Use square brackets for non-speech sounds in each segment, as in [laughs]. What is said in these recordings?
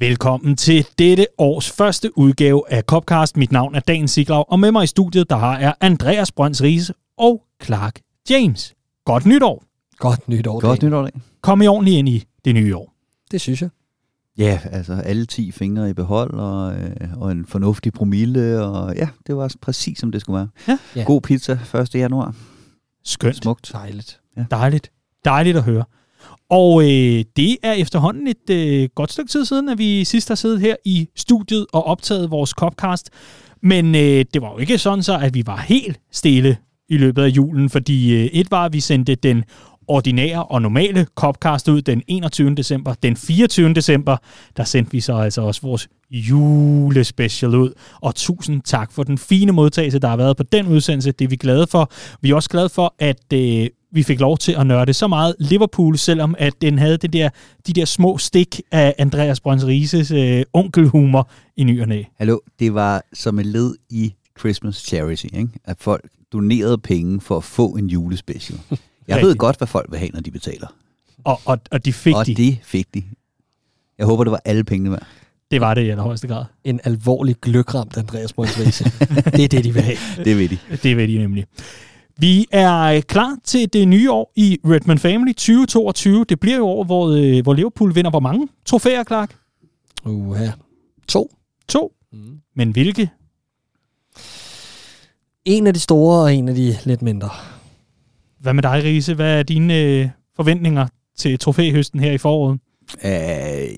Velkommen til dette års første udgave af Copcast. Mit navn er Dan Siglaug, og med mig i studiet der har jeg Andreas Brønds Riese og Clark James. Godt nytår. Godt nytår. Godt Dan. nytår, dag. Kom I ordentligt ind i det nye år. Det synes jeg. Ja, altså alle 10 fingre i behold, og, øh, og en fornuftig promille, og ja, det var præcis som det skulle være. Ja. Ja. God pizza 1. januar. Skønt. Smukt. Dejligt. Dejligt. Dejligt at høre. Og øh, det er efterhånden et øh, godt stykke tid siden, at vi sidst har siddet her i studiet og optaget vores Copcast. Men øh, det var jo ikke sådan så, at vi var helt stille i løbet af julen, fordi øh, et var, at vi sendte den ordinære og normale Copcast ud den 21. december. Den 24. december, der sendte vi så altså også vores julespecial ud. Og tusind tak for den fine modtagelse, der har været på den udsendelse. Det er vi glade for. Vi er også glade for, at øh, vi fik lov til at nørde så meget Liverpool, selvom at den havde det der, de der små stik af Andreas Brøns Rises øh, onkelhumor i ny og næ. Hallo, det var som et led i Christmas Charity, ikke? at folk donerede penge for at få en julespecial. Jeg [laughs] ved godt, hvad folk vil have, når de betaler. Og, og, og de fik og de. det fik de. Jeg håber, det var alle pengene værd. Det var det i allerhøjeste grad. En alvorlig gløkramt Andreas Brøns det er det, de vil have. [laughs] Det ved de. Det ved de nemlig. Vi er øh, klar til det nye år i Redman Family 2022. Det bliver jo år, hvor, øh, hvor Liverpool vinder hvor mange trofæer, Clark? Uha. To. To. Mm. Men hvilke? En af de store, og en af de lidt mindre. Hvad med dig, Riese? Hvad er dine øh, forventninger til trofæhøsten her i foråret? Øh,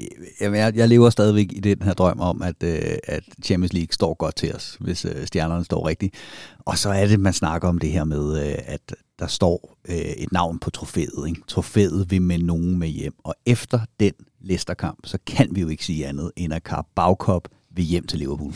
jamen, jeg, jeg lever stadigvæk i den her drøm om, at, øh, at Champions League står godt til os, hvis øh, stjernerne står rigtigt. Og så er det, man snakker om det her med, øh, at der står øh, et navn på trofæet. Ikke? Trofæet vil med nogen med hjem. Og efter den Leicester-kamp, så kan vi jo ikke sige andet, end at Carabao Cup vil hjem til Liverpool.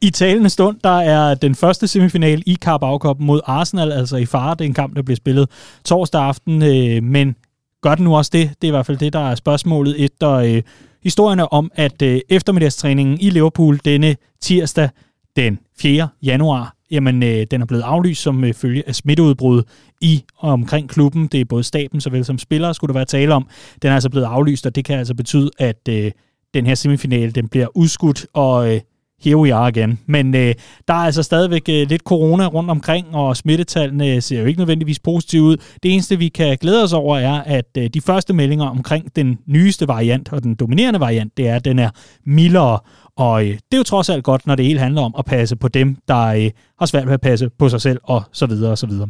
I talende stund, der er den første semifinal i Carabao Cup mod Arsenal, altså i fare. Det er en kamp, der bliver spillet torsdag aften, øh, men gør den nu også det? Det er i hvert fald det, der er spørgsmålet efter øh, historierne om, at øh, eftermiddagstræningen i Liverpool denne tirsdag den 4. januar, jamen øh, den er blevet aflyst som øh, følge af smitteudbrud i og omkring klubben. Det er både staben såvel som spillere, skulle der være tale om. Den er altså blevet aflyst, og det kan altså betyde, at øh, den her semifinale den bliver udskudt, og øh, here we are again. Men øh, der er altså stadigvæk øh, lidt corona rundt omkring, og smittetallene ser jo ikke nødvendigvis positive ud. Det eneste, vi kan glæde os over, er, at øh, de første meldinger omkring den nyeste variant, og den dominerende variant, det er, at den er mildere. Og øh, det er jo trods alt godt, når det hele handler om at passe på dem, der øh, har svært ved at passe på sig selv, og så videre, og så videre.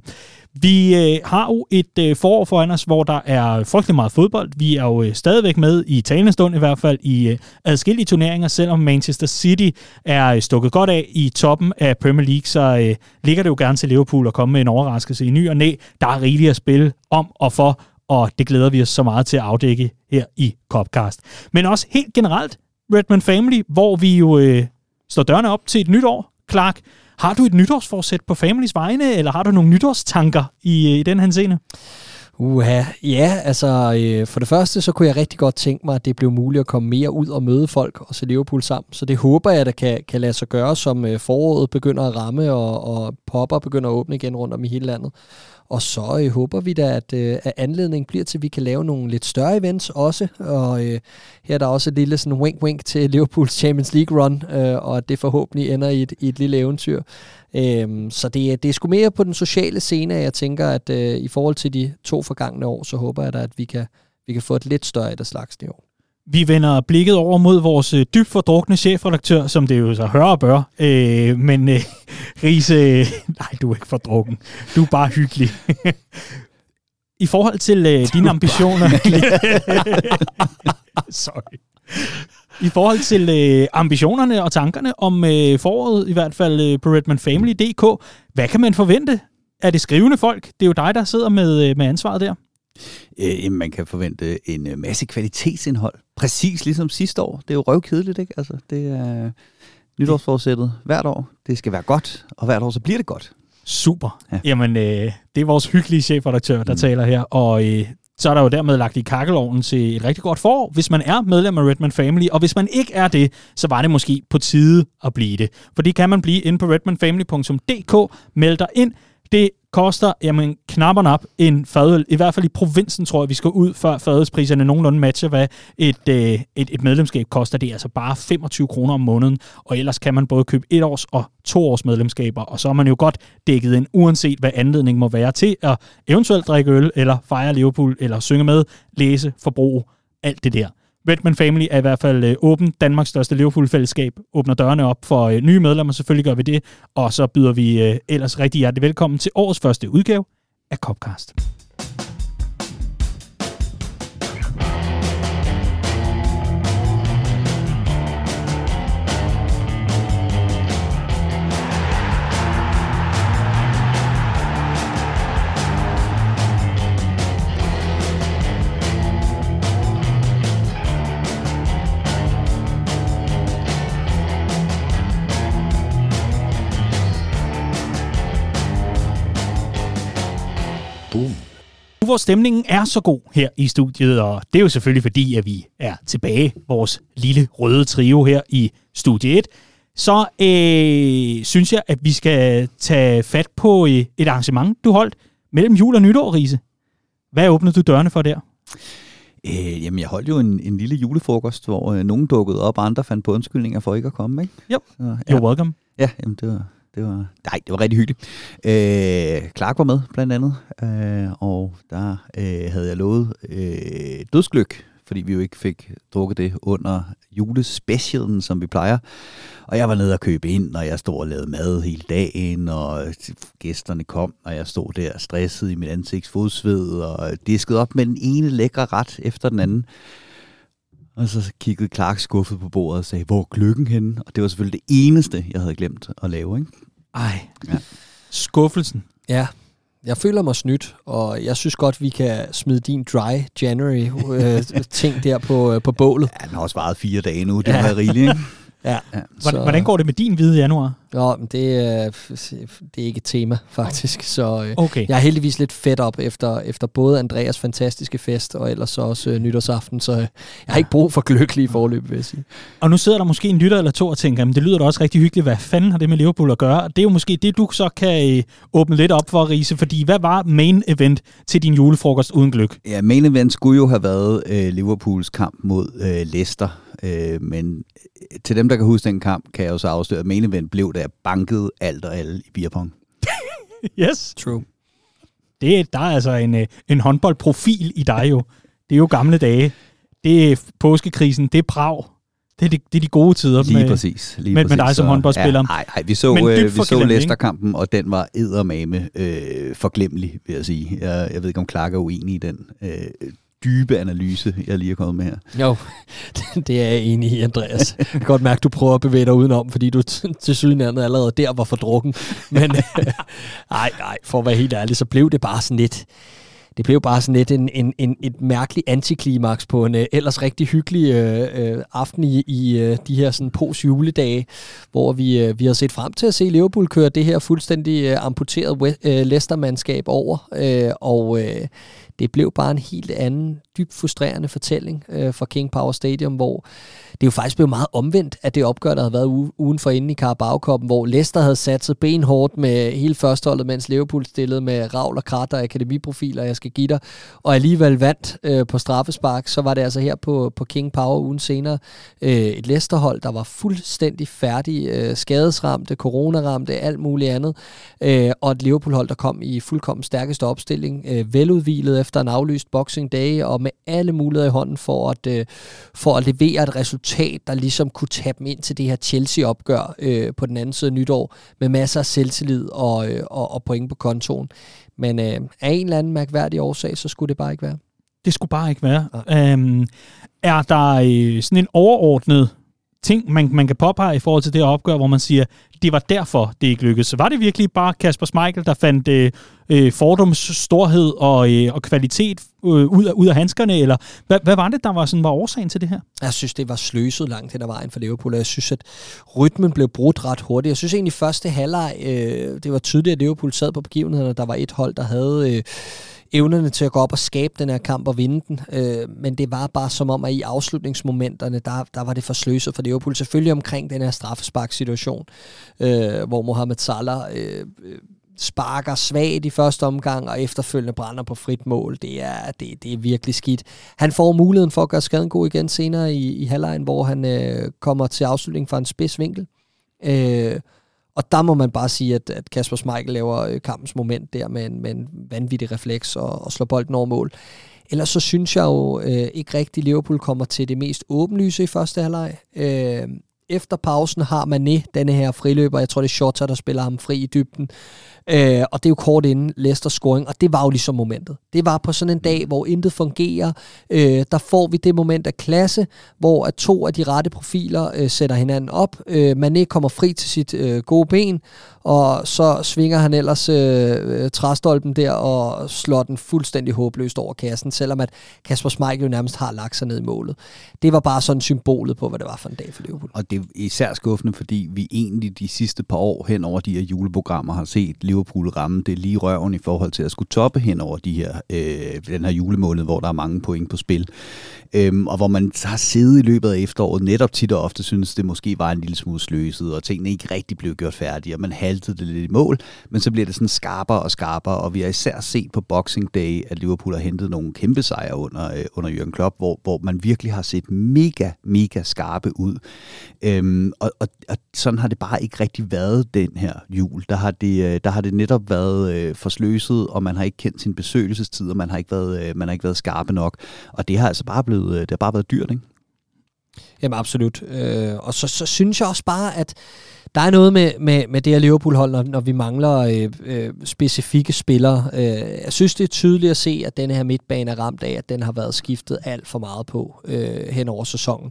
Vi øh, har jo et øh, forår foran os, hvor der er frygtelig meget fodbold. Vi er jo øh, stadigvæk med i talende stund i hvert fald i øh, adskillige turneringer, selvom Manchester City er øh, stukket godt af i toppen af Premier League, så øh, ligger det jo gerne til Liverpool at komme med en overraskelse i ny og næ. Der er rigeligt at spille om og for, og det glæder vi os så meget til at afdække her i Copcast. Men også helt generelt, Redman Family, hvor vi jo øh, står dørene op til et nyt år. Clark, har du et nytårsforsæt på Families vegne, eller har du nogle nytårstanker i, øh, i den her scene? Uha, ja, altså øh, for det første, så kunne jeg rigtig godt tænke mig, at det blev muligt at komme mere ud og møde folk og se Liverpool sammen. Så det håber jeg, der kan, kan lade sig gøre, som øh, foråret begynder at ramme, og, og popper begynder at åbne igen rundt om i hele landet. Og så øh, håber vi da, at, øh, at anledningen bliver til, at vi kan lave nogle lidt større events også. Og øh, her er der også et lille sådan wink-wink til Liverpools Champions League run, øh, og at det forhåbentlig ender i et, i et lille eventyr. Øhm, så det, øh, det er sgu mere på den sociale scene, at jeg tænker, at øh, i forhold til de to forgangne år, så håber jeg da, at vi kan, vi kan få et lidt større et af slags i år. Vi vender blikket over mod vores øh, dybt fordrukne chefredaktør, som det jo så hører og bør. Øh, men øh, [laughs] Riese, øh, nej, du er ikke fordrukken. Du er bare hyggelig. [laughs] I forhold til øh, dine ambitioner... [laughs] Sorry. I forhold til øh, ambitionerne og tankerne om øh, foråret, i hvert fald øh, på redmanfamily.dk, hvad kan man forvente? Er det skrivende folk? Det er jo dig, der sidder med, øh, med ansvaret der. Øh, man kan forvente en øh, masse kvalitetsindhold. Præcis ligesom sidste år. Det er jo røvkedeligt, ikke? Altså, det er nytårsforsættet hvert år. Det skal være godt, og hvert år så bliver det godt. Super. Ja. Ja. Jamen, øh, det er vores hyggelige chefredaktør, der mm. taler her, og øh, så er der jo dermed lagt i kakkelovnen til et rigtig godt forår, hvis man er medlem af Redman Family, og hvis man ikke er det, så var det måske på tide at blive det. For det kan man blive inde på redmanfamily.dk, meld dig ind. Det koster, jamen, knapper op nap en fadøl. I hvert fald i provinsen, tror jeg, vi skal ud, før fadølspriserne nogenlunde matcher, hvad et, øh, et, et medlemskab koster. Det er altså bare 25 kroner om måneden, og ellers kan man både købe et års og to års medlemskaber, og så er man jo godt dækket ind, uanset hvad anledningen må være til at eventuelt drikke øl, eller fejre Liverpool, eller synge med, læse, forbruge, alt det der. Redman Family er i hvert fald øh, åben. Danmarks største Liverpool-fællesskab åbner dørene op for øh, nye medlemmer. Selvfølgelig gør vi det. Og så byder vi øh, ellers rigtig hjertelig velkommen til årets første udgave af Copcast. Hvor stemningen er så god her i studiet, og det er jo selvfølgelig fordi, at vi er tilbage, vores lille røde trio her i studie 1, så øh, synes jeg, at vi skal tage fat på øh, et arrangement, du holdt mellem jul og nytår, Riese. Hvad åbnede du dørene for der? Øh, jamen, jeg holdt jo en, en lille julefrokost, hvor øh, nogen dukkede op, og andre fandt på undskyldninger for ikke at komme, ikke? Jo, så, ja. you're welcome. Ja, jamen, det var, det var, nej, det var rigtig hyggeligt. Øh, Clark var med, blandt andet, øh, og der øh, havde jeg lovet øh, dødsgløk, fordi vi jo ikke fik drukket det under julespecialen, som vi plejer. Og jeg var nede og købe ind, og jeg stod og lavede mad hele dagen, og gæsterne kom, og jeg stod der stresset i mit ansigts fodsved, og diskede op med den ene lækre ret efter den anden. Og så kiggede Clark skuffet på bordet og sagde, hvor er gløkken henne? Og det var selvfølgelig det eneste, jeg havde glemt at lave, ikke? Ej, ja. skuffelsen. Ja, jeg føler mig snydt, og jeg synes godt, vi kan smide din dry January øh, [laughs] ting der på, øh, på bålet. Ja, den har også varet fire dage nu, det ja. var rigeligt, ikke? [laughs] Ja. ja. Hvordan, hvordan går det med din hvide januar? Ja, det, er, det er ikke et tema, faktisk. Så øh, okay. jeg er heldigvis lidt fedt op efter, efter både Andreas fantastiske fest, og ellers så også øh, nytårsaften, så øh, jeg har ikke brug for glykkelige forløb, vil jeg sige. Og nu sidder der måske en lytter eller to og tænker, men det lyder da også rigtig hyggeligt, hvad fanden har det med Liverpool at gøre? Det er jo måske det, du så kan øh, åbne lidt op for, Riese, fordi hvad var main event til din julefrokost uden gløk? Ja, main event skulle jo have været øh, Liverpools kamp mod øh, Leicester, øh, men til dem, der kan huske den kamp, kan jeg jo så afsløre, at main event blev, da jeg bankede alt og alle i beerpong. [laughs] yes. True. Det, der er altså en, øh, en håndboldprofil i dig jo. Det er jo gamle dage. Det er påskekrisen, det er Prag. Det er de, det er de gode tider lige med, præcis, lige med, præcis. med dig som håndboldspiller. Nej, ja, vi så, øh, vi så Leicester-kampen, og den var eddermame øh, forglemmelig, vil jeg sige. Jeg, jeg ved ikke, om Clark er uenig i den øh, dybe analyse, jeg lige er kommet med her. Jo, [laughs] det er jeg enig i, Andreas. Jeg kan godt mærke, at du prøver at bevæge dig udenom, fordi du til sydenlandet allerede der var for drukken. Men [laughs] nej, nej, for at være helt ærlig, så blev det bare sådan lidt det blev bare sådan lidt en, en, en, et mærkeligt antiklimaks på en øh, ellers rigtig hyggelig øh, øh aften i, i øh, de her sådan post-juledage, hvor vi, øh, vi har set frem til at se Liverpool køre det her fuldstændig øh, amputerede øh, Leicester-mandskab over, Øh, og øh, det blev bare en helt anden, dybt frustrerende fortælling øh, fra King Power Stadium, hvor det jo faktisk blevet meget omvendt, at det opgør, der havde været ugen for inden i carabao hvor Leicester havde sat sig benhårdt med hele førsteholdet, mens Liverpool stillede med Ravl og Krat og akademiprofiler, jeg skal give dig, og alligevel vandt øh, på straffespark, så var det altså her på, på King Power ugen senere øh, et Leicester-hold, der var fuldstændig færdig, øh, skadesramte, coronaramte, alt muligt andet, øh, og et Liverpool-hold, der kom i fuldkommen stærkeste opstilling, øh, veludvilet efter en aflyst Boxing Day, og med alle muligheder i hånden for at, øh, for at levere et resultat resultat, der ligesom kunne tage dem ind til det her Chelsea-opgør øh, på den anden side af nytår, med masser af selvtillid og, øh, og, og point på kontoen. Men øh, af en eller anden mærkværdig årsag, så skulle det bare ikke være. Det skulle bare ikke være. Ja. Øhm, er der øh, sådan en overordnet ting, man, man kan påpege i forhold til det opgør, hvor man siger, det var derfor, det ikke lykkedes. Var det virkelig bare Kasper Schmeichel, der fandt øh, øh, fordums storhed og, øh, og kvalitet øh, ud, af, ud af handskerne, eller hvad, hvad var det, der var, sådan, var årsagen til det her? Jeg synes, det var sløset langt hen ad vejen for Liverpool, og jeg synes, at rytmen blev brudt ret hurtigt. Jeg synes egentlig, første halvleg, øh, det var tydeligt, at Liverpool sad på begivenhederne, der var et hold, der havde... Øh, evnerne til at gå op og skabe den her kamp og vinde den. Øh, men det var bare som om, at i afslutningsmomenterne, der, der var det for sløset for Liverpool. Selvfølgelig omkring den her straffesparksituation, øh, hvor Mohamed Salah øh, øh sparker svagt i første omgang, og efterfølgende brænder på frit mål. Det er, det, det er virkelig skidt. Han får muligheden for at gøre skaden god igen senere i, i halvlejen, hvor han øh, kommer til afslutning fra en spids vinkel. Øh, og der må man bare sige, at, at Kasper Schmeichel laver øh, kampens moment der med en, med en vanvittig refleks og, og slår bolden over mål. Ellers så synes jeg jo øh, ikke rigtigt, at Liverpool kommer til det mest åbenlyse i første halvleg. Øh, efter pausen har Mané denne her friløber. Jeg tror, det er Shota, der spiller ham fri i dybden. Øh, og det er jo kort inden Leicester scoring, og det var jo ligesom momentet. Det var på sådan en dag, hvor intet fungerer. Øh, der får vi det moment af klasse, hvor at to af de rette profiler øh, sætter hinanden op. Øh, Mané kommer fri til sit øh, gode ben, og så svinger han ellers øh, øh, træstolpen der og slår den fuldstændig håbløst over kassen, selvom at Kasper Schmeichel jo nærmest har lagt sig ned i målet. Det var bare sådan symbolet på, hvad det var for en dag for Liverpool. Og det er især skuffende, fordi vi egentlig de sidste par år hen over de her juleprogrammer har set Liverpool ramme det lige røven i forhold til at skulle toppe hen over de her, øh, den her julemåned, hvor der er mange point på spil. Øhm, og hvor man har siddet i løbet af efteråret netop tit og ofte synes, det måske var en lille smule sløset, og tingene ikke rigtig blev gjort færdige, og man væltet det lidt i mål, men så bliver det sådan skarpere og skarpere, og vi har især set på Boxing Day, at Liverpool har hentet nogle kæmpe sejre under, øh, under Jürgen Klopp, hvor, hvor man virkelig har set mega, mega skarpe ud. Øhm, og, og, og sådan har det bare ikke rigtig været den her jul. Der har det, øh, der har det netop været øh, forsløset, og man har ikke kendt sin besøgelsestid, og man har ikke været, øh, man har ikke været skarpe nok. Og det har altså bare blevet, øh, det har bare været dyrt, ikke? Jamen absolut. Øh, og så, så synes jeg også bare, at der er noget med, med, med det her Liverpool-hold, når, når vi mangler øh, øh, specifikke spillere. Øh, jeg synes, det er tydeligt at se, at den her midtbane er ramt af, at den har været skiftet alt for meget på øh, hen over sæsonen.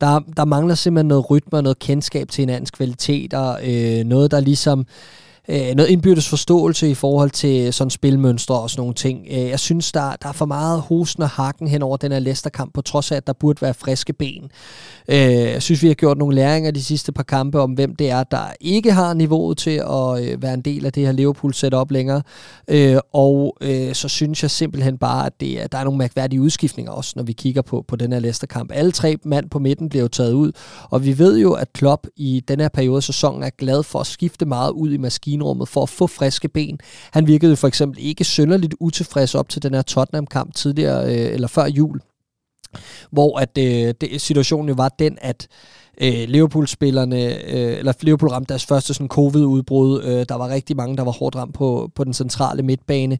Der, der mangler simpelthen noget rytme og noget kendskab til hinandens kvaliteter. Øh, noget, der ligesom øh, Øh, noget indbyrdes forståelse i forhold til øh, sådan spilmønstre og sådan nogle ting. Øh, jeg synes, der, der er for meget hosen og hakken hen over den her Leicester-kamp, på trods af, at der burde være friske ben. Øh, jeg synes, vi har gjort nogle læringer de sidste par kampe om, hvem det er, der ikke har niveauet til at øh, være en del af det her Liverpool-setup længere. Øh, og øh, så synes jeg simpelthen bare, at det, at der er nogle mærkværdige udskiftninger også, når vi kigger på, på den her Leicester-kamp. Alle tre mand på midten bliver jo taget ud, og vi ved jo, at Klopp i den her periode af sæsonen er glad for at skifte meget ud i maskinrummet for at få friske ben. Han virkede for eksempel ikke synderligt utilfreds op til den her Tottenham-kamp tidligere, øh, eller før jul, hvor at øh, det, situationen jo var den, at øh, Liverpool-spillerne, øh, eller Liverpool ramte deres første sådan covid-udbrud. Øh, der var rigtig mange, der var hårdt ramt på, på den centrale midtbane.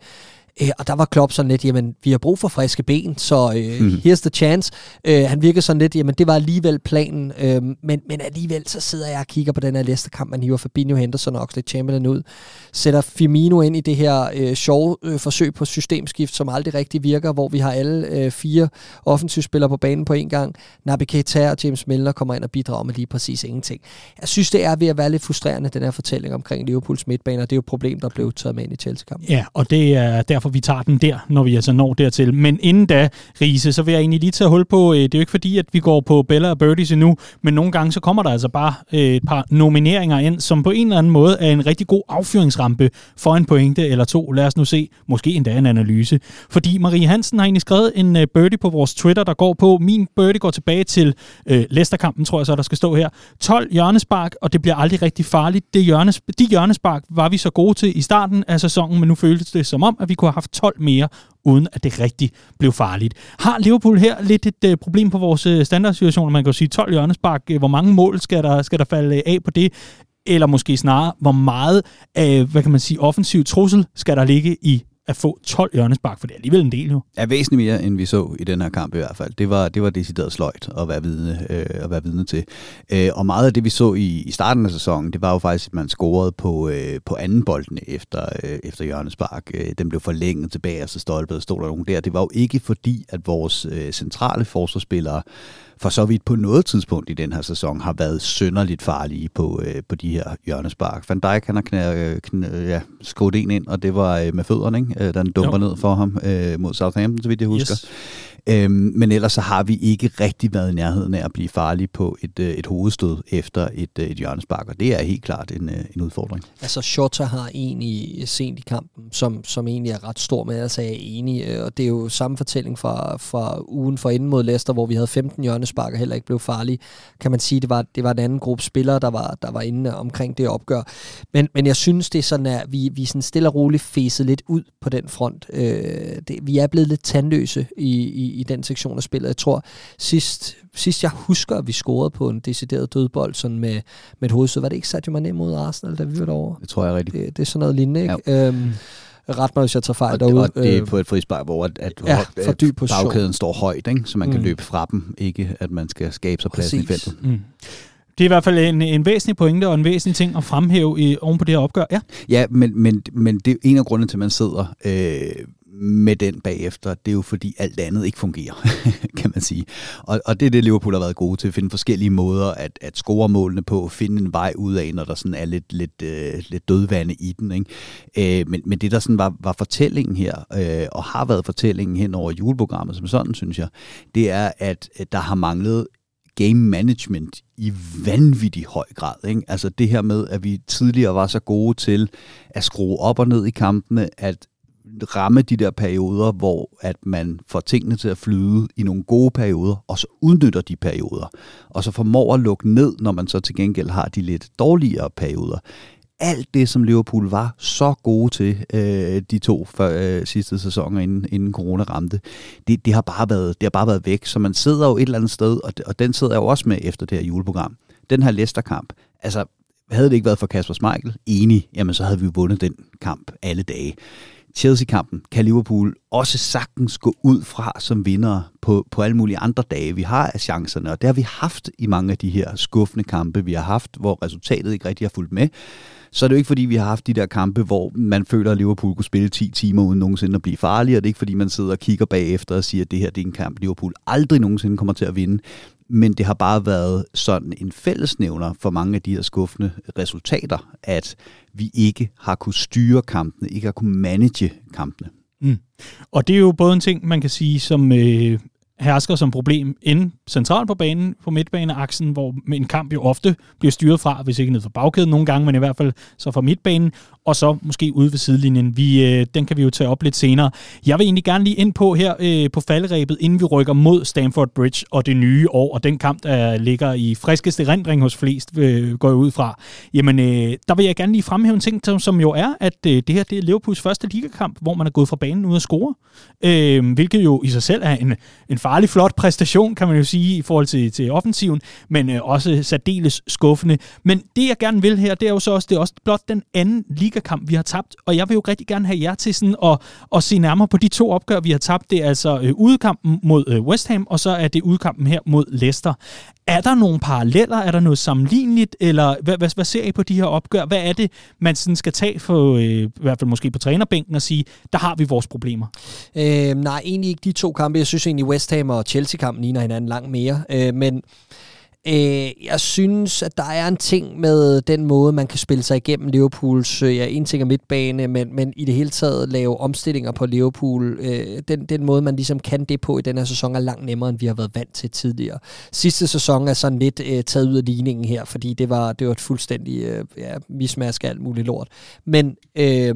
Øh, og der var Klopp sådan lidt, jamen, vi har brug for friske ben, så øh, mm. here's the chance. Øh, han virkede sådan lidt, jamen, det var alligevel planen, øh, men, men alligevel så sidder jeg og kigger på den her Leicester-kamp, man hiver Fabinho, Henderson og Oxlade Chamberlain ud, sætter Firmino ind i det her øh, sjove øh, forsøg på systemskift, som aldrig rigtig virker, hvor vi har alle øh, fire offensivspillere på banen på en gang. Naby Keita og James Milner kommer ind og bidrager med lige præcis ingenting. Jeg synes, det er ved at være lidt frustrerende, den her fortælling omkring Liverpools midtbaner. Det er jo et problem, der blev taget med ind i Chelsea-kampen. Ja, og det er derfor, vi tager den der, når vi altså når dertil. Men inden da, Riese, så vil jeg egentlig lige tage hul på, øh, det er jo ikke fordi, at vi går på Bella og Birdies endnu, men nogle gange så kommer der altså bare øh, et par nomineringer ind, som på en eller anden måde er en rigtig god affyringsrampe for en pointe eller to. Lad os nu se, måske endda en analyse. Fordi Marie Hansen har egentlig skrevet en øh, birdie på vores Twitter, der går på, min birdie går tilbage til øh, Leicester-kampen, tror jeg så, der skal stå her. 12 hjørnespark, og det bliver aldrig rigtig farligt. Det hjørnes, de hjørnespark var vi så gode til i starten af sæsonen, men nu føltes det som om, at vi kunne have haft 12 mere, uden at det rigtig blev farligt. Har Liverpool her lidt et øh, problem på vores uh, standardsituation? Man kan jo sige 12 hjørnespark. Øh, hvor mange mål skal der, skal der falde øh, af på det? Eller måske snarere, hvor meget øh, hvad kan man sige, offensiv trussel skal der ligge i at få 12 hjørnespark, for det er alligevel en del jo. Ja, væsentligt mere, end vi så i den her kamp i hvert fald. Det var, det var decideret sløjt at være vidne, øh, at være vidne til. Øh, og meget af det, vi så i, i starten af sæsonen, det var jo faktisk, at man scorede på, øh, på anden bolden efter, øh, efter hjørnespark. Øh, den blev forlænget tilbage, og så stolpede stod der nogen der. Det var jo ikke fordi, at vores øh, centrale forsvarsspillere for så vidt på noget tidspunkt i den her sæson har været sønderligt farlige på, øh, på de her hjørnespark. Van Dijk han har knæ, knæ, ja, skruet en ind, og det var øh, med fødderne, ikke? Øh, den dumper jo. ned for ham øh, mod Southampton, så vidt jeg husker. Yes. Øhm, men ellers så har vi ikke rigtig været i nærheden af at blive farlige på et, øh, et hovedstød efter et, øh, et hjørnespark, og det er helt klart en, øh, en udfordring. Altså Shota har en i sent i kampen, som, som egentlig er ret stor med, altså er enig, og det er jo samme fortælling fra, fra ugen for inden mod Leicester, hvor vi havde 15 hjørnespark straffespark og heller ikke blev farlige. Kan man sige, det var, det var en anden gruppe spillere, der var, der var inde omkring det opgør. Men, men jeg synes, det er sådan, at vi, vi sådan stille og roligt fæset lidt ud på den front. Øh, det, vi er blevet lidt tandløse i, i, i den sektion af spillet. Jeg tror, sidst, sidst jeg husker, at vi scorede på en decideret dødbold sådan med, med et hovedsød, var det ikke Sadio Mane mod Arsenal, da vi var derovre? Det tror jeg rigtigt. Det, det er sådan noget lignende, ikke? Ja. Øhm, ret mig, hvis jeg tager fejl og, derude. Og det er på et frispark, hvor at, at, ja, for dyb position. bagkæden står højt, ikke? så man mm. kan løbe fra dem, ikke at man skal skabe sig pladsen i feltet. Mm. Det er i hvert fald en, en væsentlig pointe og en væsentlig ting at fremhæve i, oven på det her opgør. Ja, ja men, men, men det er en af grundene til, at man sidder øh, med den bagefter, det er jo fordi alt andet ikke fungerer, [laughs] kan man sige. Og, og det er det, Liverpool har været gode til, at finde forskellige måder at, at score målene på, finde en vej ud af, når der sådan er lidt, lidt, øh, lidt dødvande i den. Ikke? Øh, men, men det, der sådan var, var fortællingen her, øh, og har været fortællingen hen over juleprogrammet som sådan, synes jeg, det er, at, der har manglet game management i vanvittig høj grad. Ikke? Altså det her med, at vi tidligere var så gode til at skrue op og ned i kampene, at ramme de der perioder, hvor at man får tingene til at flyde i nogle gode perioder, og så udnytter de perioder, og så formår at lukke ned, når man så til gengæld har de lidt dårligere perioder. Alt det, som Liverpool var så gode til øh, de to før, øh, sidste sæsoner, inden, inden corona ramte, det, det, har bare været, det har bare været væk. Så man sidder jo et eller andet sted, og, og den sidder jeg jo også med efter det her juleprogram. Den her Leicester-kamp, altså havde det ikke været for Kasper Schmeichel, enig, jamen så havde vi vundet den kamp alle dage. Chelsea-kampen kan Liverpool også sagtens gå ud fra som vinder på, på alle mulige andre dage. Vi har chancerne, og det har vi haft i mange af de her skuffende kampe, vi har haft, hvor resultatet ikke rigtig har fulgt med. Så er det jo ikke, fordi vi har haft de der kampe, hvor man føler, at Liverpool kunne spille 10 timer uden nogensinde at blive farlig, og det er ikke, fordi man sidder og kigger bagefter og siger, at det her det er en kamp, Liverpool aldrig nogensinde kommer til at vinde men det har bare været sådan en fællesnævner for mange af de her skuffende resultater, at vi ikke har kunne styre kampene, ikke har kunne manage kampene. Mm. Og det er jo både en ting, man kan sige, som øh, hersker som problem inde centralt på banen, på midtbaneaksen, hvor en kamp jo ofte bliver styret fra, hvis ikke ned fra bagkæden nogle gange, men i hvert fald så fra midtbanen, og så måske ude ved sidelinjen. Vi, øh, den kan vi jo tage op lidt senere. Jeg vil egentlig gerne lige ind på her øh, på faldrebet, inden vi rykker mod Stamford Bridge og det nye år, og den kamp, der ligger i friskeste rendring hos flest, øh, går jeg ud fra. Jamen, øh, der vil jeg gerne lige fremhæve en ting, som, som jo er, at øh, det her det er Liverpools første ligakamp, hvor man er gået fra banen ud at score, øh, hvilket jo i sig selv er en, en farlig flot præstation, kan man jo sige, i forhold til, til offensiven, men øh, også særdeles skuffende. Men det, jeg gerne vil her, det er jo så også, det er også blot den anden ligakamp, vi har tabt, og jeg vil jo rigtig gerne have jer til sådan at, at se nærmere på de to opgør, vi har tabt. Det er altså øh, udekampen mod øh, West Ham, og så er det udekampen her mod Leicester. Er der nogle paralleller? Er der noget sammenligneligt? Eller hvad, hvad, hvad ser I på de her opgør? Hvad er det, man sådan skal tage for, øh, i hvert fald måske på trænerbænken og sige, der har vi vores problemer? Øh, nej, egentlig ikke de to kampe. Jeg synes egentlig, West Ham og Chelsea-kampen ligner hinanden langt mere. Øh, men Øh, jeg synes, at der er en ting med den måde, man kan spille sig igennem Liverpools, øh, ja, en ting er midtbane, men, men i det hele taget lave omstillinger på Liverpool. Øh, den, den måde, man ligesom kan det på i den her sæson, er langt nemmere, end vi har været vant til tidligere. Sidste sæson er sådan lidt øh, taget ud af ligningen her, fordi det var, det var et fuldstændig øh, ja, mismask af alt muligt lort. Men øh,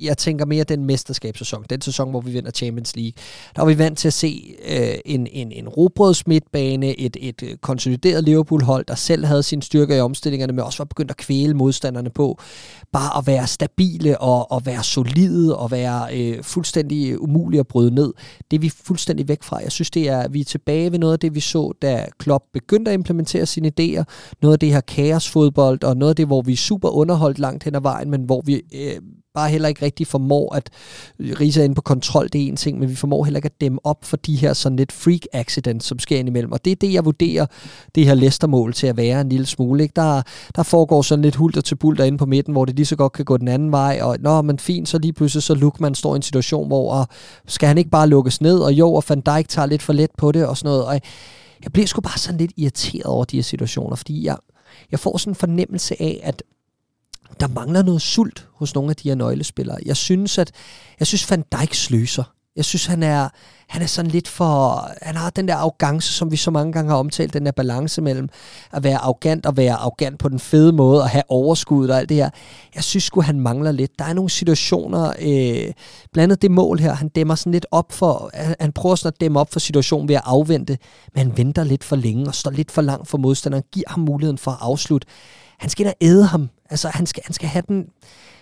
jeg tænker mere den mesterskabssæson, den sæson, hvor vi vinder Champions League. Der var vi vant til at se øh, en, en, en robrødsmidtbane, et, et øh, konsolideret Liverpool-hold, der selv havde sine styrker i omstillingerne, men også var begyndt at kvæle modstanderne på. Bare at være stabile og, og være solide og være øh, fuldstændig umulige at bryde ned. Det er vi fuldstændig væk fra. Jeg synes, det er, vi er tilbage ved noget af det, vi så, da Klopp begyndte at implementere sine idéer. Noget af det her kaosfodbold, og noget af det, hvor vi er super underholdt langt hen ad vejen, men hvor vi øh, bare heller ikke rigtig formår at rise ind på kontrol, det er en ting, men vi formår heller ikke at dæmme op for de her sådan lidt freak accidents, som sker indimellem. Og det er det, jeg vurderer det her Leicester-mål til at være en lille smule. Ikke? Der, der foregår sådan lidt hulter til bulter inde på midten, hvor det lige så godt kan gå den anden vej, og nå, men fint, så lige pludselig så Lukman står i en situation, hvor og, skal han ikke bare lukkes ned, og jo, og Van Dijk tager lidt for let på det og sådan noget. Og jeg bliver sgu bare sådan lidt irriteret over de her situationer, fordi jeg, jeg får sådan en fornemmelse af, at der mangler noget sult hos nogle af de her nøglespillere. Jeg synes, at jeg synes Van Dijk sløser Jeg synes, han er, han er sådan lidt for... Han har den der arrogance, som vi så mange gange har omtalt, den der balance mellem at være arrogant og være arrogant på den fede måde, og have overskud og alt det her. Jeg synes sgu, han mangler lidt. Der er nogle situationer, øh, blandt andet det mål her, han dæmmer sådan lidt op for... Han, prøver sådan at dæmme op for situationen ved at afvente, men han venter lidt for længe og står lidt for langt for modstanderen, giver ham muligheden for at afslutte. Han skal da æde ham. Altså, han skal, han skal have den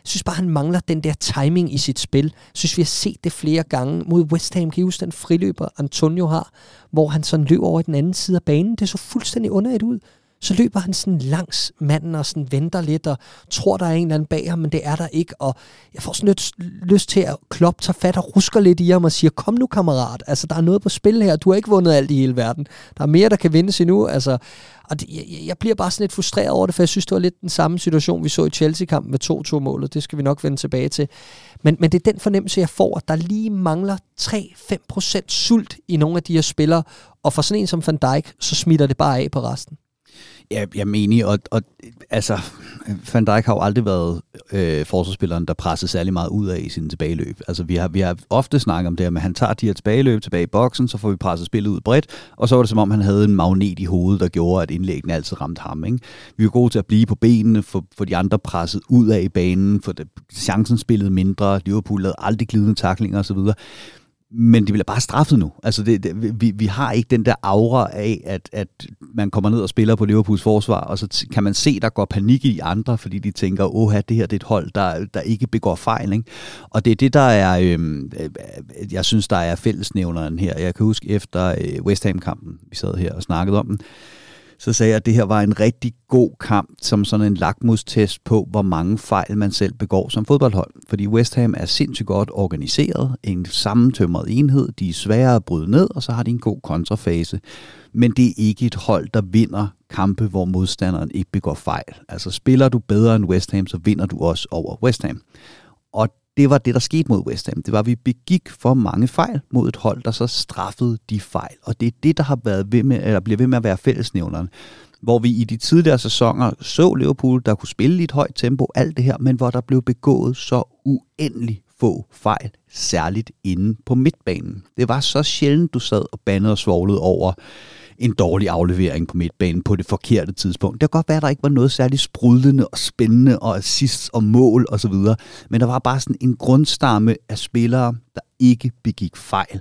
jeg synes bare, han mangler den der timing i sit spil. Jeg synes, vi har set det flere gange mod West Ham. Kan I huske den friløber, Antonio har, hvor han sådan løber over i den anden side af banen? Det så fuldstændig underligt ud så løber han sådan langs manden og sådan venter lidt og tror, der er en eller anden bag ham, men det er der ikke. Og jeg får sådan lidt lyst til at kloppe, tager fat og rusker lidt i ham og siger, kom nu kammerat, altså der er noget på spil her, du har ikke vundet alt i hele verden. Der er mere, der kan vindes endnu. Altså, og det, jeg, jeg bliver bare sådan lidt frustreret over det, for jeg synes, det var lidt den samme situation, vi så i Chelsea-kampen med 2-2-målet. Det skal vi nok vende tilbage til. Men, men det er den fornemmelse, jeg får, at der lige mangler 3-5% sult i nogle af de her spillere, og for sådan en som Van Dijk, så smitter det bare af på resten. Ja, jeg mener, og, og altså, Van Dijk har jo aldrig været øh, forsvarsspilleren, der presser særlig meget ud af i sin tilbageløb. Altså, vi har, vi har ofte snakket om det at han tager de her tilbageløb tilbage i boksen, så får vi presset spillet ud bredt, og så var det som om, han havde en magnet i hovedet, der gjorde, at indlæggene altid ramte ham. Ikke? Vi var gode til at blive på benene, for, for de andre presset ud af i banen, for det, chancen spillet mindre, Liverpool lavede aldrig glidende taklinger osv., men de bliver bare straffet nu. Altså det, det, vi, vi har ikke den der aura af, at, at man kommer ned og spiller på Liverpools forsvar, og så kan man se, der går panik i andre, fordi de tænker, åh, det her det er et hold, der, der ikke begår fejl. Ikke? Og det er det, der er, øhm, øh, jeg synes, der er fællesnævneren her. Jeg kan huske efter øh, West Ham-kampen, vi sad her og snakkede om den, så sagde jeg, at det her var en rigtig god kamp, som sådan en lakmustest på, hvor mange fejl man selv begår som fodboldhold. Fordi West Ham er sindssygt godt organiseret, en sammentømret enhed, de er svære at bryde ned, og så har de en god kontrafase. Men det er ikke et hold, der vinder kampe, hvor modstanderen ikke begår fejl. Altså spiller du bedre end West Ham, så vinder du også over West Ham. Og det var det, der skete mod West Ham. Det var, at vi begik for mange fejl mod et hold, der så straffede de fejl. Og det er det, der har været ved med, eller bliver ved med at være fællesnævneren. Hvor vi i de tidligere sæsoner så Liverpool, der kunne spille i et højt tempo, alt det her, men hvor der blev begået så uendelig få fejl, særligt inde på midtbanen. Det var så sjældent, du sad og bandede og svoglede over, en dårlig aflevering på midtbanen på det forkerte tidspunkt. Det kan godt være, at der ikke var noget særligt sprudlende og spændende og assist og mål osv., men der var bare sådan en grundstamme af spillere, der ikke begik fejl.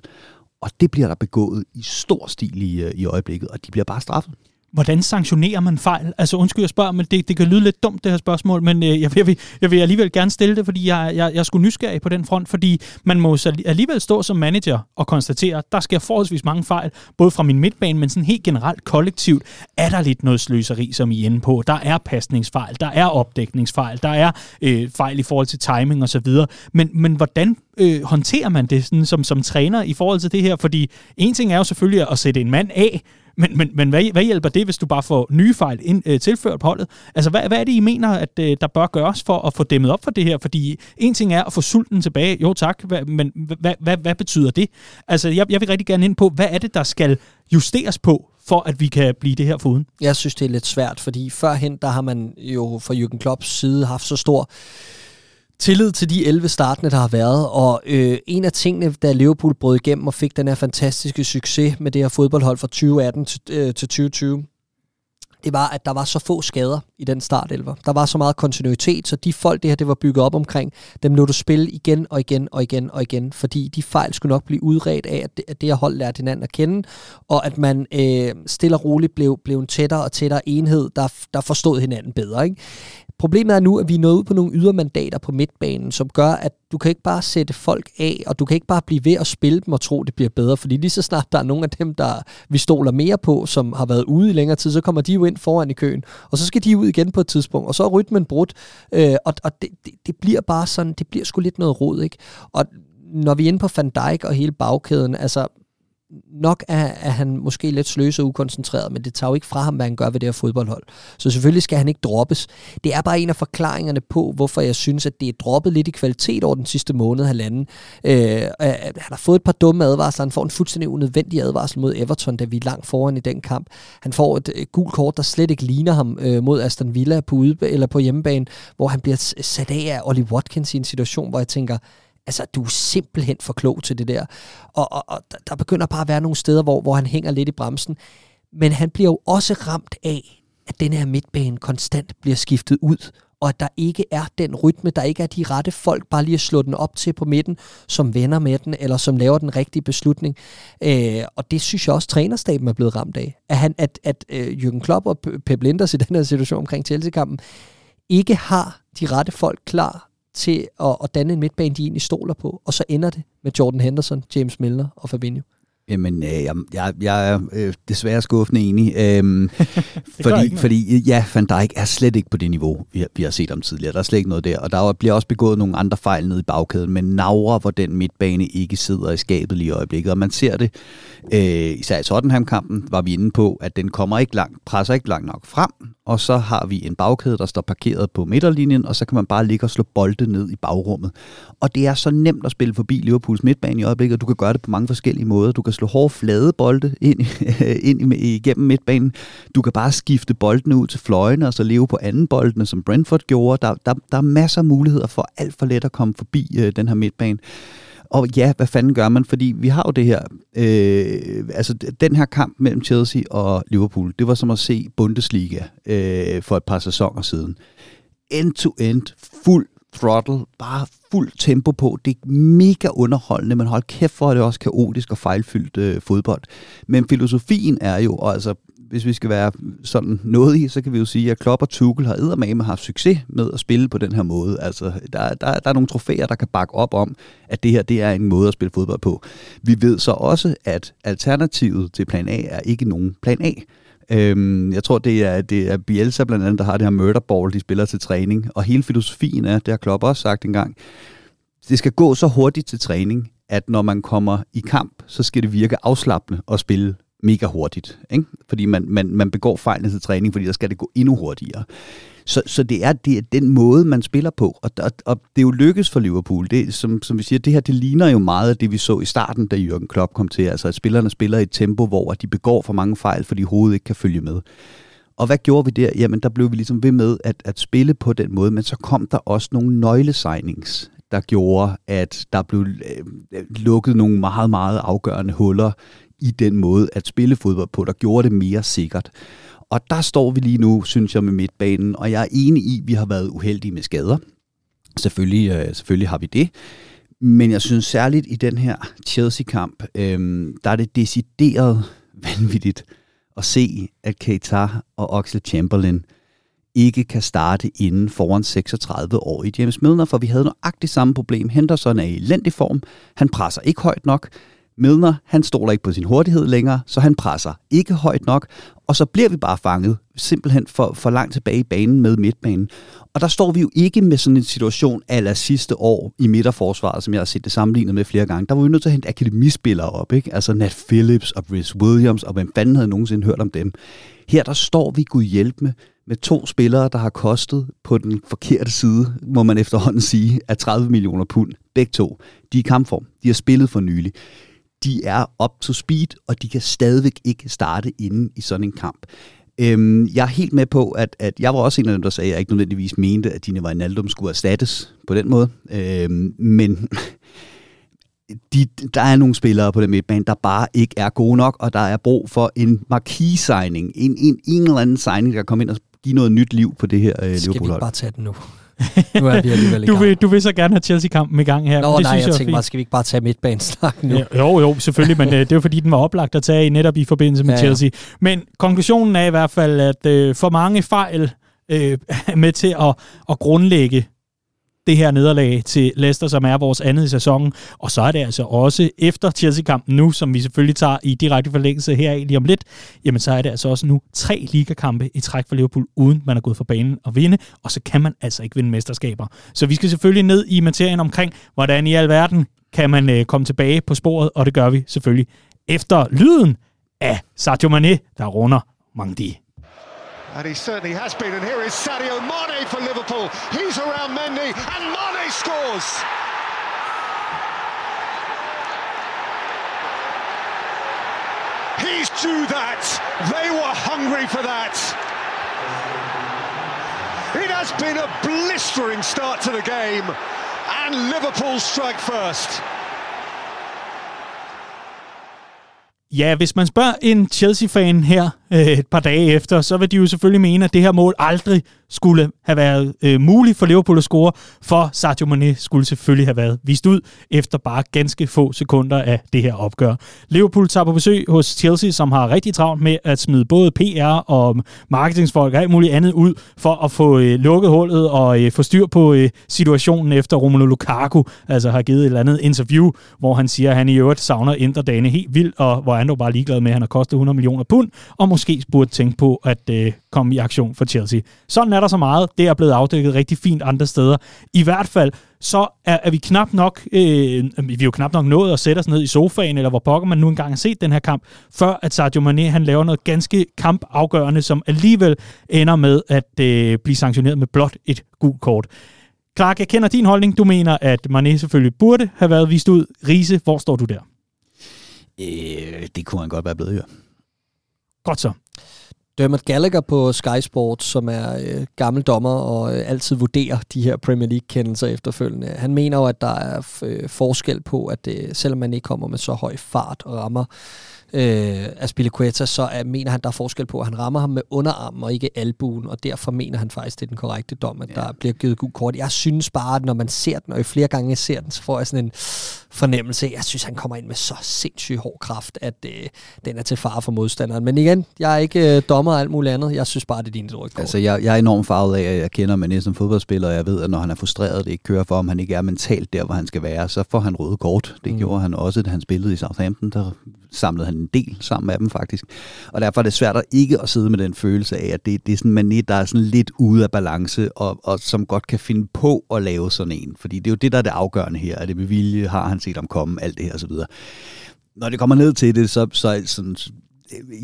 Og det bliver der begået i stor stil i, øh, i øjeblikket, og de bliver bare straffet. Hvordan sanktionerer man fejl? Altså undskyld, jeg spørger, men det, det kan lyde lidt dumt, det her spørgsmål, men øh, jeg, jeg, vil, jeg vil alligevel gerne stille det, fordi jeg, jeg, jeg skulle nysgerrig på den front, fordi man må alligevel stå som manager og konstatere, at der sker forholdsvis mange fejl, både fra min midtbane, men sådan helt generelt kollektivt, er der lidt noget sløseri, som I er inde på. Der er pasningsfejl, der er opdækningsfejl, der er øh, fejl i forhold til timing osv., men, men hvordan øh, håndterer man det sådan, som, som træner i forhold til det her? Fordi en ting er jo selvfølgelig at sætte en mand af, men, men, men hvad, hvad hjælper det, hvis du bare får nye fejl ind, øh, tilført på holdet? Altså, hvad, hvad er det, I mener, at øh, der bør gøres for at få dæmmet op for det her? Fordi en ting er at få sulten tilbage, jo tak, hva, men hvad, hvad, hvad betyder det? Altså, jeg, jeg vil rigtig gerne ind på, hvad er det, der skal justeres på, for at vi kan blive det her foruden? Jeg synes, det er lidt svært, fordi førhen, der har man jo fra Jürgen Klopps side haft så stor tillid til de 11 startende, der har været. Og øh, en af tingene, da Liverpool brød igennem og fik den her fantastiske succes med det her fodboldhold fra 2018 til, øh, til 2020, det var, at der var så få skader i den startelver. Der var så meget kontinuitet, så de folk, det her det var bygget op omkring, dem lå du spille igen og igen og igen og igen, fordi de fejl skulle nok blive udredt af, at det, at det her hold lærte hinanden at kende, og at man øh, stille og roligt blev, blev en tættere og tættere enhed, der, der forstod hinanden bedre. Ikke? Problemet er nu, at vi er nået ud på nogle ydermandater på midtbanen, som gør, at du kan ikke bare sætte folk af, og du kan ikke bare blive ved at spille dem og tro, det bliver bedre, fordi lige så snart der er nogle af dem, der vi stoler mere på, som har været ude i længere tid, så kommer de jo ind foran i køen, og så skal de ud igen på et tidspunkt, og så er rytmen brudt, øh, og, og det, det, det bliver bare sådan, det bliver sgu lidt noget rod, ikke? Og når vi er inde på Van Dijk og hele bagkæden, altså nok er, er han måske lidt sløs og ukoncentreret, men det tager jo ikke fra ham, hvad han gør ved det her fodboldhold. Så selvfølgelig skal han ikke droppes. Det er bare en af forklaringerne på, hvorfor jeg synes, at det er droppet lidt i kvalitet over den sidste måned, halvanden. Øh, øh han har fået et par dumme advarsler. Han får en fuldstændig unødvendig advarsel mod Everton, da vi er langt foran i den kamp. Han får et, et gult kort, der slet ikke ligner ham øh, mod Aston Villa på, ude, eller på hjemmebane, hvor han bliver sat af af Ollie Watkins i en situation, hvor jeg tænker, Altså, du er simpelthen for klog til det der. Og, og, og der begynder bare at være nogle steder, hvor, hvor han hænger lidt i bremsen. Men han bliver jo også ramt af, at den her midtbane konstant bliver skiftet ud, og at der ikke er den rytme, der ikke er de rette folk bare lige at slå den op til på midten, som vender med den, eller som laver den rigtige beslutning. Øh, og det synes jeg også, trænerstaben er blevet ramt af. At, han, at, at øh, Jürgen Klopp og Pep Linders i den her situation omkring Chelsea-kampen, ikke har de rette folk klar til at, at danne en midtbane, de egentlig stoler på. Og så ender det med Jordan Henderson, James Milner og Fabinho. Jamen, øh, jeg, jeg, jeg er øh, desværre skuffende enig. Øhm, [laughs] fordi, fordi, ja, Van Dijk er slet ikke på det niveau, vi har, vi har set om tidligere. Der er slet ikke noget der. Og der bliver også begået nogle andre fejl nede i bagkæden, men navre, hvor den midtbane ikke sidder i skabet lige i øjeblikket. Og man ser det, øh, især i Tottenham-kampen, var vi inde på, at den kommer ikke langt, presser ikke langt nok frem, og så har vi en bagkæde, der står parkeret på midterlinjen, og så kan man bare ligge og slå bolde ned i bagrummet. Og det er så nemt at spille forbi Liverpools midtbane i øjeblikket, og du kan gøre det på mange forskellige måder. Du kan slå hårde flade bolde ind, [laughs] ind igennem midtbanen. Du kan bare skifte boldene ud til fløjene, og så leve på anden boldene, som Brentford gjorde. Der, der, der er masser af muligheder for alt for let at komme forbi øh, den her midtbane. Og ja, hvad fanden gør man? Fordi vi har jo det her, øh, altså den her kamp mellem Chelsea og Liverpool, det var som at se Bundesliga øh, for et par sæsoner siden. End-to-end, fuld throttle, bare fuld tempo på. Det er mega underholdende, men hold kæft for, at det er også kaotisk og fejlfyldt øh, fodbold. Men filosofien er jo, og altså hvis vi skal være sådan noget i, så kan vi jo sige, at Klopp og Tuchel har eddermame haft succes med at spille på den her måde. Altså, der, der, der er nogle trofæer, der kan bakke op om, at det her det er en måde at spille fodbold på. Vi ved så også, at alternativet til plan A er ikke nogen plan A. Øhm, jeg tror, det er, det er Bielsa blandt andet, der har det her murderball, de spiller til træning. Og hele filosofien er, det har Klopp også sagt engang, det skal gå så hurtigt til træning, at når man kommer i kamp, så skal det virke afslappende at spille mega hurtigt. Ikke? Fordi man, man, man begår fejlene til træning, fordi der skal det gå endnu hurtigere. Så, så det, er, det er den måde, man spiller på. Og, og, og det er jo lykkes for Liverpool. Det, som, som vi siger, det her det ligner jo meget af det, vi så i starten, da Jürgen Klopp kom til. Altså at spillerne spiller i et tempo, hvor de begår for mange fejl, fordi hovedet ikke kan følge med. Og hvad gjorde vi der? Jamen, der blev vi ligesom ved med at, at spille på den måde, men så kom der også nogle nøglesignings, der gjorde, at der blev øh, lukket nogle meget, meget afgørende huller i den måde at spille fodbold på, der gjorde det mere sikkert. Og der står vi lige nu, synes jeg, med midtbanen, og jeg er enig i, at vi har været uheldige med skader. Selvfølgelig, øh, selvfølgelig har vi det. Men jeg synes særligt i den her Chelsea-kamp, øh, der er det decideret [laughs] vanvittigt at se, at Keita og Oxlade Chamberlain ikke kan starte inden foran 36 år i James Milner, for vi havde nøjagtigt samme problem. Henderson er i elendig form, han presser ikke højt nok, Milner, han stoler ikke på sin hurtighed længere, så han presser ikke højt nok, og så bliver vi bare fanget simpelthen for, for langt tilbage i banen med midtbanen. Og der står vi jo ikke med sådan en situation aller sidste år i midterforsvaret, som jeg har set det sammenlignet med flere gange. Der var vi nødt til at hente akademispillere op, ikke? Altså Nat Phillips og Rhys Williams, og hvem fanden havde nogensinde hørt om dem? Her der står vi Gud hjælp med, med to spillere, der har kostet på den forkerte side, må man efterhånden sige, af 30 millioner pund. Begge to. De er i kampform. De har spillet for nylig de er up to speed, og de kan stadigvæk ikke starte inde i sådan en kamp. Øhm, jeg er helt med på, at, at jeg var også en af dem, der sagde, at jeg ikke nødvendigvis mente, at Dine Wijnaldum skulle erstattes på den måde. Øhm, men [laughs] de, der er nogle spillere på den midtbane, der bare ikke er gode nok, og der er brug for en marquis-signing, en, en, en eller anden signing, der kan komme ind og give noget nyt liv på det her øh, Liverpool-hold. Skal vi bare tage den nu? [laughs] nu er vi alligevel i gang. Du vil, du vil så gerne have Chelsea-kampen i gang her. Nå, det nej, synes jeg, jeg tænker bare, skal vi ikke bare tage midtbanesnak nu? Ja, jo, jo, selvfølgelig, men øh, det er jo fordi, den var oplagt at tage netop i forbindelse med ja, Chelsea. Ja. Men konklusionen er i hvert fald, at øh, for mange fejl øh, [laughs] med til at, at grundlægge det her nederlag til Leicester, som er vores andet i sæsonen. Og så er det altså også efter Chelsea-kampen nu, som vi selvfølgelig tager i direkte forlængelse her lige om lidt, jamen så er det altså også nu tre ligakampe i træk for Liverpool, uden man er gået for banen og vinde, og så kan man altså ikke vinde mesterskaber. Så vi skal selvfølgelig ned i materien omkring, hvordan i alverden kan man øh, komme tilbage på sporet, og det gør vi selvfølgelig efter lyden af Sadio Mane, der runder Mangdi. And he certainly has been. And here is Sadio Mane for Liverpool. He's around Mendy, and Mane scores. He's due that. They were hungry for that. It has been a blistering start to the game. and Liverpool strike first. Ja, hvis man spørger en Chelsea-fan her øh, et par dage efter, så vil de jo selvfølgelig mene, at det her mål aldrig skulle have været øh, muligt for Liverpool at score, for Sadio Mane skulle selvfølgelig have været vist ud efter bare ganske få sekunder af det her opgør. Liverpool tager på besøg hos Chelsea, som har rigtig travlt med at smide både PR og marketingsfolk og alt muligt andet ud for at få øh, lukket hullet og øh, få styr på øh, situationen efter Romelu Lukaku, altså har givet et eller andet interview, hvor han siger, at han i øvrigt savner Inter dagene helt vildt, og hvor han dog bare ligeglad med, at han har kostet 100 millioner pund, og måske burde tænke på at øh, komme i aktion for Chelsea. Sådan er der så meget. Det er blevet afdækket rigtig fint andre steder. I hvert fald, så er, er vi knap nok, øh, vi er jo knap nok nået at sætte os ned i sofaen, eller hvor pokker man nu engang har set den her kamp, før at Sadio Mane han laver noget ganske kampafgørende, som alligevel ender med at øh, blive sanktioneret med blot et gult kort. Clark, jeg kender din holdning. Du mener, at Mane selvfølgelig burde have været vist ud. Rise, hvor står du der? Øh, det kunne han godt være blevet, jo. Godt så. Dermot Gallagher på Sky Sports, som er øh, gammel dommer og øh, altid vurderer de her Premier League-kendelser efterfølgende. Han mener jo, at der er øh, forskel på, at øh, selvom man ikke kommer med så høj fart og rammer øh, Aspilicueta, så er, mener han, der er forskel på, at han rammer ham med underarmen og ikke albuen, og derfor mener han faktisk, det er den korrekte dom, at ja. der bliver givet god kort. Jeg synes bare, at når man ser den, og i flere gange jeg ser den, så får jeg sådan en fornemmelse. Jeg synes, han kommer ind med så sindssygt hård kraft, at øh, den er til fare for modstanderen. Men igen, jeg er ikke øh, dommer og alt muligt andet. Jeg synes bare, det er din rødt Altså, jeg, jeg er enormt farvet af, at jeg kender Mané som fodboldspiller, og jeg ved, at når han er frustreret, det ikke kører for, om han ikke er mentalt der, hvor han skal være, så får han røde kort. Det mm. gjorde han også, da han spillede i Southampton. Der samlede han en del sammen med dem faktisk. Og derfor er det svært at ikke at sidde med den følelse af, at det, det er sådan en manet, der er sådan lidt ude af balance, og, og som godt kan finde på at lave sådan en. Fordi det er jo det, der er det afgørende her. Er det med vilje? Har han set om komme? Alt det her osv. Når det kommer ned til det, så, så sådan,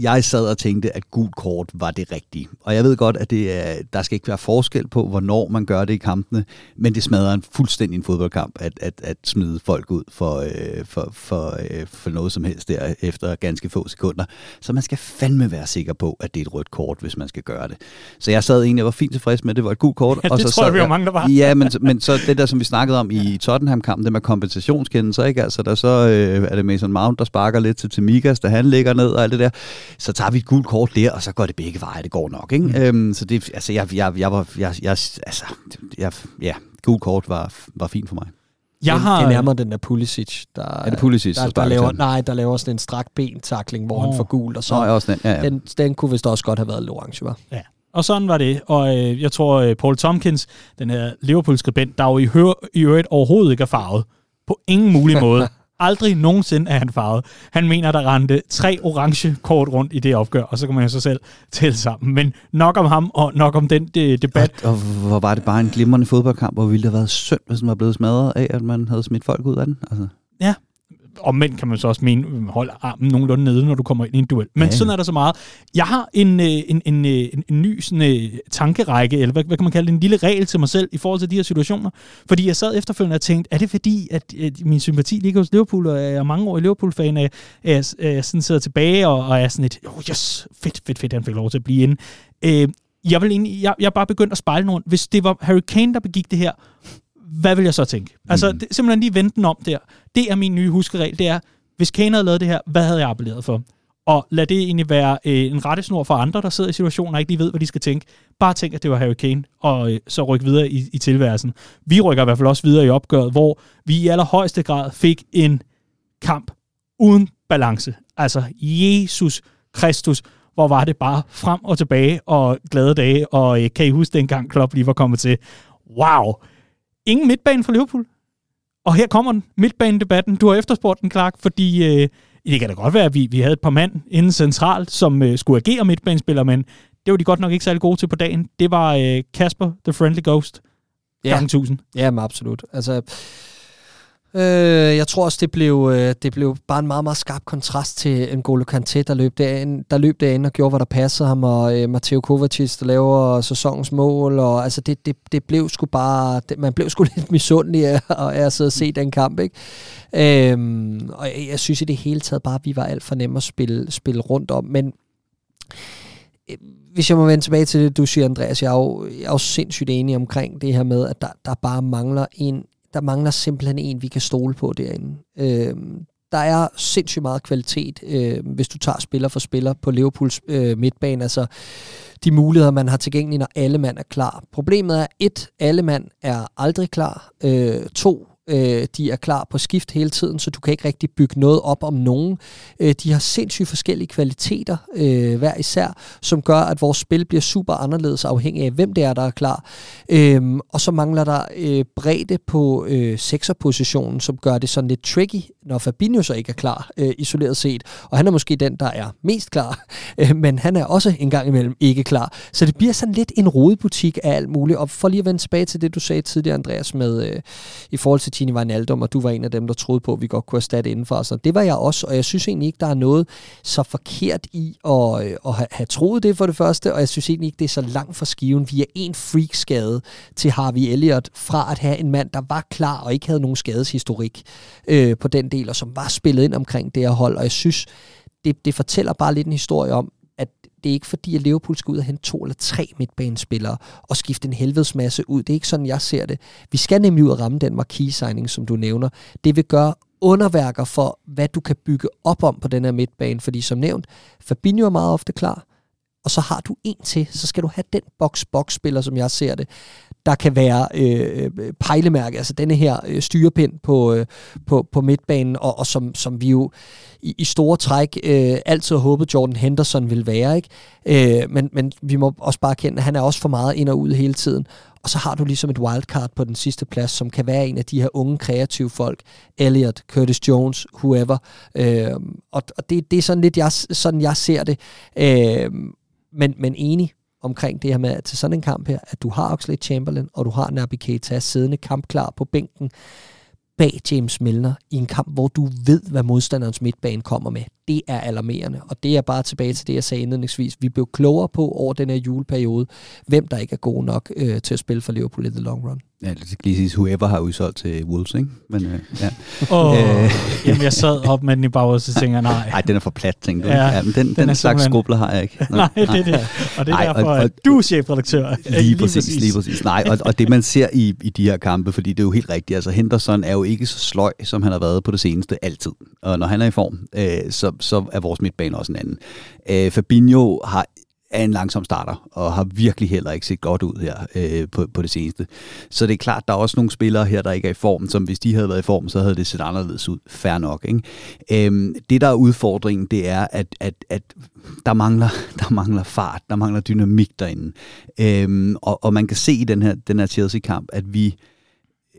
jeg sad og tænkte, at gult kort var det rigtige. Og jeg ved godt, at det er, der skal ikke være forskel på, hvornår man gør det i kampene, men det smadrer en fuldstændig en fodboldkamp, at, at, at smide folk ud for, øh, for, for, øh, for noget som helst der efter ganske få sekunder. Så man skal fandme være sikker på, at det er et rødt kort, hvis man skal gøre det. Så jeg sad egentlig og var fint tilfreds med, at det var et gult kort. [laughs] Ja, og det så tror jeg, vi jo mange, der var. Ja, men, [laughs] men så det der, som vi snakkede om i Tottenham-kampen, det med kompensationskendelser, ikke? Altså, der så øh, er det Mason Mount, der sparker lidt til Timikas, da han ligger ned og alt det der. Så tager vi et gult kort der, og så går det begge veje. Det går nok, ikke? Mm. Øhm, så det, altså, jeg, jeg, jeg var, jeg, jeg, altså, jeg, ja, gult kort var, var fint for mig. Jeg har... Det er nærmere den der Pulisic, der, er det Pulisic, der, der, der laver, nej, der laver sådan en strak ben-takling, hvor oh. han får gult, og så Nå, også den, ja, ja. Den, den kunne vist også godt have været orange, var. Ja. Og sådan var det. Og øh, jeg tror, øh, Paul Tompkins, den her Liverpool-skribent, der jo i, hør, i øvrigt overhovedet ikke er farvet. På ingen mulig [laughs] måde. Aldrig nogensinde er han farvet. Han mener, der rendte tre orange kort rundt i det opgør, og så kan man jo så selv tælle sammen. Men nok om ham, og nok om den de, debat. Og, og hvor var det bare en glimrende fodboldkamp, hvor ville det have været synd, hvis den var blevet smadret af, at man havde smidt folk ud af den. Altså. Ja, omvendt kan man så også mene, hold armen nogenlunde nede, når du kommer ind i en duel. Men ja, sådan er der så meget. Jeg har en, en, en, en, en ny sådan, tankerække, eller hvad, hvad kan man kalde det, en lille regel til mig selv i forhold til de her situationer. Fordi jeg sad efterfølgende og tænkte, er det fordi, at, at min sympati ligger hos Liverpool, og jeg er mange år i Liverpool-fan, at jeg, jeg sådan sidder tilbage og, og er sådan et, oh yes, fedt, fedt, fedt, han fik lov til at blive inde. Øh, jeg, vil egentlig, jeg, jeg er bare begyndt at spejle nogen. Hvis det var Harry Kane, der begik det her, hvad vil jeg så tænke? Altså, mm. det, simpelthen lige vente den om der. Det er min nye huskeregel, det er, hvis Kane havde lavet det her, hvad havde jeg appelleret for? Og lad det egentlig være øh, en rettesnor for andre, der sidder i situationen og ikke lige ved, hvad de skal tænke. Bare tænk, at det var Harry Kane, og øh, så ryk videre i, i tilværelsen. Vi rykker i hvert fald også videre i opgøret, hvor vi i allerhøjeste grad fik en kamp uden balance. Altså, Jesus Kristus, hvor var det bare frem og tilbage og glade dage, og øh, kan I huske dengang Klopp lige var kommet til? Wow! Ingen midtbane for Liverpool. Og her kommer den, midtbanedebatten. Du har efterspurgt den, Clark, fordi øh, det kan da godt være, at vi, vi havde et par mand inden centralt, som øh, skulle agere midtbanespillere, men det var de godt nok ikke særlig gode til på dagen. Det var øh, Kasper, The Friendly Ghost, ja. gange 1000. Ja, men absolut. Altså, Øh, jeg tror også, det blev, øh, det blev bare en meget, meget skarp kontrast til N'Golo Kanté, der løb derinde, der løb derinde og gjorde, hvad der passede ham, og øh, Matteo Kovacic, der laver sæsonens mål, og altså det, det, det blev sgu bare, det, man blev sgu [laughs] lidt misundelig af, af at sidde og se den kamp, ikke? Øhm, og jeg, jeg synes i det hele taget bare, at vi var alt for nemme at spille, spille rundt om, men øh, hvis jeg må vende tilbage til det, du siger, Andreas, jeg er jo, jeg er jo sindssygt enig omkring det her med, at der, der bare mangler en der mangler simpelthen en, vi kan stole på derinde. Øh, der er sindssygt meget kvalitet, øh, hvis du tager spiller for spiller på Liverpools øh, midtbane. Altså de muligheder, man har tilgængelige, når alle mand er klar. Problemet er, et, alle mand er aldrig klar. Øh, to, Øh, de er klar på skift hele tiden, så du kan ikke rigtig bygge noget op om nogen. Øh, de har sindssygt forskellige kvaliteter øh, hver især, som gør, at vores spil bliver super anderledes afhængig af, hvem det er, der er klar. Øh, og så mangler der øh, bredde på øh, sekserpositionen, som gør det sådan lidt tricky, når Fabinho så ikke er klar, øh, isoleret set. Og han er måske den, der er mest klar, [laughs] øh, men han er også en gang imellem ikke klar. Så det bliver sådan lidt en rodebutik af alt muligt. Og for lige at vende tilbage til det, du sagde tidligere, Andreas, med øh, i forhold til Tini Wijnaldum, og du var en af dem, der troede på, at vi godt kunne erstatte indenfor. Så det var jeg også, og jeg synes egentlig ikke, der er noget så forkert i at, øh, at have, have troet det for det første, og jeg synes egentlig ikke, det er så langt fra skiven. Vi er en freak-skade til Harvey Elliott fra at have en mand, der var klar og ikke havde nogen skadeshistorik øh, på den del, og som var spillet ind omkring det her hold, og jeg synes, det, det fortæller bare lidt en historie om, det er ikke fordi, at Liverpool skal ud og hente to eller tre midtbanespillere og skifte en helvedes masse ud. Det er ikke sådan, jeg ser det. Vi skal nemlig ud og ramme den marquis-signing, som du nævner. Det vil gøre underværker for, hvad du kan bygge op om på den her midtbane. Fordi som nævnt, Fabinho er meget ofte klar, og så har du en til, så skal du have den box-box-spiller, som jeg ser det, der kan være øh, pejlemærke, altså denne her øh, styrepind på, øh, på, på midtbanen, og, og som, som vi jo i, i store træk øh, altid har håbet, Jordan Henderson vil være. Ikke? Øh, men, men vi må også bare kende, at han er også for meget ind og ud hele tiden. Og så har du ligesom et wildcard på den sidste plads, som kan være en af de her unge kreative folk. Elliot, Curtis Jones, whoever. Øh, og og det, det er sådan lidt jeg, sådan, jeg ser det. Øh, men, men enig omkring det her med, at til sådan en kamp her, at du har Oxlade Chamberlain, og du har Naby Keita siddende kampklar på bænken bag James Milner i en kamp, hvor du ved, hvad modstanderens midtbane kommer med. Det er alarmerende, og det er bare tilbage til det, jeg sagde indledningsvis. Vi blev klogere på over den her juleperiode, hvem der ikke er god nok øh, til at spille for Liverpool i the long run. Ja, det skal lige sige, whoever har udsolgt til Wolves, ikke? Men, øh, ja. Oh, øh. Jamen, jeg sad op med den i baghovedet, så tænker jeg, nej. Nej, den er for plat, tænker du. Ja, ja men den, den, den slags simpelthen... skrubler har jeg ikke. Nå, nej, det er det. Og det er Ej, derfor, og, og, at du er chefredaktør. Lige, [laughs] lige præcis, præcis, lige præcis. Nej, og, og det man ser i, i de her kampe, fordi det er jo helt rigtigt, altså Henderson er jo ikke så sløj, som han har været på det seneste altid. Og når han er i form, øh, så, så er vores midtbane også en anden. Øh, Fabinho har er en langsom starter, og har virkelig heller ikke set godt ud her øh, på, på det seneste. Så det er klart, der er også nogle spillere her, der ikke er i form, som hvis de havde været i form, så havde det set anderledes ud. Fair nok. Ikke? Øhm, det, der er udfordringen, det er, at, at, at der, mangler, [laughs] der mangler fart, der mangler dynamik derinde. Øhm, og, og man kan se i den her, den her Chelsea-kamp, at vi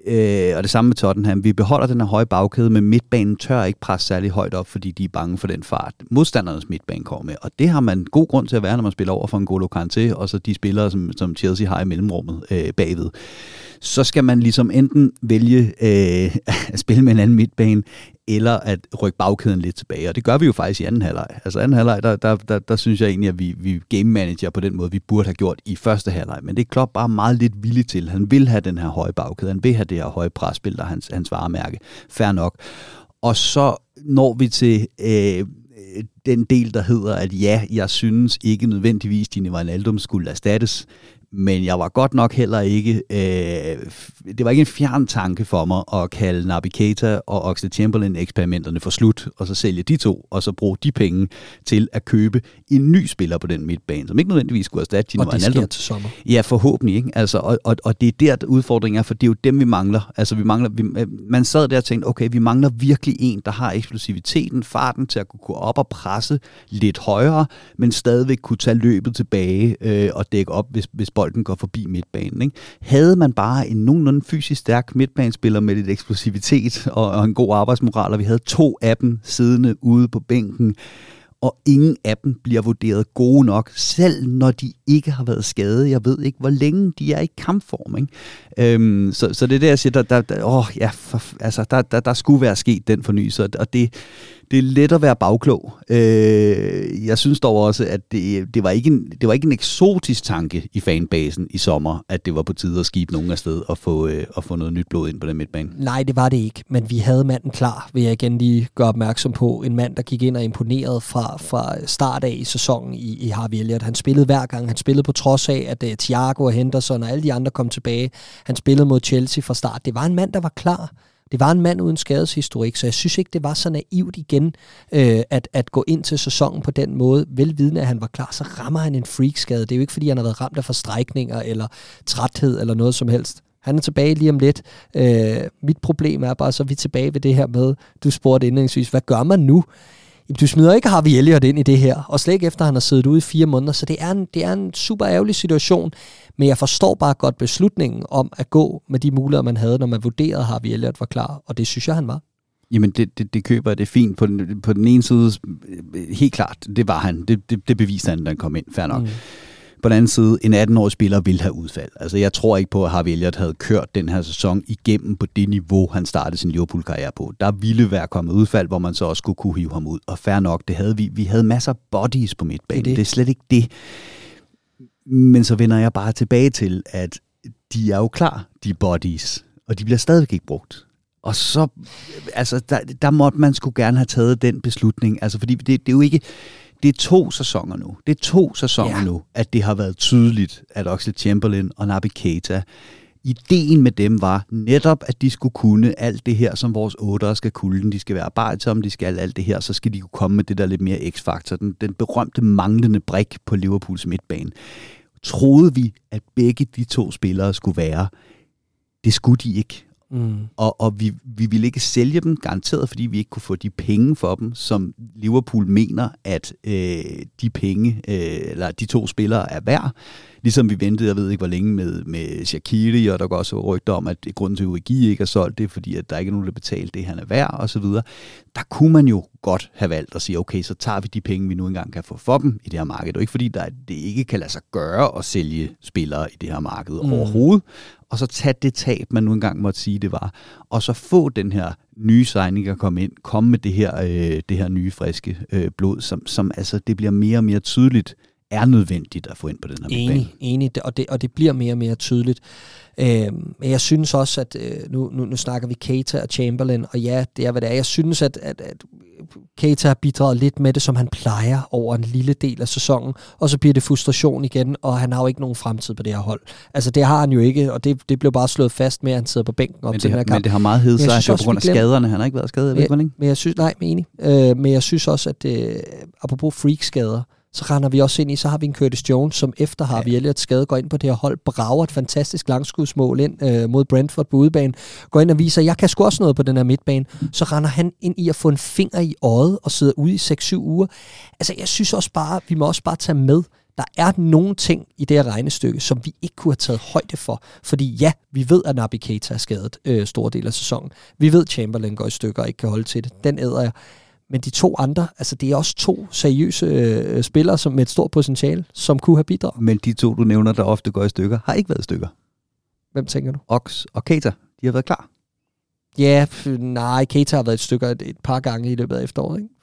Øh, og det samme med Tottenham. Vi beholder den her høje bagkæde, men midtbanen tør ikke presse særlig højt op, fordi de er bange for den fart, modstandernes midtbane kommer med. Og det har man god grund til at være, når man spiller over for en Golo Kanté, og så de spillere, som, som Chelsea har i mellemrummet øh, bagved. Så skal man ligesom enten vælge øh, [laughs] at spille med en anden midtbane, eller at rykke bagkæden lidt tilbage. Og det gør vi jo faktisk i anden halvleg. Altså anden halvleg, der, der, der, der synes jeg egentlig, at vi, vi game manager på den måde, vi burde have gjort i første halvleg. Men det er Klopp bare meget lidt villig til. Han vil have den her høje bagkæde. Han vil have det her høje presspil, der er hans, hans varemærke. Fair nok. Og så når vi til øh, den del, der hedder, at ja, jeg synes ikke nødvendigvis, at Dine Wijnaldum skulle erstattes men jeg var godt nok heller ikke, øh, det var ikke en fjern tanke for mig at kalde Naby Keita og Oxlade Chamberlain eksperimenterne for slut, og så sælge de to, og så bruge de penge til at købe en ny spiller på den midtbane, som ikke nødvendigvis skulle erstatte Gino Og det sker til sommer. Ja, forhåbentlig. Ikke? Altså, og, og, og det er der, udfordringen er, for det er jo dem, vi mangler. Altså, vi mangler vi, øh, man sad der og tænkte, okay, vi mangler virkelig en, der har eksplosiviteten, farten til at kunne gå op og presse lidt højere, men stadigvæk kunne tage løbet tilbage øh, og dække op, hvis, hvis bolden går forbi midtbanen. Ikke? Havde man bare en nogenlunde fysisk stærk midtbanespiller med lidt eksplosivitet og, og en god arbejdsmoral, og vi havde to af dem siddende ude på bænken, og ingen af dem bliver vurderet gode nok, selv når de ikke har været skadet. Jeg ved ikke, hvor længe de er i kampform. Ikke? Øhm, så, så det er det, jeg siger, der, der, der, åh, ja, for, altså, der, der, der skulle være sket den fornyelse, og det, det er let at være bagklog. Øh, jeg synes dog også, at det, det, var ikke en, det var ikke en eksotisk tanke i fanbasen i sommer, at det var på tide at skibe nogen afsted og få, øh, og få noget nyt blod ind på den midtbane. Nej, det var det ikke, men vi havde manden klar, vil jeg igen lige gøre opmærksom på. En mand, der gik ind og imponerede fra, fra start af i sæsonen i, i Harvey Elliott. Han spillede hver gang, han spillede på trods af, at uh, Thiago og Henderson og alle de andre kom tilbage. Han spillede mod Chelsea fra start. Det var en mand, der var klar. Det var en mand uden skadeshistorik, så jeg synes ikke, det var så naivt igen, øh, at, at gå ind til sæsonen på den måde, velvidende at han var klar, så rammer han en freakskade. Det er jo ikke, fordi han har været ramt af forstrækninger eller træthed eller noget som helst. Han er tilbage lige om lidt. Øh, mit problem er bare, så er vi tilbage ved det her med, du spurgte indlægsvis, hvad gør man nu? Du smider ikke Harvey Elliott ind i det her, og slet ikke efter, han har siddet ude i fire måneder, så det er, en, det er en super ærgerlig situation, men jeg forstår bare godt beslutningen om at gå med de muligheder, man havde, når man vurderede, at Harvey Elliott var klar, og det synes jeg, han var. Jamen, det, det, det køber det fint. På den, på den ene side, helt klart, det var han. Det, det, det beviste han, da han kom ind. Fair nok. Mm. På den anden side, en 18-årig spiller vil have udfald. Altså, jeg tror ikke på, at Harvey Elliott havde kørt den her sæson igennem på det niveau, han startede sin Liverpool-karriere på. Der ville være kommet udfald, hvor man så også skulle kunne hive ham ud. Og fair nok, det havde vi. Vi havde masser af bodies på midtbanen. Det, det. det er slet ikke det. Men så vender jeg bare tilbage til, at de er jo klar, de bodies, og de bliver stadigvæk ikke brugt. Og så, altså, der, der måtte man skulle gerne have taget den beslutning, altså, fordi det, det er jo ikke, det er to sæsoner nu. Det er to sæsoner ja. nu, at det har været tydeligt, at Oxlade Chamberlain og Naby Keita, ideen med dem var netop, at de skulle kunne alt det her, som vores otter skal kunne. De skal være arbejdsomme, de skal alt det her, så skal de kunne komme med det der lidt mere x-faktor. Den, den berømte manglende brik på Liverpools midtbane. Troede vi, at begge de to spillere skulle være. Det skulle de ikke. Mm. Og, og vi, vi ville ikke sælge dem, garanteret, fordi vi ikke kunne få de penge for dem, som Liverpool mener, at øh, de penge, øh, eller de to spillere er værd. Ligesom vi ventede, jeg ved ikke hvor længe, med, med Shakiri, og der går også rygter om, at grunden til, at Urugi ikke er solgt, det er fordi, at der ikke er nogen, der betaler det, han er værd, og så videre. Der kunne man jo godt have valgt at sige, okay, så tager vi de penge, vi nu engang kan få for dem i det her marked. Og ikke fordi, der, det ikke kan lade sig gøre at sælge spillere i det her marked mm. overhovedet, og så tage det tab, man nu engang måtte sige, det var, og så få den her nye signing at komme ind, komme med det her, øh, det her nye, friske øh, blod, som, som altså, det bliver mere og mere tydeligt, er nødvendigt at få ind på den her Enig, enig og, det, og det bliver mere og mere tydeligt. Øh, men jeg synes også, at øh, nu, nu, nu snakker vi Keita og Chamberlain, og ja, det er hvad det er. Jeg synes, at, at, at Keita har bidraget lidt med det, som han plejer over en lille del af sæsonen, og så bliver det frustration igen, og han har jo ikke nogen fremtid på det her hold. Altså det har han jo ikke, og det, det blev bare slået fast med, at han sidder på bænken op men til den her kamp. Men det har meget hed sig, på grund af skaderne. Han har ikke været skadet, jeg ved ikke. Men jeg synes, nej, men enig. Øh, men jeg synes også, at øh, apropos freak-skader, så render vi også ind i, så har vi en Curtis Jones, som efter har vi Elliot skade, går ind på det her hold, brager et fantastisk langskudsmål ind øh, mod Brentford på udebane, går ind og viser, at jeg kan sgu også noget på den her midtbane. Så render han ind i at få en finger i øjet og sidder ude i 6-7 uger. Altså, jeg synes også bare, vi må også bare tage med, der er nogle ting i det her regnestykke, som vi ikke kunne have taget højde for. Fordi ja, vi ved, at Naby Keita er skadet øh, store del af sæsonen. Vi ved, at Chamberlain går i stykker og ikke kan holde til det. Den æder jeg. Men de to andre, altså det er også to seriøse øh, spillere som med et stort potentiale, som kunne have bidraget. Men de to, du nævner, der ofte går i stykker, har ikke været i stykker. Hvem tænker du? Ox og Keita, de har været klar. Ja, nej, Keita har været et stykker et, et par gange i løbet af efteråret, ikke?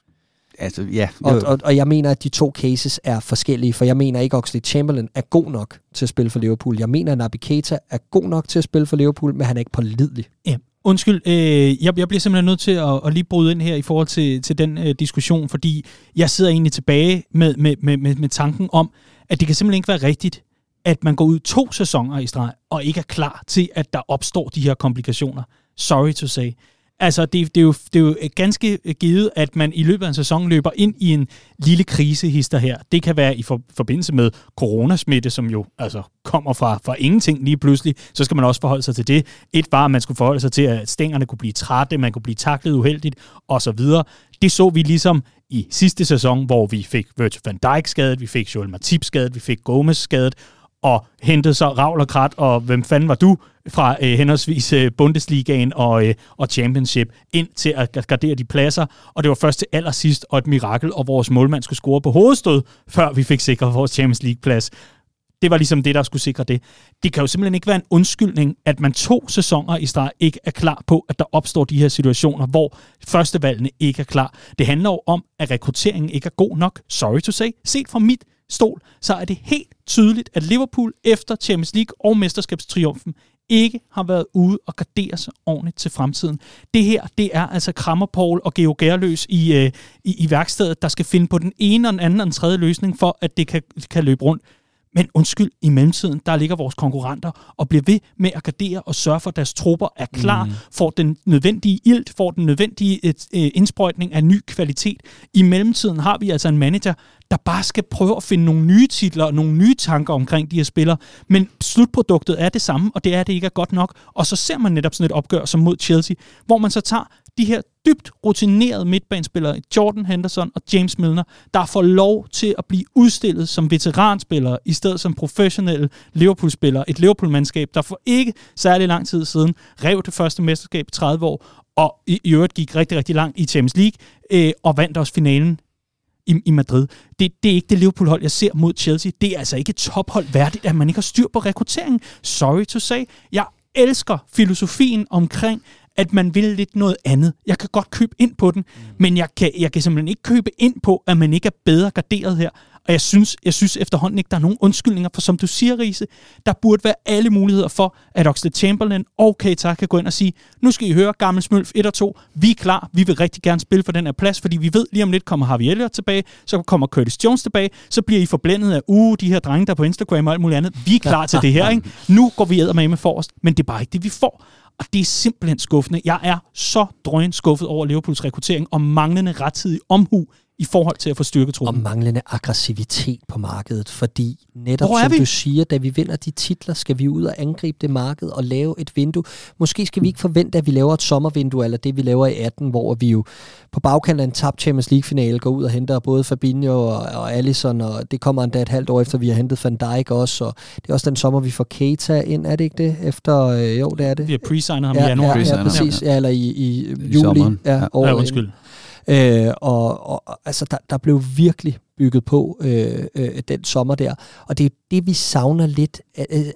Altså, ja. Og, og, og jeg mener, at de to cases er forskellige, for jeg mener ikke, at Oxlade Chamberlain er god nok til at spille for Liverpool. Jeg mener, at Naby Keita er god nok til at spille for Liverpool, men han er ikke pålidelig. Ja, Undskyld, øh, jeg, jeg bliver simpelthen nødt til at, at lige bryde ind her i forhold til, til den øh, diskussion, fordi jeg sidder egentlig tilbage med, med, med, med, med tanken om, at det kan simpelthen ikke være rigtigt, at man går ud to sæsoner i streg, og ikke er klar til, at der opstår de her komplikationer. Sorry to say. Altså, det, det, er jo, det er jo øh, ganske øh, givet, at man i løbet af en sæson løber ind i en lille krisehister her. Det kan være i for, forbindelse med coronasmitte, som jo altså kommer fra, fra ingenting lige pludselig. Så skal man også forholde sig til det. Et var, at man skulle forholde sig til, at stængerne kunne blive trætte, man kunne blive taklet uheldigt osv. Det så vi ligesom i sidste sæson, hvor vi fik Virgil van Dijk skadet, vi fik Joel Matip skadet, vi fik Gomez skadet, og hentede så Ravl og Krat, og hvem fanden var du fra øh, henholdsvis øh, Bundesligaen og, øh, og Championship ind til at gardere de pladser, og det var først til allersidst og et mirakel, og vores målmand skulle score på hovedstød, før vi fik sikret vores Champions League-plads. Det var ligesom det, der skulle sikre det. Det kan jo simpelthen ikke være en undskyldning, at man to sæsoner i streg ikke er klar på, at der opstår de her situationer, hvor førstevalgene ikke er klar. Det handler jo om, at rekrutteringen ikke er god nok. Sorry to say. Set fra mit stol, så er det helt tydeligt, at Liverpool efter Champions League og mesterskabstriumfen ikke har været ude og gardere sig ordentligt til fremtiden. Det her, det er altså Krammerpol og Geo Gerløs i, øh, i, i værkstedet, der skal finde på den ene og den anden og den tredje løsning for, at det kan, kan løbe rundt. Men undskyld, i mellemtiden, der ligger vores konkurrenter og bliver ved med at gardere og sørge for, at deres trupper er klar, mm. får den nødvendige ilt, får den nødvendige et, et, indsprøjtning af ny kvalitet. I mellemtiden har vi altså en manager, der bare skal prøve at finde nogle nye titler og nogle nye tanker omkring de her spillere. Men slutproduktet er det samme, og det er, at det ikke er godt nok. Og så ser man netop sådan et opgør som mod Chelsea, hvor man så tager de her dybt rutinerede midtbanespillere, Jordan Henderson og James Milner, der får lov til at blive udstillet som veteranspillere, i stedet som professionelle Liverpool-spillere. Et Liverpool-mandskab, der for ikke særlig lang tid siden rev det første mesterskab i 30 år, og i, i øvrigt gik rigtig, rigtig langt i Champions League, øh, og vandt også finalen i, i Madrid. Det, det er ikke det Liverpool-hold, jeg ser mod Chelsea. Det er altså ikke et tophold værdigt, at man ikke har styr på rekrutteringen. Sorry to say. Jeg elsker filosofien omkring, at man vil lidt noget andet. Jeg kan godt købe ind på den, mm. men jeg kan, jeg kan simpelthen ikke købe ind på, at man ikke er bedre garderet her. Og jeg synes, jeg synes efterhånden ikke, der er nogen undskyldninger, for som du siger, Riese, der burde være alle muligheder for, at Oxlade Chamberlain og Keita kan gå ind og sige, nu skal I høre, gammel Smølf 1 og 2, vi er klar, vi vil rigtig gerne spille for den her plads, fordi vi ved lige om lidt kommer Harvey Elliott tilbage, så kommer Curtis Jones tilbage, så bliver I forblændet af, uh, de her drenge, der på Instagram og alt muligt andet. Vi er klar til [laughs] det her, ikke? Nu går vi med med forrest, men det er bare ikke det, vi får. Og det er simpelthen skuffende. Jeg er så drøn skuffet over Liverpools rekruttering og manglende rettidig omhu i forhold til at få styrket truppen. Og manglende aggressivitet på markedet, fordi netop som vi? du siger, da vi vinder de titler, skal vi ud og angribe det marked og lave et vindue. Måske skal vi ikke forvente, at vi laver et sommervindue, eller det vi laver i 18, hvor vi jo på bagkanten af en tabt Champions League-finale går ud og henter både Fabinho og, og Allison, og det kommer endda et halvt år efter, vi har hentet Van Dijk også, og det er også den sommer, vi får Keita ind, er det ikke det? Efter, øh, jo, det er det. Vi har pre-signet ham ja, i januar. Ja, ja, præcis. Ja, eller i, i, I juli. Ja, ja, ja, undskyld. Øh, og, og altså, der, der blev virkelig bygget på øh, øh, den sommer der. Og det er det, vi savner lidt.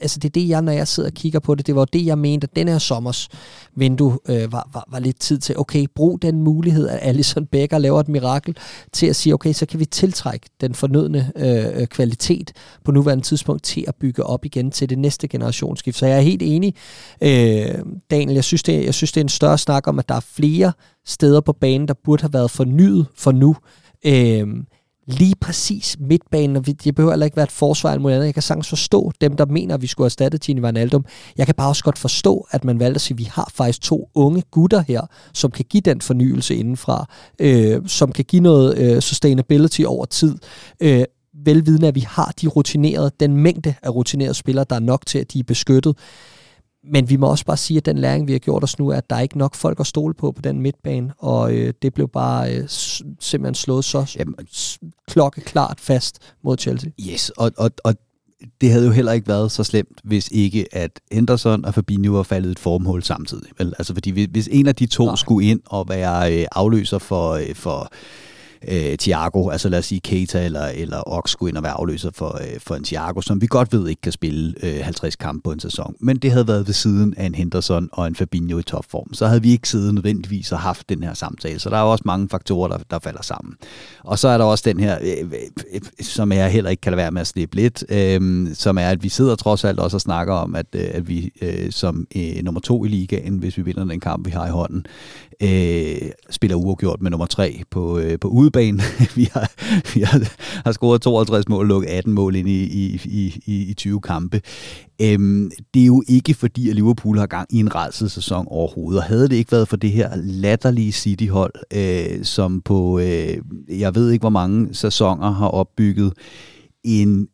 Altså det er det, jeg, når jeg sidder og kigger på det, det var det, jeg mente, at den her sommers vindue øh, var, var, var lidt tid til, okay, brug den mulighed, at Alison Becker laver et mirakel, til at sige, okay, så kan vi tiltrække den fornødne øh, øh, kvalitet på nuværende tidspunkt til at bygge op igen til det næste generationsskift. Så jeg er helt enig, øh, Daniel, jeg synes, det, jeg synes, det er en større snak om, at der er flere steder på banen, der burde have været fornyet for nu. Øh, lige præcis midtbanen, og det behøver heller ikke være et forsvar eller andet. Jeg kan sagtens forstå dem, der mener, at vi skulle erstatte Gini Wijnaldum. Jeg kan bare også godt forstå, at man valgte at sige, at vi har faktisk to unge gutter her, som kan give den fornyelse indenfra, øh, som kan give noget øh, sustainability over tid. Øh, velvidende, at vi har de rutinerede, den mængde af rutinerede spillere, der er nok til, at de er beskyttet. Men vi må også bare sige, at den læring, vi har gjort os nu, er, at der er ikke nok folk at stole på på den midtbane, og øh, det blev bare øh, simpelthen slået så Jamen. klokkeklart fast mod Chelsea. Yes, og, og, og det havde jo heller ikke været så slemt, hvis ikke at Henderson og Fabinho var faldet et formhul samtidig. Vel? Altså fordi hvis en af de to Nej. skulle ind og være øh, afløser for, øh, for øh, Thiago, altså lad os sige Keita eller, eller Ox skulle ind og være afløser for, øh, for en Thiago, som vi godt ved ikke kan spille øh, 50 kampe på en sæson. Men det havde været ved siden af en Henderson og en Fabinho i topform. Så havde vi ikke siddet nødvendigvis og haft den her samtale. Så der er også mange faktorer, der, der falder sammen. Og så er der også den her, øh øh, øh, øh, som jeg heller ikke kan lade være med at slippe lidt, øh, som er, at vi sidder trods alt også og snakker om, at, øh, at vi øh, som øh, nummer to i ligaen, hvis vi vinder den kamp, vi har i hånden, øh, spiller uafgjort med nummer 3 på, øh, på udebane. [laughs] vi har, vi har, har scoret 52 mål og lukket 18 mål ind i, i, i, i 20 kampe. Øhm, det er jo ikke fordi, at Liverpool har gang i en sæson overhovedet, og havde det ikke været for det her latterlige City-hold, øh, som på, øh, jeg ved ikke hvor mange sæsoner har opbygget en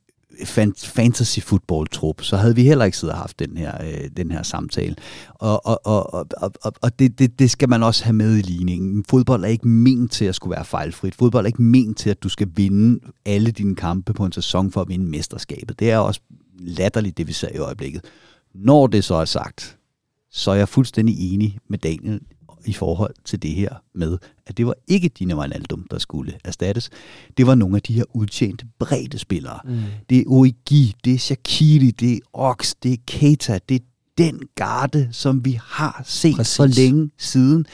fantasy football trup, så havde vi heller ikke siddet og haft den her, øh, den her samtale. Og, og, og, og, og, og det, det, det skal man også have med i ligningen. Fodbold er ikke ment til at skulle være fejlfrit. Fodbold er ikke ment til, at du skal vinde alle dine kampe på en sæson for at vinde mesterskabet. Det er også latterligt, det vi ser i øjeblikket. Når det så er sagt, så er jeg fuldstændig enig med Daniel i forhold til det her med, at det var ikke Dina Wijnaldum, der skulle erstattes. Det var nogle af de her udtjente bredde spillere. Mm. Det er Origi, det er Shakiri, det er Ox, det er Keita, det er den garde, som vi har set Præcis. for længe siden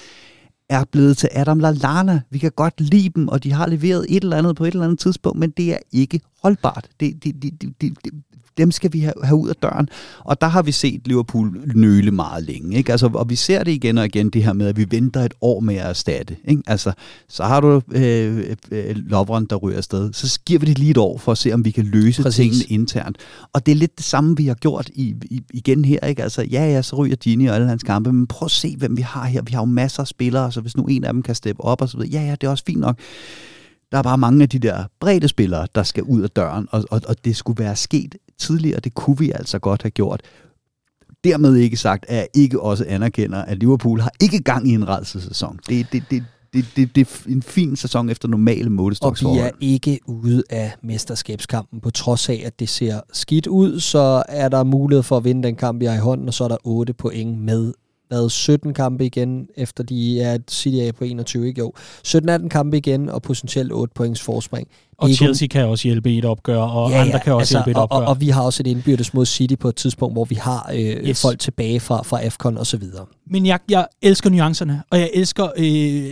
er blevet til Adam Lallana. Vi kan godt lide dem, og de har leveret et eller andet på et eller andet tidspunkt, men det er ikke holdbart. Det, det, det, det, det, dem skal vi have, have ud af døren. Og der har vi set Liverpool nøle meget længe. Ikke? Altså, og vi ser det igen og igen, det her med, at vi venter et år med at erstatte. Ikke? Altså, så har du øh, øh, loveren, der ryger afsted. Så giver vi det lige et år for at se, om vi kan løse Præcis. tingene internt. Og det er lidt det samme, vi har gjort i, i, igen her. Ikke? Altså, ja, ja, så ryger Gini og alle hans kampe, men prøv at se, hvem vi har her. Vi har jo masser af spillere, så hvis nu en af dem kan steppe op og så videre, ja, ja, det er også fint nok. Der er bare mange af de der brede spillere, der skal ud af døren, og, og, og det skulle være sket tidligere. Det kunne vi altså godt have gjort. Dermed ikke sagt, at jeg ikke også anerkender, at Liverpool har ikke gang i en redselsæson. Det, det, det, det, det, det er en fin sæson efter normale målestoksforhold. Og vi er ikke ude af mesterskabskampen. På trods af, at det ser skidt ud, så er der mulighed for at vinde den kamp, vi har i hånden, og så er der 8 point med været 17 kampe igen, efter de er City er på 21, ikke? Jo. 17-18 kampe igen, og potentielt 8 points forspring. Og Ego. Chelsea kan også hjælpe et opgør, og ja, ja, andre kan også altså, hjælpe et opgør. Og, og vi har også et indbyrdes mod City på et tidspunkt, hvor vi har øh, yes. folk tilbage fra, fra AFCON og så videre. Men jeg, jeg elsker nuancerne, og jeg elsker øh,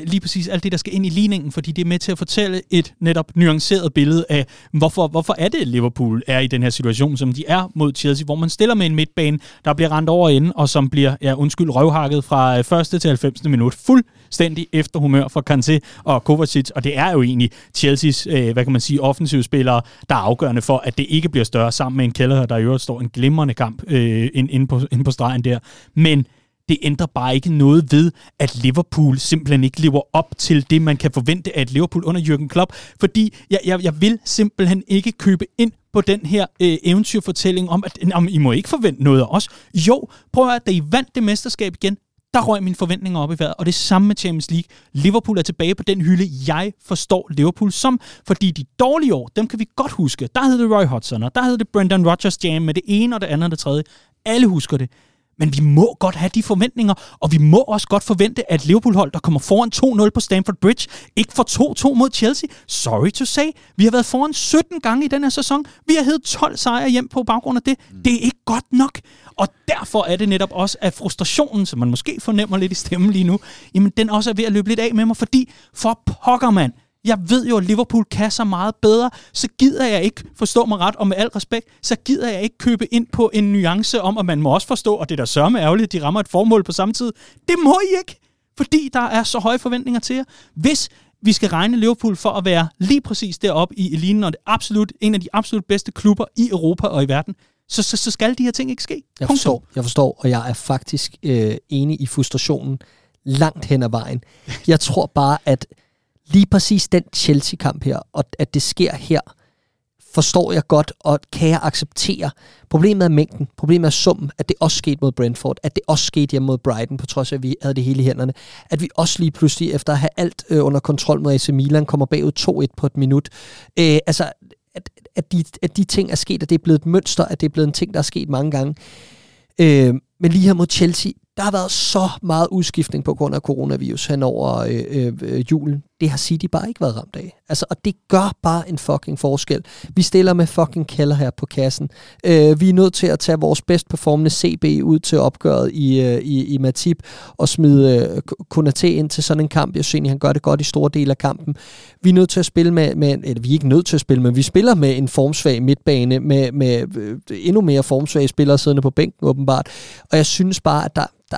lige præcis alt det, der skal ind i ligningen, fordi det er med til at fortælle et netop nuanceret billede af, hvorfor, hvorfor er det, Liverpool er i den her situation, som de er mod Chelsea, hvor man stiller med en midtbane, der bliver rendt over inden, og som bliver, ja undskyld, røvhakket fra øh, første til 90. minut. Fuldstændig efter humør for Kanté og Kovacic, og det er jo egentlig Chelseas, øh, hvad kan man sige, offensive spillere, der er afgørende for, at det ikke bliver større sammen med en Keller, der i øvrigt står en glimrende kamp øh, inde, på, inde på stregen der. Men det ændrer bare ikke noget ved, at Liverpool simpelthen ikke lever op til det, man kan forvente af et Liverpool under Jürgen Klopp. Fordi jeg, jeg, jeg vil simpelthen ikke købe ind på den her øh, eventyrfortælling om, at om, I må ikke forvente noget af os. Jo, prøv at da I vandt det mesterskab igen, der røg mine forventninger op i vejret. Og det samme med Champions League. Liverpool er tilbage på den hylde, jeg forstår Liverpool som. Fordi de dårlige år, dem kan vi godt huske. Der hed det Roy Hodgson, og der hed det Brendan Rodgers Jam med det ene og det andet og det tredje. Alle husker det. Men vi må godt have de forventninger, og vi må også godt forvente, at Liverpool-hold, der kommer foran 2-0 på Stamford Bridge, ikke får 2-2 mod Chelsea. Sorry to say. Vi har været foran 17 gange i den her sæson. Vi har heddet 12 sejre hjem på baggrund af det. Mm. Det er ikke godt nok. Og derfor er det netop også, at frustrationen, som man måske fornemmer lidt i stemmen lige nu, jamen den også er ved at løbe lidt af med mig, fordi for pokker man, jeg ved jo, at Liverpool kan så meget bedre, så gider jeg ikke, forstå mig ret, og med al respekt, så gider jeg ikke købe ind på en nuance om, at man må også forstå, og det der sørme ærgerligt, at de rammer et formål på samme tid. Det må I ikke, fordi der er så høje forventninger til jer. Hvis vi skal regne Liverpool for at være lige præcis deroppe i eliten, og det absolut, en af de absolut bedste klubber i Europa og i verden, så, så, så skal de her ting ikke ske. Jeg forstår, jeg forstår, og jeg er faktisk øh, enig i frustrationen langt hen ad vejen. Jeg tror bare, at lige præcis den Chelsea-kamp her, og at det sker her, forstår jeg godt, og kan jeg acceptere. Problemet er mængden, problemet er summen, at det også skete mod Brentford, at det også skete hjemme mod Brighton, på trods af, at vi havde det hele i hænderne. At vi også lige pludselig, efter at have alt øh, under kontrol mod AC Milan, kommer bagud 2-1 på et minut. Øh, altså, at, at, de, at de ting er sket, at det er blevet et mønster, at det er blevet en ting, der er sket mange gange. Øh, men lige her mod Chelsea, der har været så meget udskiftning på grund af coronavirus hen over øh, øh, øh, julen det har City bare ikke været ramt af. Altså, og det gør bare en fucking forskel. Vi stiller med fucking Keller her på kassen. Øh, vi er nødt til at tage vores bedst performende CB ud til opgøret i, øh, i, i Matip og smide øh, Konaté ind til sådan en kamp. Jeg synes han gør det godt i store dele af kampen. Vi er nødt til at spille med, med eller vi er ikke nødt til at spille, men vi spiller med en formsvag midtbane, med, med øh, endnu mere formsvage spillere siddende på bænken åbenbart. Og jeg synes bare, at der, der,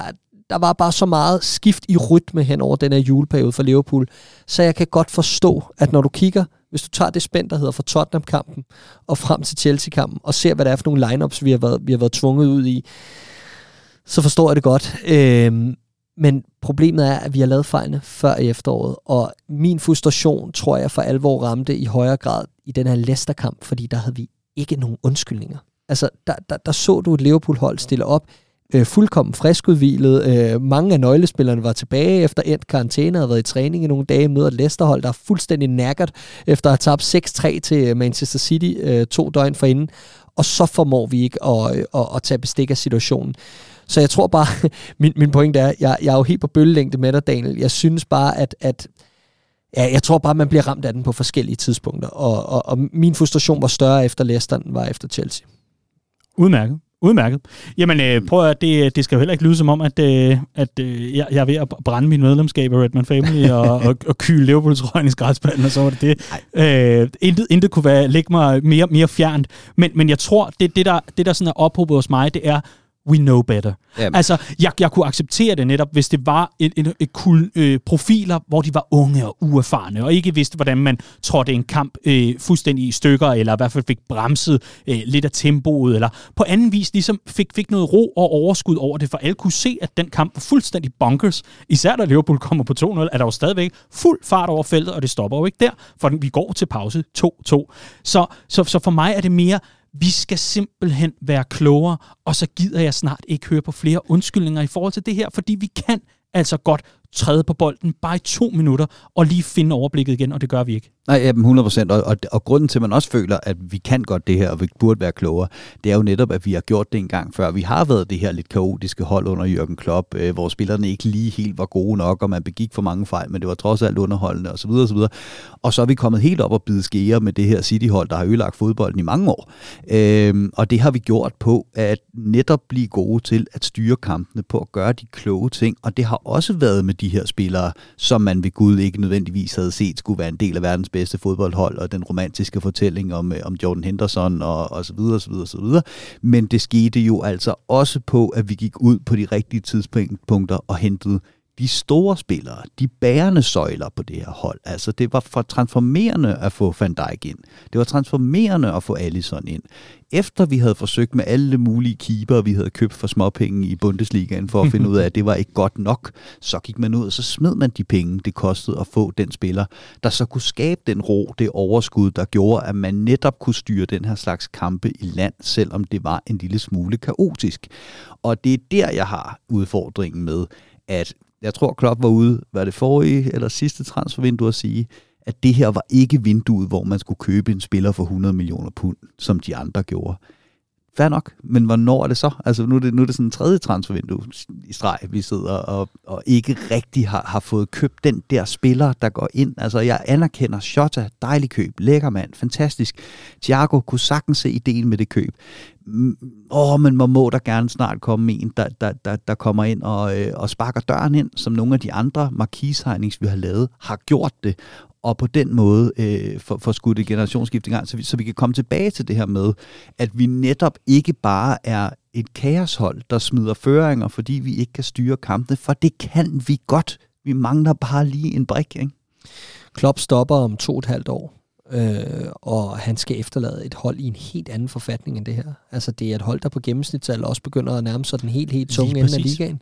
der var bare så meget skift i rytme hen over den her juleperiode for Liverpool. Så jeg kan godt forstå, at når du kigger, hvis du tager det spænd, der hedder fra Tottenham-kampen og frem til Chelsea-kampen, og ser, hvad det er for nogle lineups, vi har været, vi har været tvunget ud i, så forstår jeg det godt. Øhm, men problemet er, at vi har lavet fejlene før i efteråret, og min frustration, tror jeg, for alvor ramte i højere grad i den her Leicester-kamp, fordi der havde vi ikke nogen undskyldninger. Altså, der, der, der så du et Liverpool-hold stille op øh, fuldkommen friskudvilet. Øh, mange af nøglespillerne var tilbage efter endt karantæne og været i træning i nogle dage, møder et Leicesterhold, der er fuldstændig nækkert efter at have tabt 6-3 til øh, Manchester City øh, to døgn forinden. og så formår vi ikke at, at, at, at tage bestik af situationen. Så jeg tror bare, [laughs] min, min pointe er, jeg, jeg er jo helt på bølgelængde med dig, Daniel. Jeg synes bare, at, at ja, jeg tror bare, man bliver ramt af den på forskellige tidspunkter. Og, og, og min frustration var større efter Leicester, end var efter Chelsea. Udmærket. Udmærket. Jamen, øh, prøv at det, det skal jo heller ikke lyde som om, at, øh, at øh, jeg, jeg er ved at brænde min medlemskab af Redman Family [laughs] og, og, og kyle Liverpool-trøjen i skraldspanden, og så var det det. Øh, intet, intet kunne være, lægge mig mere, mere fjernt. Men, men jeg tror, det, det, der, det der sådan er ophobet hos mig, det er, we know better. Jamen. Altså, jeg, jeg kunne acceptere det netop, hvis det var et, et, et cool, øh, profiler, hvor de var unge og uerfarne, og ikke vidste, hvordan man trådte en kamp øh, fuldstændig i stykker, eller i hvert fald fik bremset øh, lidt af tempoet, eller på anden vis ligesom fik, fik noget ro og overskud over det, for alle kunne se, at den kamp var fuldstændig bonkers. Især da Liverpool kommer på 2-0, er der jo stadigvæk fuld fart over feltet, og det stopper jo ikke der, for vi går til pause 2-2. Så, så, så for mig er det mere, vi skal simpelthen være klogere, og så gider jeg snart ikke høre på flere undskyldninger i forhold til det her, fordi vi kan altså godt træde på bolden bare i to minutter og lige finde overblikket igen, og det gør vi ikke. Nej, ja, 100 procent. Og, og, og grunden til, at man også føler, at vi kan godt det her, og vi burde være klogere, det er jo netop, at vi har gjort det en gang før. Vi har været det her lidt kaotiske hold under Jørgen Klopp, øh, hvor spillerne ikke lige helt var gode nok, og man begik for mange fejl, men det var trods alt underholdende osv. osv. Og så er vi kommet helt op og bide skære med det her City-hold, der har ødelagt fodbolden i mange år. Øh, og det har vi gjort på at netop blive gode til at styre kampene, på at gøre de kloge ting, og det har også været med de her spillere, som man ved Gud ikke nødvendigvis havde set skulle være en del af verdens bedste fodboldhold, og den romantiske fortælling om, øh, om Jordan Henderson, og, og så videre, så videre, så videre. Men det skete jo altså også på, at vi gik ud på de rigtige tidspunkter og hentede de store spillere, de bærende søjler på det her hold. Altså, det var for transformerende at få Van Dijk ind. Det var transformerende at få Allison ind. Efter vi havde forsøgt med alle mulige keeper, vi havde købt for småpenge i Bundesligaen for at finde ud af, at det var ikke godt nok, så gik man ud, og så smed man de penge, det kostede at få den spiller, der så kunne skabe den ro, det overskud, der gjorde, at man netop kunne styre den her slags kampe i land, selvom det var en lille smule kaotisk. Og det er der, jeg har udfordringen med, at jeg tror Klopp var ude, var det forrige eller sidste transfervindue at sige, at det her var ikke vinduet, hvor man skulle købe en spiller for 100 millioner pund, som de andre gjorde. Fair nok, men hvornår er det så? Altså nu er det, nu er det sådan en tredje transfervindue i streg, vi sidder og, og ikke rigtig har, har fået købt den der spiller, der går ind. Altså jeg anerkender Shota, dejlig køb, lækker mand, fantastisk. Thiago kunne sagtens se ideen med det køb. Åh, men man må der gerne snart komme en, der, der, der, der kommer ind og, øh, og sparker døren ind, som nogle af de andre markishegnings, vi har lavet, har gjort det og på den måde øh, for, for skudt et generationsskift i gang, så vi, så vi kan komme tilbage til det her med, at vi netop ikke bare er et kaoshold, der smider føringer, fordi vi ikke kan styre kampene, for det kan vi godt. Vi mangler bare lige en brik, ikke? Klopp stopper om to og et halvt år, øh, og han skal efterlade et hold i en helt anden forfatning end det her. Altså det er et hold, der på gennemsnitsal også begynder at nærme sig den helt, helt tunge ende af ligaen.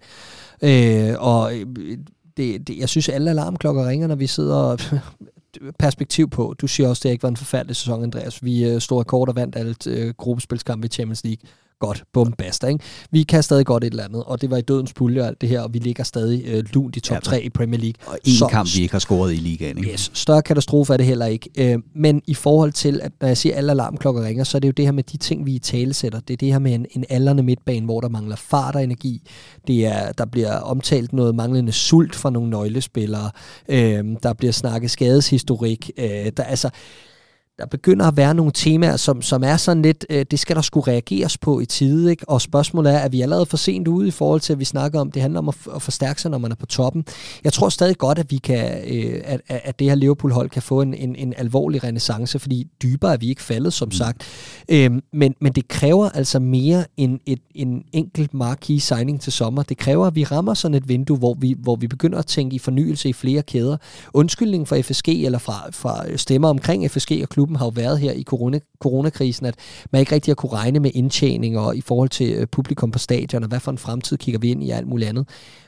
Øh, og øh, det, det, jeg synes, alle alarmklokker ringer, når vi sidder perspektiv på. Du siger også, at det ikke var en forfærdelig sæson, Andreas. Vi øh, stod rekord og vandt alle øh, i Champions League godt, bum, basta. Ikke? Vi kan stadig godt et eller andet, og det var i dødens pulje og alt det her, og vi ligger stadig øh, lunt i top ja, 3 i Premier League. Og en så, kamp, vi ikke har scoret i ligaen. Ikke? Yes, større katastrofe er det heller ikke. Øh, men i forhold til, at når jeg siger, at alle alarmklokker ringer, så er det jo det her med de ting, vi i tale sætter. Det er det her med en, en aldrende midtbane, hvor der mangler fart og energi. Det er, der bliver omtalt noget manglende sult fra nogle nøglespillere. Øh, der bliver snakket skadeshistorik. Øh, der, altså, der begynder at være nogle temaer, som, som er sådan lidt, øh, det skal der skulle reageres på i tide, ikke? og spørgsmålet er, er vi allerede for sent ude i forhold til, at vi snakker om, det handler om at, at forstærke sig, når man er på toppen. Jeg tror stadig godt, at vi kan, øh, at, at det her Liverpool-hold kan få en, en, en alvorlig renaissance, fordi dybere er vi ikke faldet, som mm. sagt. Øhm, men, men det kræver altså mere end et, en enkelt marquee signing til sommer. Det kræver, at vi rammer sådan et vindue, hvor vi, hvor vi begynder at tænke i fornyelse i flere kæder. Undskyldning fra FSG, eller fra, fra stemmer omkring FSG og klubben, klubben har jo været her i corona, coronakrisen, at man ikke rigtig har kunne regne med indtjening og i forhold til øh, publikum på stadion, og hvad for en fremtid kigger vi ind i alt muligt andet.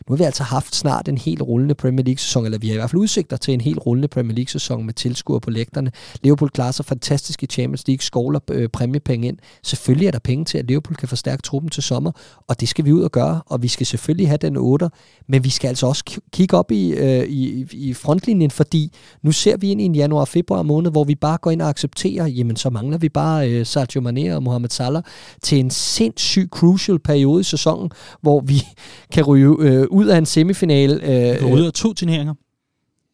Nu har vi altså haft snart en helt rullende Premier League-sæson, eller vi har i hvert fald udsigter til en helt rullende Premier League-sæson med tilskuere på lægterne. Liverpool klarer sig fantastisk i Champions League, skovler øh, præmiepenge ind. Selvfølgelig er der penge til, at Liverpool kan forstærke truppen til sommer, og det skal vi ud og gøre, og vi skal selvfølgelig have den 8, men vi skal altså også kigge op i, øh, i, i frontlinjen, fordi nu ser vi ind i en januar-februar måned, hvor vi bare går ind og accepterer, jamen så mangler vi bare øh, Sergio Mane og Mohamed Salah til en sindssyg crucial periode i sæsonen, hvor vi kan ryge øh, ud af en semifinal. Øh, ud af to turneringer.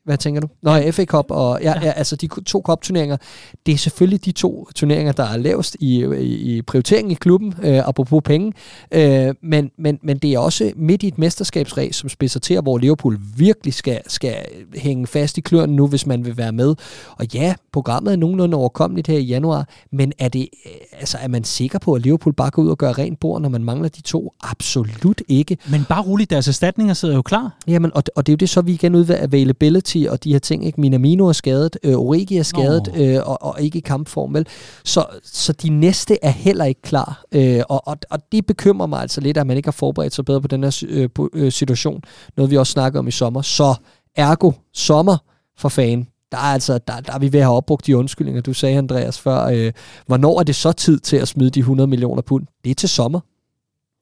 Hvad tænker du? Nå, ja. FA Cup og ja, ja, altså de to cup-turneringer. Det er selvfølgelig de to turneringer, der er lavest i, i, i prioriteringen i klubben, øh, apropos penge. Øh, men, men, men det er også midt i et mesterskabsræs, som spidser til, hvor Liverpool virkelig skal, skal hænge fast i kløren nu, hvis man vil være med. Og ja, programmet er nogenlunde overkommeligt her i januar, men er, det, øh, altså, er man sikker på, at Liverpool bare går ud og gør rent bord, når man mangler de to? Absolut ikke. Men bare roligt, deres erstatninger sidder jo klar. Jamen, og, og det er jo det, så vi igen ud ved availability og de her ting. Ikke? Minamino er skadet, øh, Origi er skadet, øh, og, og ikke i kampform. Vel? Så, så de næste er heller ikke klar. Øh, og, og, og det bekymrer mig altså lidt, at man ikke har forberedt sig bedre på den her øh, på, øh, situation. Noget vi også snakker om i sommer. Så ergo sommer for fan der er, altså, der, der er vi ved at have opbrugt de undskyldninger, du sagde, Andreas, før. Øh, hvornår er det så tid til at smide de 100 millioner pund? Det er til sommer.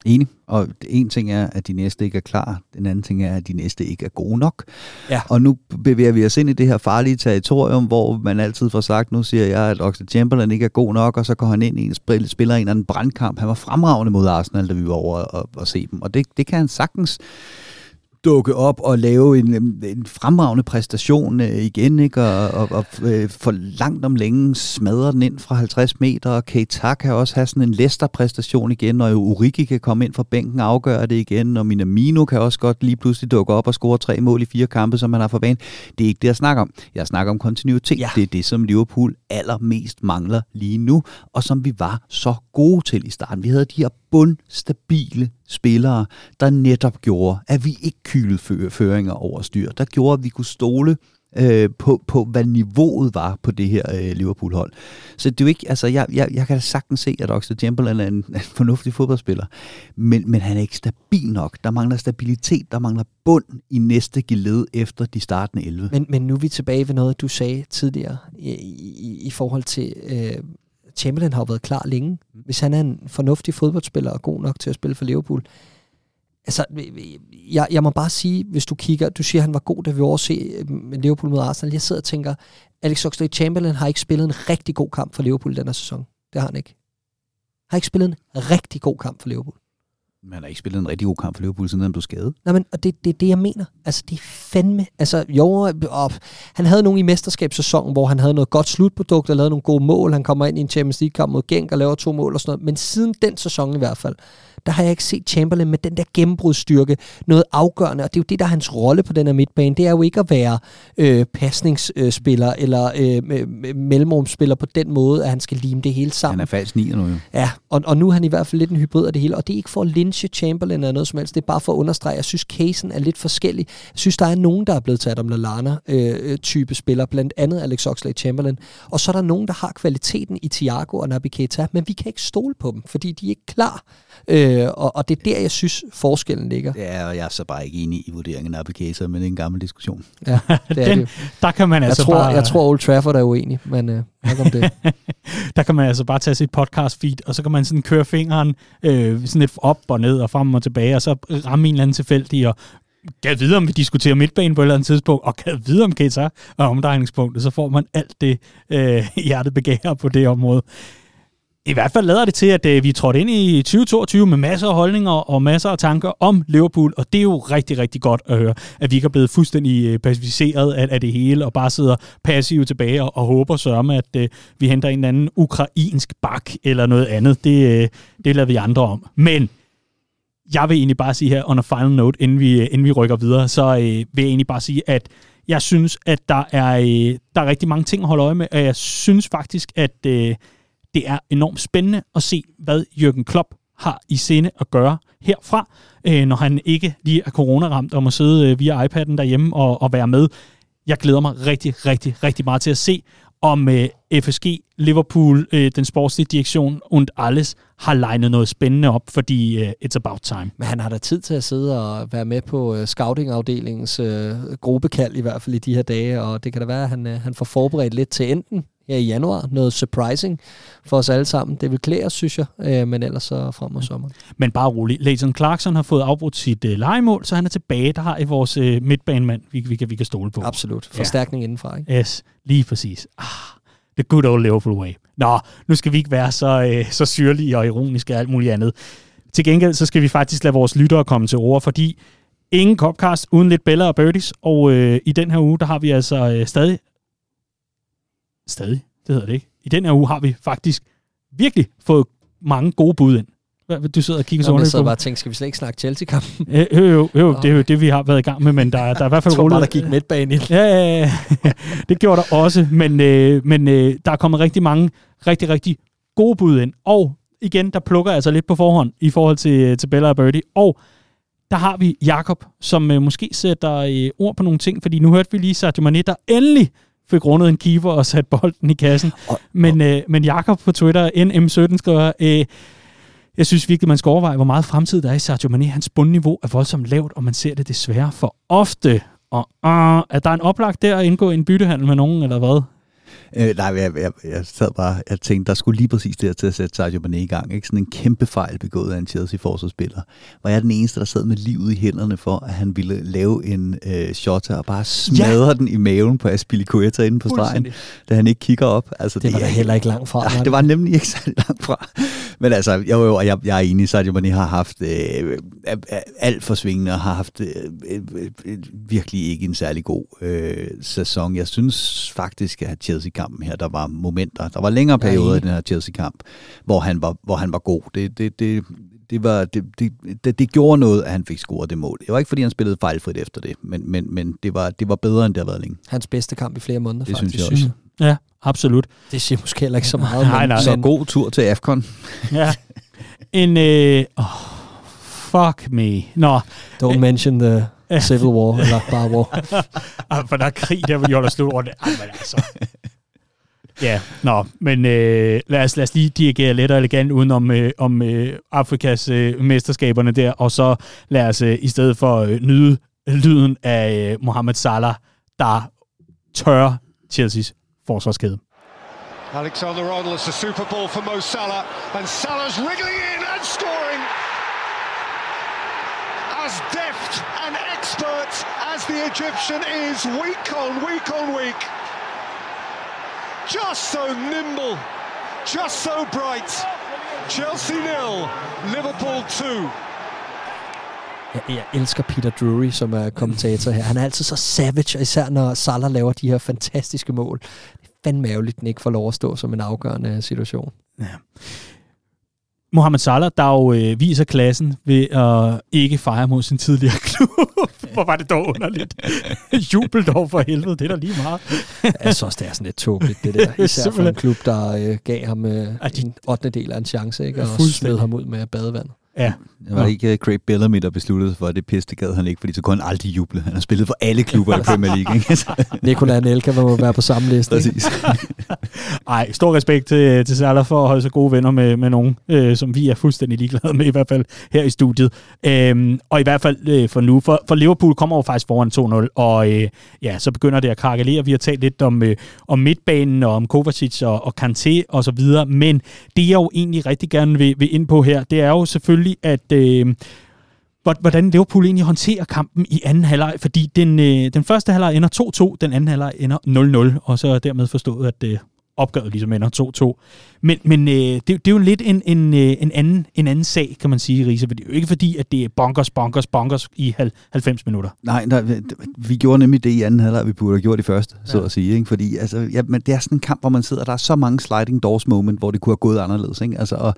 Enig. Og en ting er, at de næste ikke er klar. Den anden ting er, at de næste ikke er gode nok. Ja. Og nu bevæger vi os ind i det her farlige territorium, hvor man altid får sagt, nu siger jeg, at Oxlade Chamberlain ikke er god nok, og så går han ind i en spil, spiller en eller anden brandkamp. Han var fremragende mod Arsenal, da vi var over og, og se dem. Og det, det kan han sagtens dukke op og lave en, en fremragende præstation øh, igen, ikke? og, og, og øh, for langt om længe smadre den ind fra 50 meter, og Keita kan også have sådan en Leicester-præstation igen, og Urigi kan komme ind fra bænken og afgøre det igen, og Minamino kan også godt lige pludselig dukke op og score tre mål i fire kampe, som man har forvent. Det er ikke det, jeg snakker om. Jeg snakker om kontinuitet. Ja. Det er det, som Liverpool allermest mangler lige nu, og som vi var så gode til i starten. Vi havde de her bundstabile spillere, der netop gjorde, at vi ikke kylede føringer over styr. Der gjorde, at vi kunne stole øh, på, på, hvad niveauet var på det her øh, Liverpool-hold. Så det er jo ikke, altså jeg, jeg, jeg kan da sagtens se, at Oxlade Chamberlain er en, en fornuftig fodboldspiller, men, men han er ikke stabil nok. Der mangler stabilitet, der mangler bund i næste geled efter de startende 11. Men, men nu er vi tilbage ved noget, du sagde tidligere i, i, i forhold til øh, Chamberlain har jo været klar længe. Mm. Hvis han er en fornuftig fodboldspiller og god nok til at spille for Liverpool. Altså, jeg, jeg må bare sige, hvis du kigger, du siger, at han var god, da vi overse øh, med Liverpool mod Arsenal. Jeg sidder og tænker, Alex Oxlade-Chamberlain har ikke spillet en rigtig god kamp for Liverpool den her sæson. Det har han ikke. Han har ikke spillet en rigtig god kamp for Liverpool. Man har ikke spillet en rigtig god kamp for Liverpool, siden han blev skadet. Nej, men og det, det er det, jeg mener. Altså, det er fandme... Altså, jo, op. han havde nogle i mesterskabssæsonen, hvor han havde noget godt slutprodukt og lavede nogle gode mål. Han kommer ind i en Champions League-kamp mod Genk og laver to mål og sådan noget. Men siden den sæson i hvert fald, der har jeg ikke set Chamberlain med den der gennembrudstyrke, noget afgørende, og det er jo det, der er hans rolle på den her midtbane, det er jo ikke at være øh, pasningsspiller eller øh, mellemrumspiller på den måde, at han skal lime det hele sammen. Han er falsk nier nu jo. Ja, og, og nu er han i hvert fald lidt en hybrid af det hele, og det er ikke for at lynche Chamberlain eller noget som helst, det er bare for at understrege, at jeg synes, casen er lidt forskellig. Jeg synes, der er nogen, der er blevet taget om Lallana-type øh, spiller, blandt andet Alex Oxlade-Chamberlain, og så er der nogen, der har kvaliteten i Thiago og Naby Keita, men vi kan ikke stole på dem, fordi de er ikke klar. Øh, og, og det er der, jeg synes, forskellen ligger. Ja, og jeg er så bare ikke enig i vurderingen af Applicator, men det er en gammel diskussion. Ja, [laughs] det er Den, det. Der kan man jeg altså tror, bare... Jeg tror, Old Trafford er uenig, men øh, nok om det. [laughs] der kan man altså bare tage sit podcast feed, og så kan man sådan køre fingeren øh, sådan lidt op og ned og frem og tilbage, og så ramme en eller anden tilfældig og kan vide, om vi diskuterer midtbanen på et eller andet tidspunkt, og kan vide, om Keita er omdrejningspunktet, så får man alt det øh, [laughs] hjertet begærer på det område i hvert fald lader det til, at øh, vi er trådt ind i 2022 med masser af holdninger og masser af tanker om Liverpool, og det er jo rigtig, rigtig godt at høre, at vi ikke er blevet fuldstændig øh, pacificeret af, af det hele, og bare sidder passivt tilbage og, og håber sørme, at øh, vi henter en eller anden ukrainsk bak eller noget andet. Det, øh, det lader vi andre om. Men jeg vil egentlig bare sige her, on a final note, inden vi, inden vi rykker videre, så øh, vil jeg egentlig bare sige, at jeg synes, at der er, øh, der er rigtig mange ting at holde øje med, og jeg synes faktisk, at øh, det er enormt spændende at se, hvad Jürgen Klopp har i sinde at gøre herfra, øh, når han ikke lige er coronaramt og må sidde øh, via iPad'en derhjemme og, og være med. Jeg glæder mig rigtig, rigtig, rigtig meget til at se, om øh, FSG, Liverpool, øh, den sportslige direktion und alles har legnet noget spændende op, fordi øh, it's about time. Men han har da tid til at sidde og være med på øh, scouting-afdelingens øh, gruppekald i hvert fald i de her dage, og det kan da være, at han, øh, han får forberedt lidt til enten her i januar. Noget surprising for os alle sammen. Det vil klæde os, synes jeg, øh, men ellers så frem mod sommeren. Men bare rolig. Leighton Clarkson har fået afbrudt sit øh, legemål, så han er tilbage. Der har I vores øh, midtbanemand, vi, vi, kan, vi kan stole på. Absolut. Forstærkning ja. indenfra, ikke? Yes, lige præcis. Ah, the good old Liverpool way. Nå, nu skal vi ikke være så, øh, så syrlige og ironiske og alt muligt andet. Til gengæld så skal vi faktisk lade vores lyttere komme til ord, fordi ingen Copcast uden lidt Bella og Birdies, og øh, i den her uge, der har vi altså øh, stadig, stadig, det hedder det ikke, i den her uge har vi faktisk virkelig fået mange gode bud ind. Du sidder og kigger så underligt på. Jeg bare og tænkte, skal vi slet ikke snakke Chelsea-kampen? [laughs] jo, jo, jo okay. det er jo det, vi har været i gang med, men der, der er i hvert fald rullet... Jeg tror bare, der gik midtbane ind. Ja, ja, ja. [laughs] det gjorde der også, men, øh, men øh, der er kommet rigtig mange rigtig, rigtig gode bud ind. Og igen, der plukker jeg altså lidt på forhånd i forhold til, til Bella og Birdie. Og der har vi Jakob, som øh, måske sætter øh, ord på nogle ting, fordi nu hørte vi lige Sadio Mane, der endelig fik rundet en keeper og sat bolden i kassen. Og, men, øh, men Jakob på Twitter, NM17, skriver, øh, jeg synes virkelig, man skal overveje, hvor meget fremtid der er i Sadio Mane. Hans bundniveau er voldsomt lavt, og man ser det desværre for ofte. Og uh, er der en oplagt der at indgå i en byttehandel med nogen, eller hvad? Øh, nej, jeg, jeg, jeg sad bare, jeg tænkte, der skulle lige præcis det til at sætte Sergio Mané i gang. Ikke? Sådan en kæmpe fejl begået af en Chelsea-forsvarsspiller. Var jeg den eneste, der sad med livet i hænderne for, at han ville lave en øh, shot og bare smadre ja. den i maven på Aspilicueta inde på stregen, da han ikke kigger op. Altså, det var det, da heller ikke langt fra. Ja, det var nemlig ikke [laughs] så langt fra. Men altså, jeg, jo, jeg, jeg er enig, Sergio Mané har haft øh, alt for svingende og har haft øh, øh, øh, virkelig ikke en særlig god øh, sæson. Jeg synes faktisk, at Chelsea-kampen her, der var momenter, der var længere perioder ja, i den her Chelsea-kamp, hvor han var, hvor han var god. Det, det, det, det, var, det, det, det, det gjorde noget, at han fik scoret det mål. Det var ikke, fordi han spillede fejlfrit efter det, men, men, men det, var, det var bedre, end det har været længe. Hans bedste kamp i flere måneder, det faktisk. synes jeg også. Ja, absolut. Det siger måske heller ikke så meget. nej, nej. Så god tur til AFCON. ja. En, øh, oh, fuck me. Nå. Don't mention the Civil War, eller bare war. [laughs] ah, for der er krig, der vil de holde slut over det. Ah, men altså. Ja, nå, men øh, lad, os, lad os lige dirigere let og elegant uden om, øh, om øh, Afrikas øh, mesterskaberne der, og så lad os øh, i stedet for øh, nyde lyden af øh, Mohamed Salah, der tør Chelseas forsvarskæde. Alexander Arnold, it's a super ball for Mo Salah, and Salah's wriggling in and scoring. As deft and expert as the Egyptian is, week on week on week. Just so nimble, just so bright. Chelsea nil, Liverpool 2. Jeg, jeg elsker Peter Drury, som er kommentator her. Han er altid så savage, især når Salah laver de her fantastiske mål. Det er fandme ærgerligt, den ikke får lov at stå som en afgørende situation. Ja. Mohamed Salah, der jo øh, viser klassen ved at ikke fejre mod sin tidligere klub. [laughs] Hvor var det dog underligt. [laughs] Jubel dog for helvede, det er da lige meget. jeg synes også, det er sådan lidt tåbeligt, det der. Især for en klub, der øh, gav ham øh, en 8. del af en chance, ikke? og smed ham ud med badevandet. Ja. Det var ikke uh, Craig Bellamy, der besluttede for, at det pisse, det gad han ikke, fordi så kunne han aldrig juble. Han har spillet for alle klubber i Premier League. Ikke? Nicolai Anelka må være på samme liste. Præcis. [laughs] Ej, stor respekt til, til Salah for at holde sig gode venner med, med nogen, øh, som vi er fuldstændig ligeglade med, i hvert fald her i studiet. Øhm, og i hvert fald øh, for nu, for, for Liverpool kommer jo faktisk foran 2-0, og øh, ja, så begynder det at krakelere. Vi har talt lidt om, øh, om midtbanen, og om Kovacic og, og Kanté og så videre, men det jeg jo egentlig rigtig gerne vil, vil ind på her, det er jo selvfølgelig, at øh, hvordan Liverpool egentlig håndterer kampen i anden halvleg, fordi den, øh, den første halvleg ender 2-2, den anden halvleg ender 0-0, og så er dermed forstået, at øh, opgøret ligesom ender 2-2. Men, men øh, det, det er jo lidt en, en, øh, en, anden, en anden sag, kan man sige, Risa. For det er jo ikke fordi, at det er bonkers, bonkers, bonkers i 90 minutter. Nej, nej vi gjorde nemlig det i anden halvleg, vi burde have gjort i første, ja. så at sige. Ikke? Fordi altså, ja, men det er sådan en kamp, hvor man sidder, der er så mange sliding doors moment, hvor det kunne have gået anderledes. Ikke? Altså, og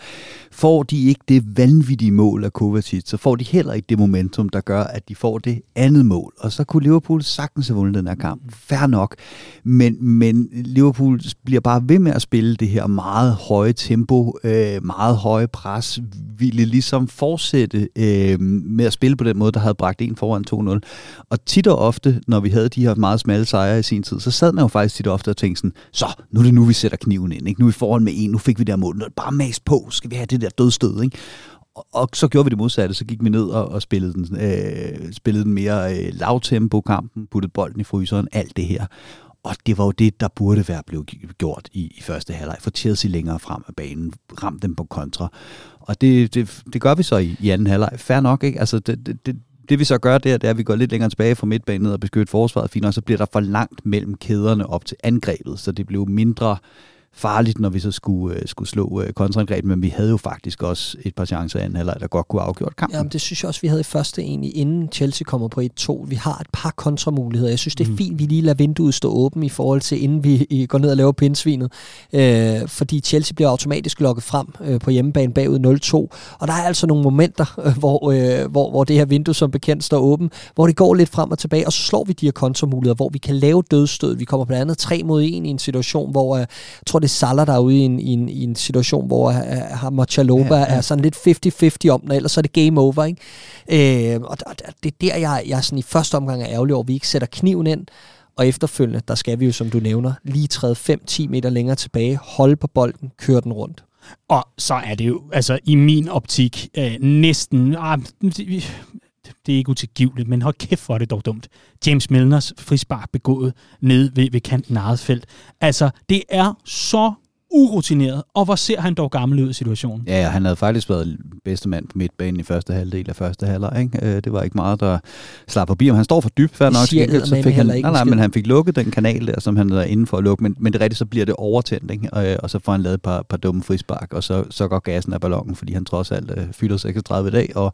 får de ikke det vanvittige mål af Kovacic, så får de heller ikke det momentum, der gør, at de får det andet mål. Og så kunne Liverpool sagtens have vundet den her kamp. Fair nok. Men, men Liverpool bliver bare ved med at spille det her meget meget høje tempo, øh, meget høje pres, ville ligesom fortsætte øh, med at spille på den måde, der havde bragt en foran 2-0. Og tit og ofte, når vi havde de her meget smalle sejre i sin tid, så sad man jo faktisk tit og ofte og tænkte sådan, så, nu er det nu, vi sætter kniven ind. Ikke? Nu er vi foran med en, nu fik vi der mål. Nu er det bare mas på, skal vi have det der dødstød. Ikke? og så gjorde vi det modsatte, så gik vi ned og, og spillede, den, øh, spillede den mere øh, lavtempo kampen, puttede bolden i fryseren, alt det her. Og det var jo det, der burde være blevet gjort i, i første halvleg. For Chelsea længere frem af banen, ram dem på kontra. Og det, det, det gør vi så i, i anden halvleg. Fair nok, ikke? Altså, det, det, det, det vi så gør der, det er, at vi går lidt længere tilbage fra midtbanen ned og beskytter forsvaret fint, og så bliver der for langt mellem kæderne op til angrebet, så det blev mindre farligt, når vi så skulle, øh, skulle slå øh, kontraangreb, men vi havde jo faktisk også et par chancer i anden halvleg, der godt kunne afgjort kampen. Jamen, det synes jeg også, vi havde i første egentlig, inden Chelsea kommer på 1-2. Vi har et par kontramuligheder. Jeg synes, det er mm. fint, vi lige lader vinduet stå åben i forhold til, inden vi går ned og laver pindsvinet. Øh, fordi Chelsea bliver automatisk lukket frem øh, på hjemmebane bagud 0-2. Og der er altså nogle momenter, øh, hvor, øh, hvor, hvor det her vindue som bekendt står åben, hvor det går lidt frem og tilbage, og så slår vi de her kontramuligheder, hvor vi kan lave dødstød. Vi kommer blandt andet 3 mod 1 i en situation, hvor øh, jeg tror, det er Salah, der er ude i en, i en, i en situation, hvor uh, Chaloba ja, ja. er sådan lidt 50-50 om den, ellers så er det game over. Ikke? Øh, og det er der, jeg, jeg sådan i første omgang er ærgerlig over, at vi ikke sætter kniven ind, og efterfølgende, der skal vi jo, som du nævner, lige træde 5-10 meter længere tilbage, holde på bolden, køre den rundt. Og så er det jo, altså i min optik, øh, næsten, ah, det er ikke utilgiveligt, men hold kæft for det dog dumt. James Milners frispark begået ned ved, ved kanten af eget felt. Altså, det er så urutineret, og hvor ser han dog gammel ud i situationen. Ja, ja, han havde faktisk været bedste mand på midtbanen i første halvdel af første halvleg. Ikke? Øh, det var ikke meget, der slap forbi ham. Han står for dybt, fair nok. Siger, så fik han, nej, nej, men han fik lukket den kanal der, som han er inde for at lukke, men, men det rigtigt, så bliver det overtændt, ikke? Og, og så får han lavet et par, par dumme frispark, og så, så går gassen af ballonen, fordi han trods alt uh, fylder 36 dag, og,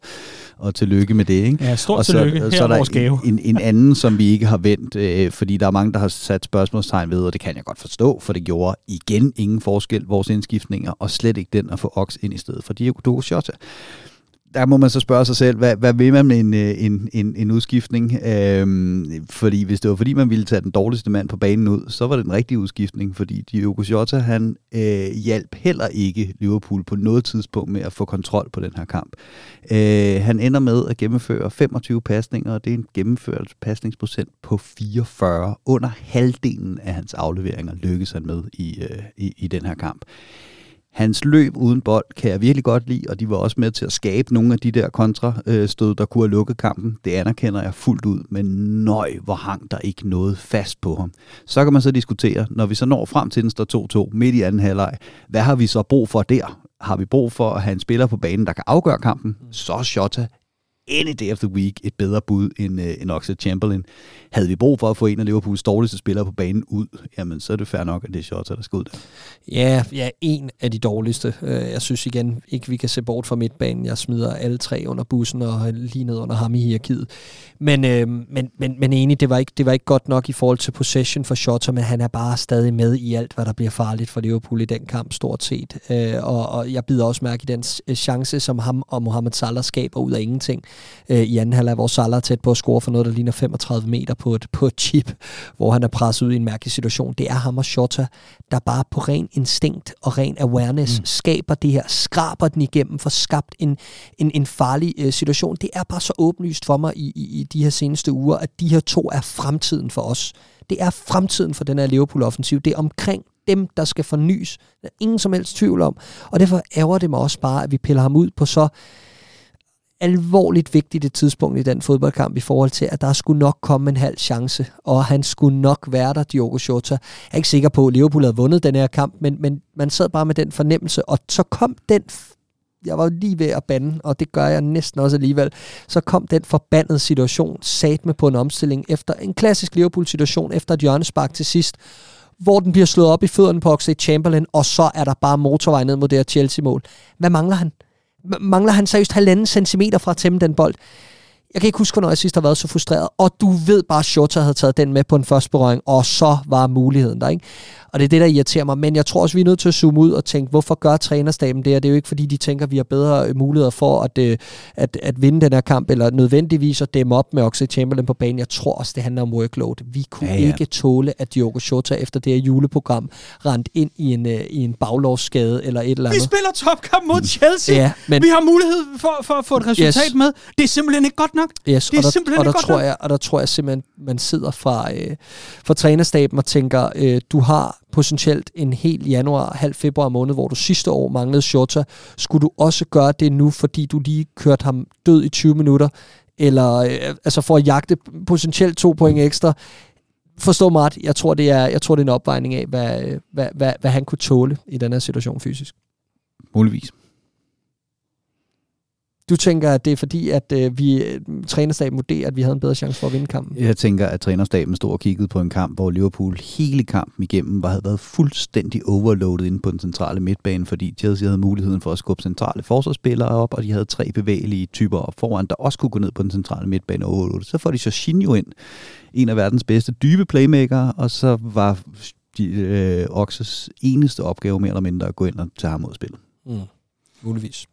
og tillykke med det. Ikke? Ja, stort og så, tillykke. Her så er der en, en, en anden, som vi ikke har vendt, øh, fordi der er mange, der har sat spørgsmålstegn ved, og det kan jeg godt forstå, for det gjorde igen ingen forskel vores indskiftninger, og slet ikke den at få Ox ind i stedet for Diego Jota. Der må man så spørge sig selv, hvad, hvad vil man med en, øh, en, en, en udskiftning? Øhm, fordi hvis det var fordi, man ville tage den dårligste mand på banen ud, så var det en rigtig udskiftning, fordi Diogo Jota, han øh, hjalp heller ikke Liverpool på noget tidspunkt med at få kontrol på den her kamp. Øh, han ender med at gennemføre 25 pasninger, og det er en gennemført pasningsprocent på 44. Under halvdelen af hans afleveringer lykkes han med i, øh, i, i den her kamp. Hans løb uden bold kan jeg virkelig godt lide, og de var også med til at skabe nogle af de der kontrastød, der kunne have lukket kampen. Det anerkender jeg fuldt ud, men nøj, hvor hang der ikke noget fast på ham. Så kan man så diskutere, når vi så når frem til den står 2-2 midt i anden halvleg, hvad har vi så brug for der? Har vi brug for at have en spiller på banen, der kan afgøre kampen? Så er Shota any day of the week et bedre bud end, øh, end Oxlade Chamberlain. Havde vi brug for at få en af Liverpools dårligste spillere på banen ud, jamen så er det fair nok, at det er Shota, der skal ud der. Ja, ja, en af de dårligste. Øh, jeg synes igen ikke, vi kan se bort fra midtbanen. Jeg smider alle tre under bussen og lige ned under ham i hierarkiet. Men, øh, men, men, men enig, det var, ikke, det var ikke godt nok i forhold til possession for Shota, men han er bare stadig med i alt, hvad der bliver farligt for Liverpool i den kamp, stort set. Øh, og, og jeg bider også mærke i den øh, chance, som ham og Mohamed Salah skaber ud af ingenting øh, i anden halvleg, hvor Salah er tæt på at score for noget, der ligner 35 meter på et, på et chip, hvor han er presset ud i en mærkelig situation. Det er ham og Shota, der bare på ren instinkt og ren awareness mm. skaber det her, skraber den igennem, for skabt en, en, en farlig øh, situation. Det er bare så åbenlyst for mig i, i, i de her seneste uger, at de her to er fremtiden for os. Det er fremtiden for den her Liverpool-offensiv. Det er omkring dem, der skal fornyes. Der er ingen som helst tvivl om. Og derfor ærger det mig også bare, at vi piller ham ud på så alvorligt vigtigt et tidspunkt i den fodboldkamp i forhold til, at der skulle nok komme en halv chance, og han skulle nok være der, Diogo Jota. Jeg er ikke sikker på, at Liverpool havde vundet den her kamp, men, men man sad bare med den fornemmelse, og så kom den jeg var lige ved at bande, og det gør jeg næsten også alligevel, så kom den forbandede situation sat med på en omstilling efter en klassisk Liverpool-situation efter et hjørnespark til sidst, hvor den bliver slået op i fødderne på Oxlade Chamberlain, og så er der bare motorvej ned mod det her Chelsea-mål. Hvad mangler han? Mangler han seriøst halvanden centimeter fra at tæmme den bold. Jeg kan ikke huske, hvornår jeg sidst har været så frustreret. Og du ved bare, at Shota havde taget den med på en første berøring, og så var muligheden der, ikke? Og det er det, der irriterer mig. Men jeg tror også, vi er nødt til at zoome ud og tænke, hvorfor gør trænerstaben det? Og det er jo ikke, fordi de tænker, at vi har bedre muligheder for at, øh, at, at vinde den her kamp, eller nødvendigvis at dæmme op med Oxlade Chamberlain på banen. Jeg tror også, det handler om workload. Vi kunne ja, ja. ikke tåle, at Diogo Shota efter det her juleprogram rent ind i en, øh, i en baglovsskade eller et eller andet. Vi spiller topkamp mod Chelsea. Ja, men, vi har mulighed for, for at få et resultat yes. med. Det er simpelthen ikke godt nok. Yes, det er og der, simpelthen og der ikke tror godt jeg, Og der tror jeg simpelthen, man sidder fra, øh, fra trænerstaben og tænker, øh, du har potentielt en hel januar, halv februar måned, hvor du sidste år manglede Shota. Skulle du også gøre det nu, fordi du lige kørte ham død i 20 minutter, eller øh, altså for at jagte potentielt to point ekstra? Forstå mig ret, jeg tror, det er, jeg tror, det er en opvejning af, hvad, hvad, hvad, hvad han kunne tåle i den her situation fysisk. Muligvis. Du tænker, at det er fordi, at øh, vi øh, trænerstaben vurderer, at vi havde en bedre chance for at vinde kampen? Jeg tænker, at trænerstaben stod og kiggede på en kamp, hvor Liverpool hele kampen igennem var, havde været fuldstændig overloadet inde på den centrale midtbane, fordi Chelsea havde muligheden for at skubbe centrale forsvarsspillere op, og de havde tre bevægelige typer op foran, der også kunne gå ned på den centrale midtbane overloadet. Så får de Jorginho ind, en af verdens bedste dybe playmaker, og så var de, øh, Oxes eneste opgave mere eller mindre at gå ind og tage ham ud af spillet. Mm. Muligvis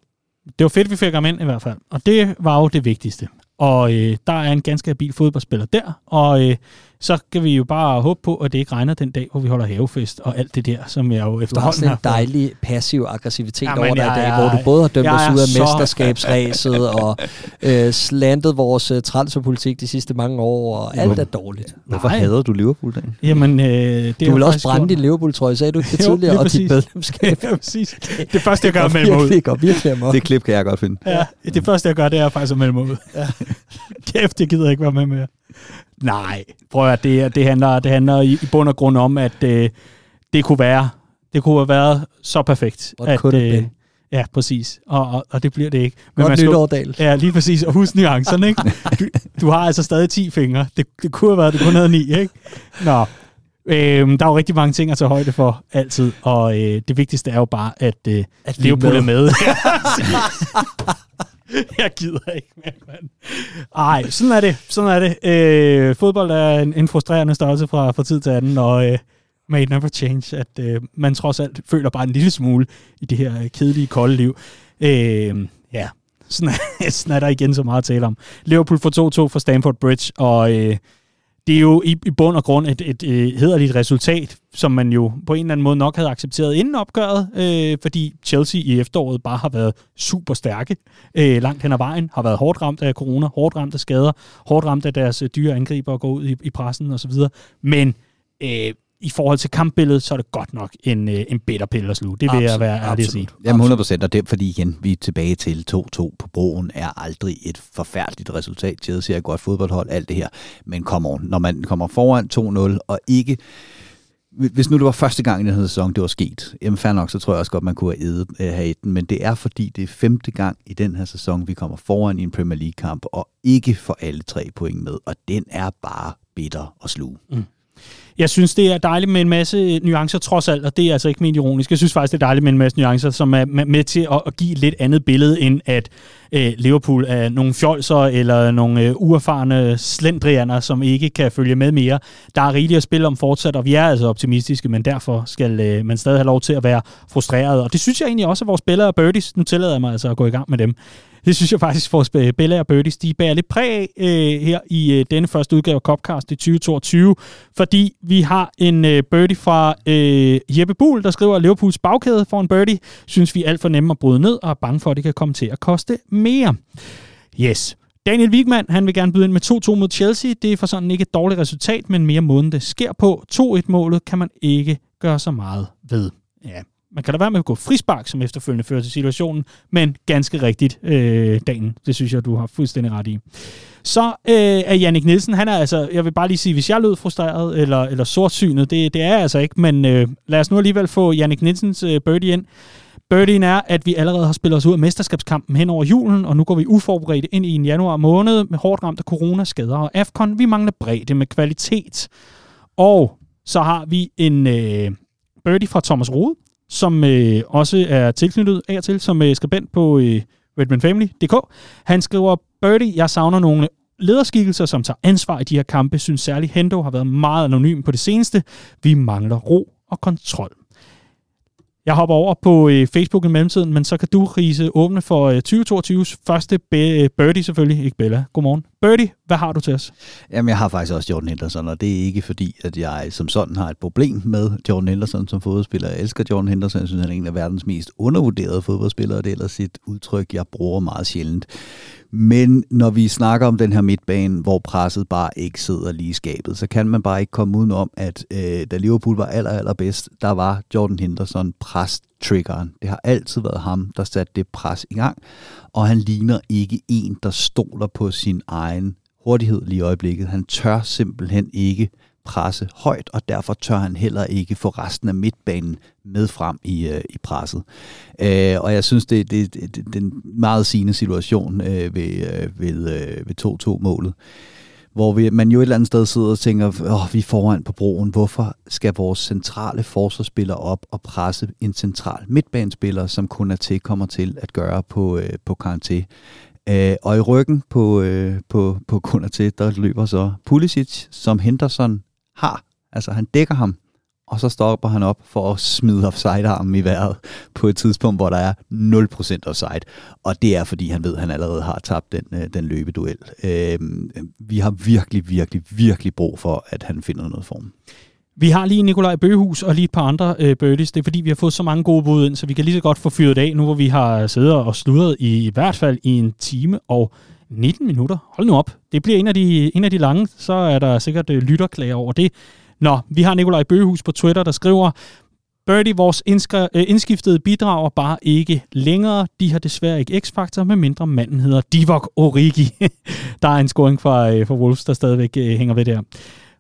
det var fedt, vi fik ham ind i hvert fald. Og det var jo det vigtigste. Og øh, der er en ganske habil fodboldspiller der, og øh, så kan vi jo bare håbe på, at det ikke regner den dag, hvor vi holder havefest og alt det der, som jeg jo efterhånden har Du har en dejlig passiv aggressivitet ja, over dig i dag, hvor du både har dømt os ud af mesterskabsræset [laughs] og øh, slantet vores uh, transferpolitik de sidste mange år, og alt er dårligt. Hvorfor Nej. hader du Liverpool dagen? Jamen, øh, det du vil også brænde din Liverpool-trøje, sagde du det [laughs] tidligere, og dit medlemskab. [laughs] ja, præcis. Det første, jeg gør, er melde ud. Det klip kan jeg godt finde. Ja, det første, jeg gør, det er faktisk at melde mig ud. Ja. Kæft, jeg gider ikke være med mere. Nej, prøv at det, det handler, det handler i, i bund og grund om, at øh, det kunne være, det kunne have været så perfekt. What at, øh, Ja, præcis. Og, og, og det bliver det ikke. Men Godt man nytår, Dahl. Ja, lige præcis. Og husk nuancerne, ikke? Du, du har altså stadig 10 fingre. Det, det kunne have været, du kun havde 9, ikke? Nå. Øhm, der er jo rigtig mange ting at tage højde for altid, og øh, det vigtigste er jo bare, at, øh, at Liverpool er med. [laughs] [laughs] [laughs] jeg gider ikke mere, mand. Ej, sådan er det. Sådan er det. Øh, fodbold er en, en frustrerende størrelse fra, fra tid til anden, og øh, made never change, at øh, man trods alt føler bare en lille smule i det her kedelige, kolde liv. Øh, ja, sådan er, [laughs] sådan er der igen så meget at tale om. Liverpool får 2-2 for Stamford Bridge, og øh, det er jo i, i bund og grund et, et, et hederligt resultat, som man jo på en eller anden måde nok havde accepteret inden opgøret, øh, fordi Chelsea i efteråret bare har været super stærke øh, langt hen ad vejen, har været hårdt ramt af corona, hårdt ramt af skader, hårdt ramt af deres øh, dyre angriber og gå ud i, i pressen osv. Men øh, i forhold til kampbilledet, så er det godt nok en, øh, en bitter pille at sluge. Det vil absolut, jeg være ærlig at sige. Jamen 100 procent, og det er fordi igen, vi er tilbage til 2-2 på broen, er aldrig et forfærdeligt resultat. Chelsea er et godt fodboldhold, alt det her. Men kom on, når man kommer foran 2-0, og ikke hvis nu det var første gang i den her sæson, det var sket, jamen fair nok, så tror jeg også godt, man kunne have, edet, øh, have den. Men det er fordi, det er femte gang i den her sæson, vi kommer foran i en Premier League-kamp, og ikke får alle tre point med. Og den er bare bitter at sluge. Mm. Jeg synes, det er dejligt med en masse nuancer trods alt, og det er altså ikke min ironisk. Jeg synes faktisk, det er dejligt med en masse nuancer, som er med til at, at give et lidt andet billede, end at øh, Liverpool er nogle fjolser eller nogle øh, uerfarne slendrianer, som ikke kan følge med mere. Der er rigeligt at spille om fortsat, og vi er altså optimistiske, men derfor skal øh, man stadig have lov til at være frustreret. Og det synes jeg egentlig også, at vores spillere og birdies, nu tillader jeg mig altså at gå i gang med dem, det synes jeg faktisk, for øh, Bella og Birdies, de bærer lidt præg af øh, her i øh, denne første udgave af Copcast i 2022, fordi vi har en øh, birdie fra øh, Jeppe Buhl, der skriver, at Liverpools bagkæde for en birdie, synes vi er alt for nemme at bryde ned, og er bange for, at det kan komme til at koste mere. Yes. Daniel Wigman, han vil gerne byde ind med 2-2 mod Chelsea. Det er for sådan ikke et dårligt resultat, men mere måden det sker på. 2-1-målet kan man ikke gøre så meget ved. Ja, man kan da være med at gå frispark, som efterfølgende fører til situationen, men ganske rigtigt, øh, dagen. Det synes jeg, du har fuldstændig ret i. Så øh, er Jannik Nielsen, han er altså, jeg vil bare lige sige, hvis jeg lød frustreret eller, eller sortsynet, det, det er jeg altså ikke, men øh, lad os nu alligevel få Jannik Nielsens øh, birdie ind. Birdien er, at vi allerede har spillet os ud af mesterskabskampen hen over julen, og nu går vi uforberedt ind i en januar måned med hårdt ramt af coronaskader og AFCON. Vi mangler bredde med kvalitet. Og så har vi en øh, birdie fra Thomas Rode, som øh, også er tilknyttet af og til som øh, skribent på, øh, redmanfamily.dk. Han skriver, Birdie, jeg savner nogle lederskikkelser, som tager ansvar i de her kampe. Synes særligt Hendo har været meget anonym på det seneste. Vi mangler ro og kontrol. Jeg hopper over på øh, Facebook i mellemtiden, men så kan du, Riese, åbne for øh, 2022's første be- øh, birdie selvfølgelig, ikke Bella. Godmorgen. Birdie, hvad har du til os? Jamen, jeg har faktisk også Jordan Henderson, og det er ikke fordi, at jeg som sådan har et problem med Jordan Henderson som fodboldspiller. Jeg elsker Jordan Henderson, jeg synes, han er en af verdens mest undervurderede fodboldspillere, og det er ellers et udtryk, jeg bruger meget sjældent. Men når vi snakker om den her midtbane, hvor presset bare ikke sidder lige i skabet, så kan man bare ikke komme udenom, at øh, da Liverpool var aller, allerbedst, der var Jordan Henderson pres-triggeren. Det har altid været ham, der satte det pres i gang, og han ligner ikke en, der stoler på sin egen hurtighed lige i øjeblikket. Han tør simpelthen ikke presse højt, og derfor tør han heller ikke få resten af midtbanen med frem i, øh, i presset. Øh, og jeg synes, det, det, det, det er en meget sigende situation øh, ved, øh, ved, øh, ved 2-2-målet, hvor vi, man jo et eller andet sted sidder og tænker, åh, vi er foran på broen, hvorfor skal vores centrale forsvarsspiller op og presse en central midtbanespiller, som kun er til kommer til at gøre på, øh, på karantæ. Øh, og i ryggen på, øh, på, på Konaté, der løber så Pulisic, som Henderson har. Altså han dækker ham, og så stopper han op for at smide offside-armen i vejret på et tidspunkt, hvor der er 0% offside. Og det er, fordi han ved, at han allerede har tabt den, øh, den løbeduel. Øh, vi har virkelig, virkelig, virkelig brug for, at han finder noget form. Vi har lige Nikolaj Bøhus og lige et par andre øh, birdies. Det er fordi, vi har fået så mange gode bud ind, så vi kan lige så godt få fyret af, nu hvor vi har siddet og sludret i, i hvert fald i en time og 19 minutter. Hold nu op. Det bliver en af de, en af de lange, så er der sikkert øh, lytterklager over det. Nå, vi har Nikolaj Bøgehus på Twitter, der skriver, Birdie, vores indskri- øh, indskiftede bidrager bare ikke længere. De har desværre ikke x-faktor, med mindre manden hedder Divok Origi. [laughs] der er en scoring fra, øh, fra Wolves, der stadigvæk øh, hænger ved der.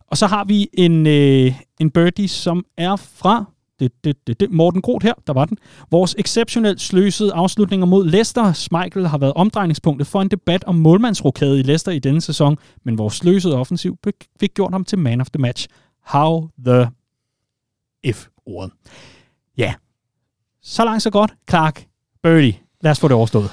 Og så har vi en, øh, en birdie, som er fra det, det, det, det. Morten Groth her, der var den. Vores exceptionelt sløsede afslutninger mod Leicester. Schmeichel har været omdrejningspunktet for en debat om målmandsrokade i Leicester i denne sæson, men vores sløsede offensiv fik gjort ham til man of the match. How the F-ordet. Ja, så langt så godt. Clark, birdie. Lad os få det overstået.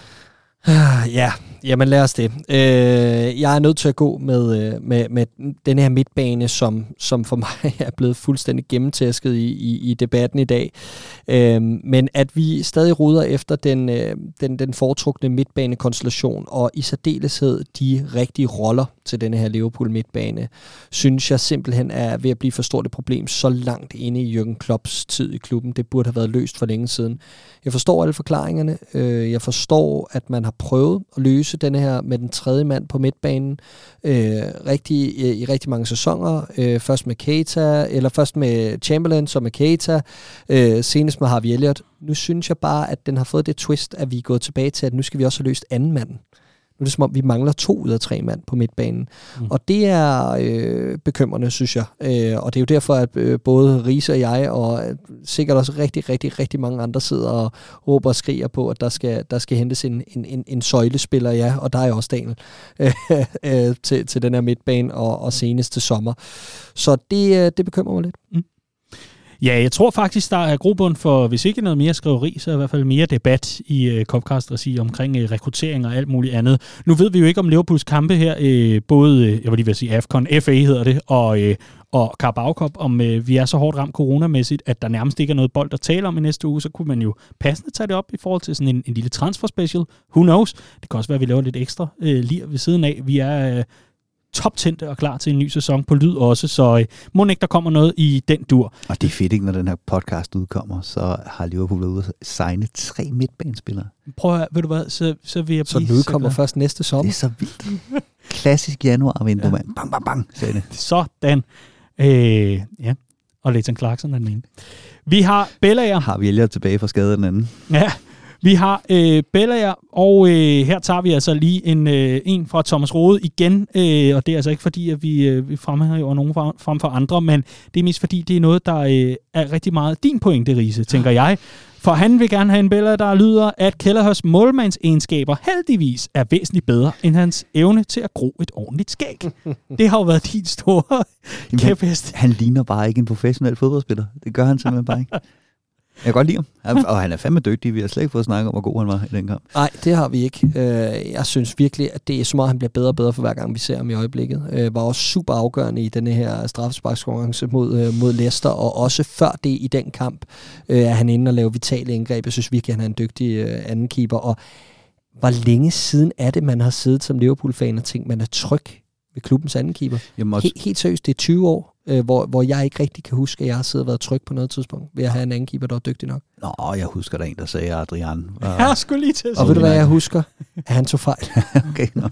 Ah, ja, jamen lad os det. Øh, jeg er nødt til at gå med, øh, med, med den her midtbane, som, som for [laughs] mig er blevet fuldstændig gennemtæsket i, i, i debatten i dag. Øh, men at vi stadig ruder efter den, øh, den, den foretrukne midtbanekonstellation, og i særdeleshed de rigtige roller til denne her Liverpool midtbane, synes jeg simpelthen er ved at blive for stort et problem så langt inde i Jürgen Klopps tid i klubben. Det burde have været løst for længe siden. Jeg forstår alle forklaringerne. Øh, jeg forstår, at man har prøvet at løse denne her med den tredje mand på midtbanen øh, rigtig, i, i rigtig mange sæsoner. Øh, først med Keita, eller først med Chamberlain, så med Keita, øh, senest med Harvey Elliott. Nu synes jeg bare, at den har fået det twist, at vi er gået tilbage til, at nu skal vi også have løst anden manden. Nu er det som om, vi mangler to ud af tre mand på midtbanen. Mm. Og det er øh, bekymrende, synes jeg. Øh, og det er jo derfor, at øh, både Riese og jeg, og øh, sikkert også rigtig, rigtig, rigtig mange andre sidder og råber og skriger på, at der skal, der skal hentes en, en, en, en søjlespiller, ja, og der er også Daniel, øh, [laughs] øh, til, til den her midtbane og, og senest til sommer. Så det, øh, det bekymrer mig lidt. Mm. Ja, jeg tror faktisk, der er grobund for, hvis ikke noget mere skriveri, så i hvert fald mere debat i uh, Copcast-regi omkring øh, rekruttering og alt muligt andet. Nu ved vi jo ikke om Liverpools kampe her, øh, både, øh, jeg vil lige vil sige AFCON, FA hedder det, og, øh, og Carabao Cup, om øh, vi er så hårdt ramt coronamæssigt, at der nærmest ikke er noget bold at tale om i næste uge, så kunne man jo passende tage det op i forhold til sådan en, en lille transfer special. Who knows? Det kan også være, at vi laver lidt ekstra øh, lige ved siden af. Vi er... Øh, toptændte og klar til en ny sæson på lyd også, så øh, må ikke der kommer noget i den dur. Og det er fedt ikke, når den her podcast udkommer, så har Liverpool ude at signe tre midtbanespillere. Prøv at ved du hvad, så, så vil jeg blive... Så den udkommer først næste sommer. Det er så vildt. Klassisk januar-vindue, ja. mand. Bang, bang, bang, sagde det. Sådan. Øh, ja, og Leighton Clarkson er den ene. Vi har Bellager. Har vi Elliot tilbage fra skade den anden. Ja, vi har øh, Bellager, og øh, her tager vi altså lige en, øh, en fra Thomas Rode igen, øh, og det er altså ikke fordi, at vi, øh, vi fremhæver nogen frem for andre, men det er mest fordi, det er noget, der øh, er rigtig meget din pointe, Riese, tænker jeg. For han vil gerne have en Bella, der lyder, at Kelleher's målmands egenskaber heldigvis er væsentligt bedre end hans evne til at gro et ordentligt skæg. det har jo været din store kæphest. Han, han ligner bare ikke en professionel fodboldspiller. Det gør han simpelthen bare ikke. Jeg kan godt lide ham. Han, og han er fandme dygtig. Vi har slet ikke fået snakket om, hvor god han var i den kamp. Nej, det har vi ikke. Øh, jeg synes virkelig, at det er som om, han bliver bedre og bedre for hver gang, vi ser ham i øjeblikket. Øh, var også super afgørende i denne her straffesparkskonkurrence mod, øh, mod Leicester, og også før det i den kamp, er han inde og lave vitale indgreb. Jeg synes virkelig, at han er en dygtig anden keeper. Og hvor længe siden er det, man har siddet som Liverpool-fan og tænkt, man er tryg ved klubbens anden keeper? Jamen også... helt, helt seriøst, det er 20 år øh, hvor, hvor jeg ikke rigtig kan huske, at jeg har siddet og været tryg på noget tidspunkt, ved at have en anden keeper, der er dygtig nok. Nå, jeg husker der en, der sagde, at Adrian var... [laughs] Jeg skulle lige til at Og ved du, hvad jeg husker? At han tog fejl. [laughs] okay, no.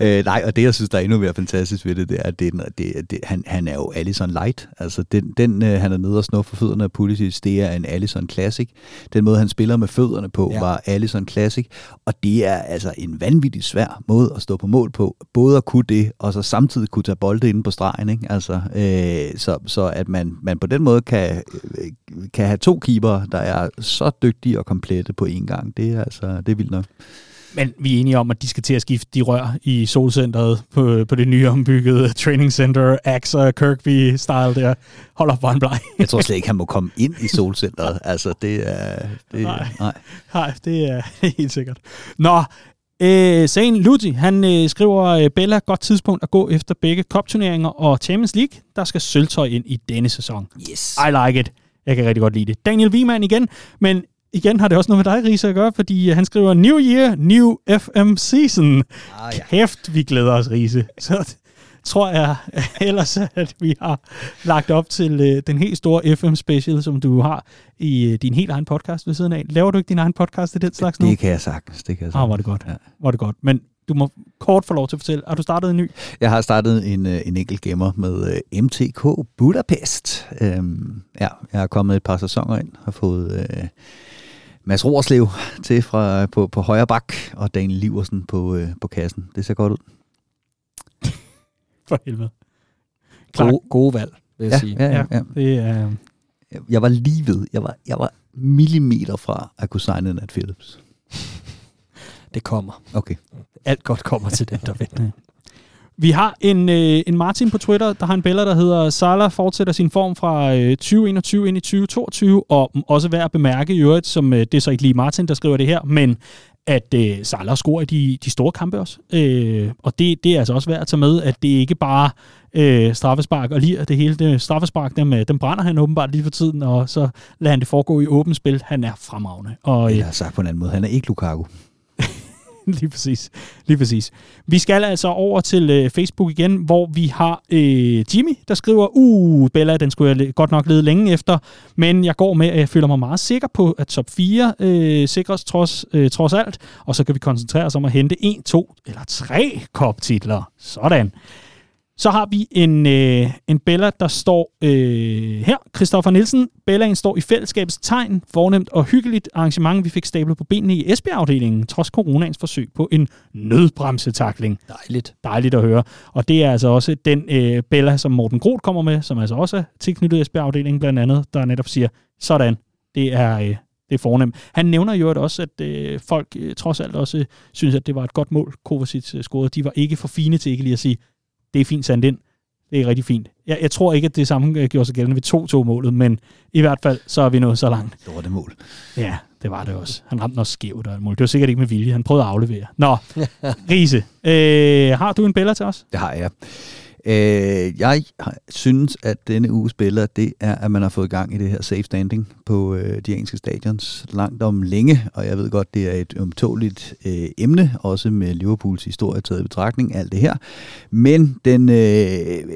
øh, nej, og det, jeg synes, der er endnu mere fantastisk ved det, det er, at det, det, det, han, han er jo Allison Light. Altså, den, den øh, han er nede og snå for fødderne af Pulisic, det er en Allison Classic. Den måde, han spiller med fødderne på, ja. var Allison Classic. Og det er altså en vanvittig svær måde at stå på mål på. Både at kunne det, og så samtidig kunne tage bolde inde på stregen. Ikke? Altså, øh, så, så at man, man på den måde kan, øh, kan have to keeper, der er så dygtige og komplette på én gang. Det er altså det er vildt nok. Men vi er enige om, at de skal til at skifte de rør i solcentret på, på det nye ombyggede training center, Axer Kirkby-style der. Hold op, hvor han bleg. Jeg tror slet ikke, han må komme ind i solcentret. Altså, det er... Det, nej, nej. nej, det er [laughs] helt sikkert. Nå, Øh, Sagen Luti, han øh, skriver, øh, Bella, godt tidspunkt at gå efter begge kopturneringer og Champions League, der skal sølvtøj ind i denne sæson. Yes. I like it. Jeg kan rigtig godt lide det. Daniel Wiemann igen, men igen har det også noget med dig, Risa, at gøre, fordi han skriver, New Year, New FM Season. Ah, ja. Kæft, vi glæder os, Riese. Så tror jeg [laughs] ellers, at vi har lagt op til øh, den helt store FM-special, som du har i øh, din helt egen podcast ved siden af. Laver du ikke din egen podcast i den slags nu? Det kan jeg sagtens. Det kan jeg sagtens. Ah, var det godt. Ja. Var det godt. Men du må kort få lov til at fortælle, har du startet en ny? Jeg har startet en, øh, en enkelt gemmer med uh, MTK Budapest. Um, ja, jeg har kommet et par sæsoner ind, har fået uh, Mads Roerslev til fra, på, på højre bak, og Daniel Liversen på, uh, på kassen. Det ser godt ud. For helvede. Gode, gode valg, vil jeg ja, sige. Ja, ja, ja. Det er... Jeg var lige ved. Jeg var, jeg var millimeter fra at kunne signe Nat Phillips. [laughs] Det kommer. Okay. Alt godt kommer til den, der venter. Vi har en, øh, en Martin på Twitter, der har en billede, der hedder Salah fortsætter sin form fra øh, 2021 ind i 2022, og også værd at bemærke i øvrigt, som øh, det er så ikke lige Martin, der skriver det her, men at øh, Salah scorer i de, de store kampe også. Øh, og det, det er altså også værd at tage med, at det ikke bare øh, straffespark og lige det hele. Det straffespark, dem, øh, dem brænder han åbenbart lige for tiden, og så lader han det foregå i åbent spil. Han er fremragende. Og, øh, Eller sagt på en anden måde, han er ikke Lukaku. [laughs] lige præcis. Lige præcis. Vi skal altså over til øh, Facebook igen, hvor vi har øh, Jimmy, der skriver, uh, Bella, den skulle jeg godt nok lede længe efter, men jeg går med, at jeg føler mig meget sikker på, at top 4 øh, sikres trods, øh, trods alt, og så kan vi koncentrere os om at hente en, to eller 3 koptitler. Sådan. Så har vi en, øh, en Bella, der står øh, her. Christoffer Nielsen. Bellaen står i fællesskabets tegn. Fornemt og hyggeligt arrangement, vi fik stablet på benene i Esbjerg-afdelingen, trods coronaens forsøg på en nødbremsetakling. Dejligt. Dejligt at høre. Og det er altså også den øh, Bella, som Morten Groth kommer med, som altså også er tilknyttet Esbjerg-afdelingen blandt andet, der netop siger, sådan, det er, øh, det er fornemt. Han nævner jo også, at øh, folk øh, trods alt også synes, at det var et godt mål, Kovacic øh, scorede. De var ikke for fine til ikke lige at sige, det er fint sendt ind. Det er rigtig fint. Jeg, jeg tror ikke, at det samme gjorde sig gældende ved 2-2-målet, men i hvert fald, så er vi nået så langt. Det var det mål. Ja, det var det også. Han ramte også skævt og mål. Det var sikkert ikke med vilje. Han prøvede at aflevere. Nå, Riese, øh, har du en billede til os? Det har jeg. Øh, jeg synes, at denne uge spiller, det er, at man har fået gang i det her safe standing på øh, de engelske stadions langt om længe, og jeg ved godt, det er et umtåligt øh, emne, også med Liverpools historie taget i betragtning, alt det her. Men den, øh,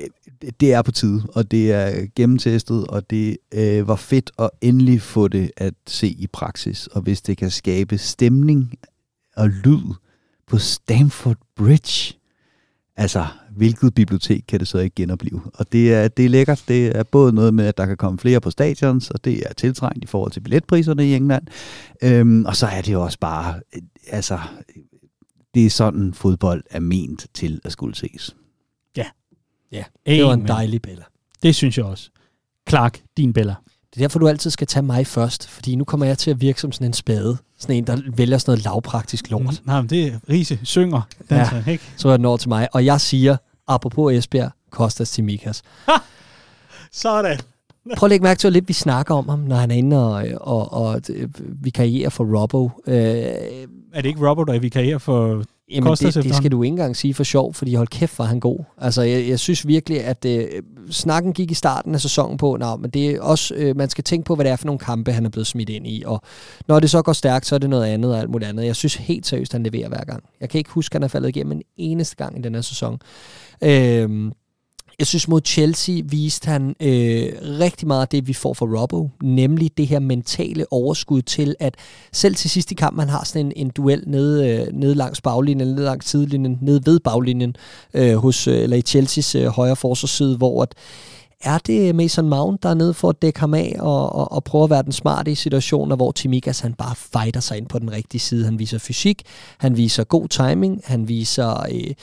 det er på tide, og det er gennemtestet, og det øh, var fedt at endelig få det at se i praksis, og hvis det kan skabe stemning og lyd på Stamford Bridge, altså, hvilket bibliotek kan det så ikke genopleve? Og det er, det er lækkert. Det er både noget med, at der kan komme flere på stadions, og det er tiltrængt i forhold til billetpriserne i England. Øhm, og så er det jo også bare, altså, det er sådan fodbold er ment til at skulle ses. Ja. Ja, det var en dejlig bæller. Det synes jeg også. Clark, din bæller. Det er derfor, du altid skal tage mig først, fordi nu kommer jeg til at virke som sådan en spade. Sådan en, der vælger sådan noget lavpraktisk lort. Mm, nej, men det er Riese synger. ja, så, ikke? så er den over til mig. Og jeg siger, apropos Esbjerg, Kostas Timikas. Sådan. Prøv at lægge mærke til, hvor lidt vi snakker om ham, når han er inde og, og, og øh, vikarierer for Robbo. Øh, er det ikke Robbo, der vikarierer for Jamen, det, det skal du ikke engang sige for sjov, fordi hold kæft, var han god. Altså, jeg, jeg synes virkelig, at øh, snakken gik i starten af sæsonen på, nej, men det er også, øh, man skal tænke på, hvad det er for nogle kampe, han er blevet smidt ind i, og når det så går stærkt, så er det noget andet og alt muligt andet. Jeg synes helt seriøst, han leverer hver gang. Jeg kan ikke huske, at han er faldet igennem en eneste gang i den her sæson. Øh, jeg synes mod Chelsea viste han øh, rigtig meget af det, vi får fra Robbo, nemlig det her mentale overskud til, at selv til sidst i kampen, han har sådan en, en duel nede, øh, nede langs baglinjen, nede langs sidelinjen, nede ved baglinjen, øh, hos, øh, eller i Chelseas øh, højre forsvarsside, hvor at, er det Mason Mount, der er nede for at dække ham af og, og, og prøve at være den smarte i situationer, hvor Timikas han bare fighter sig ind på den rigtige side. Han viser fysik, han viser god timing, han viser øh,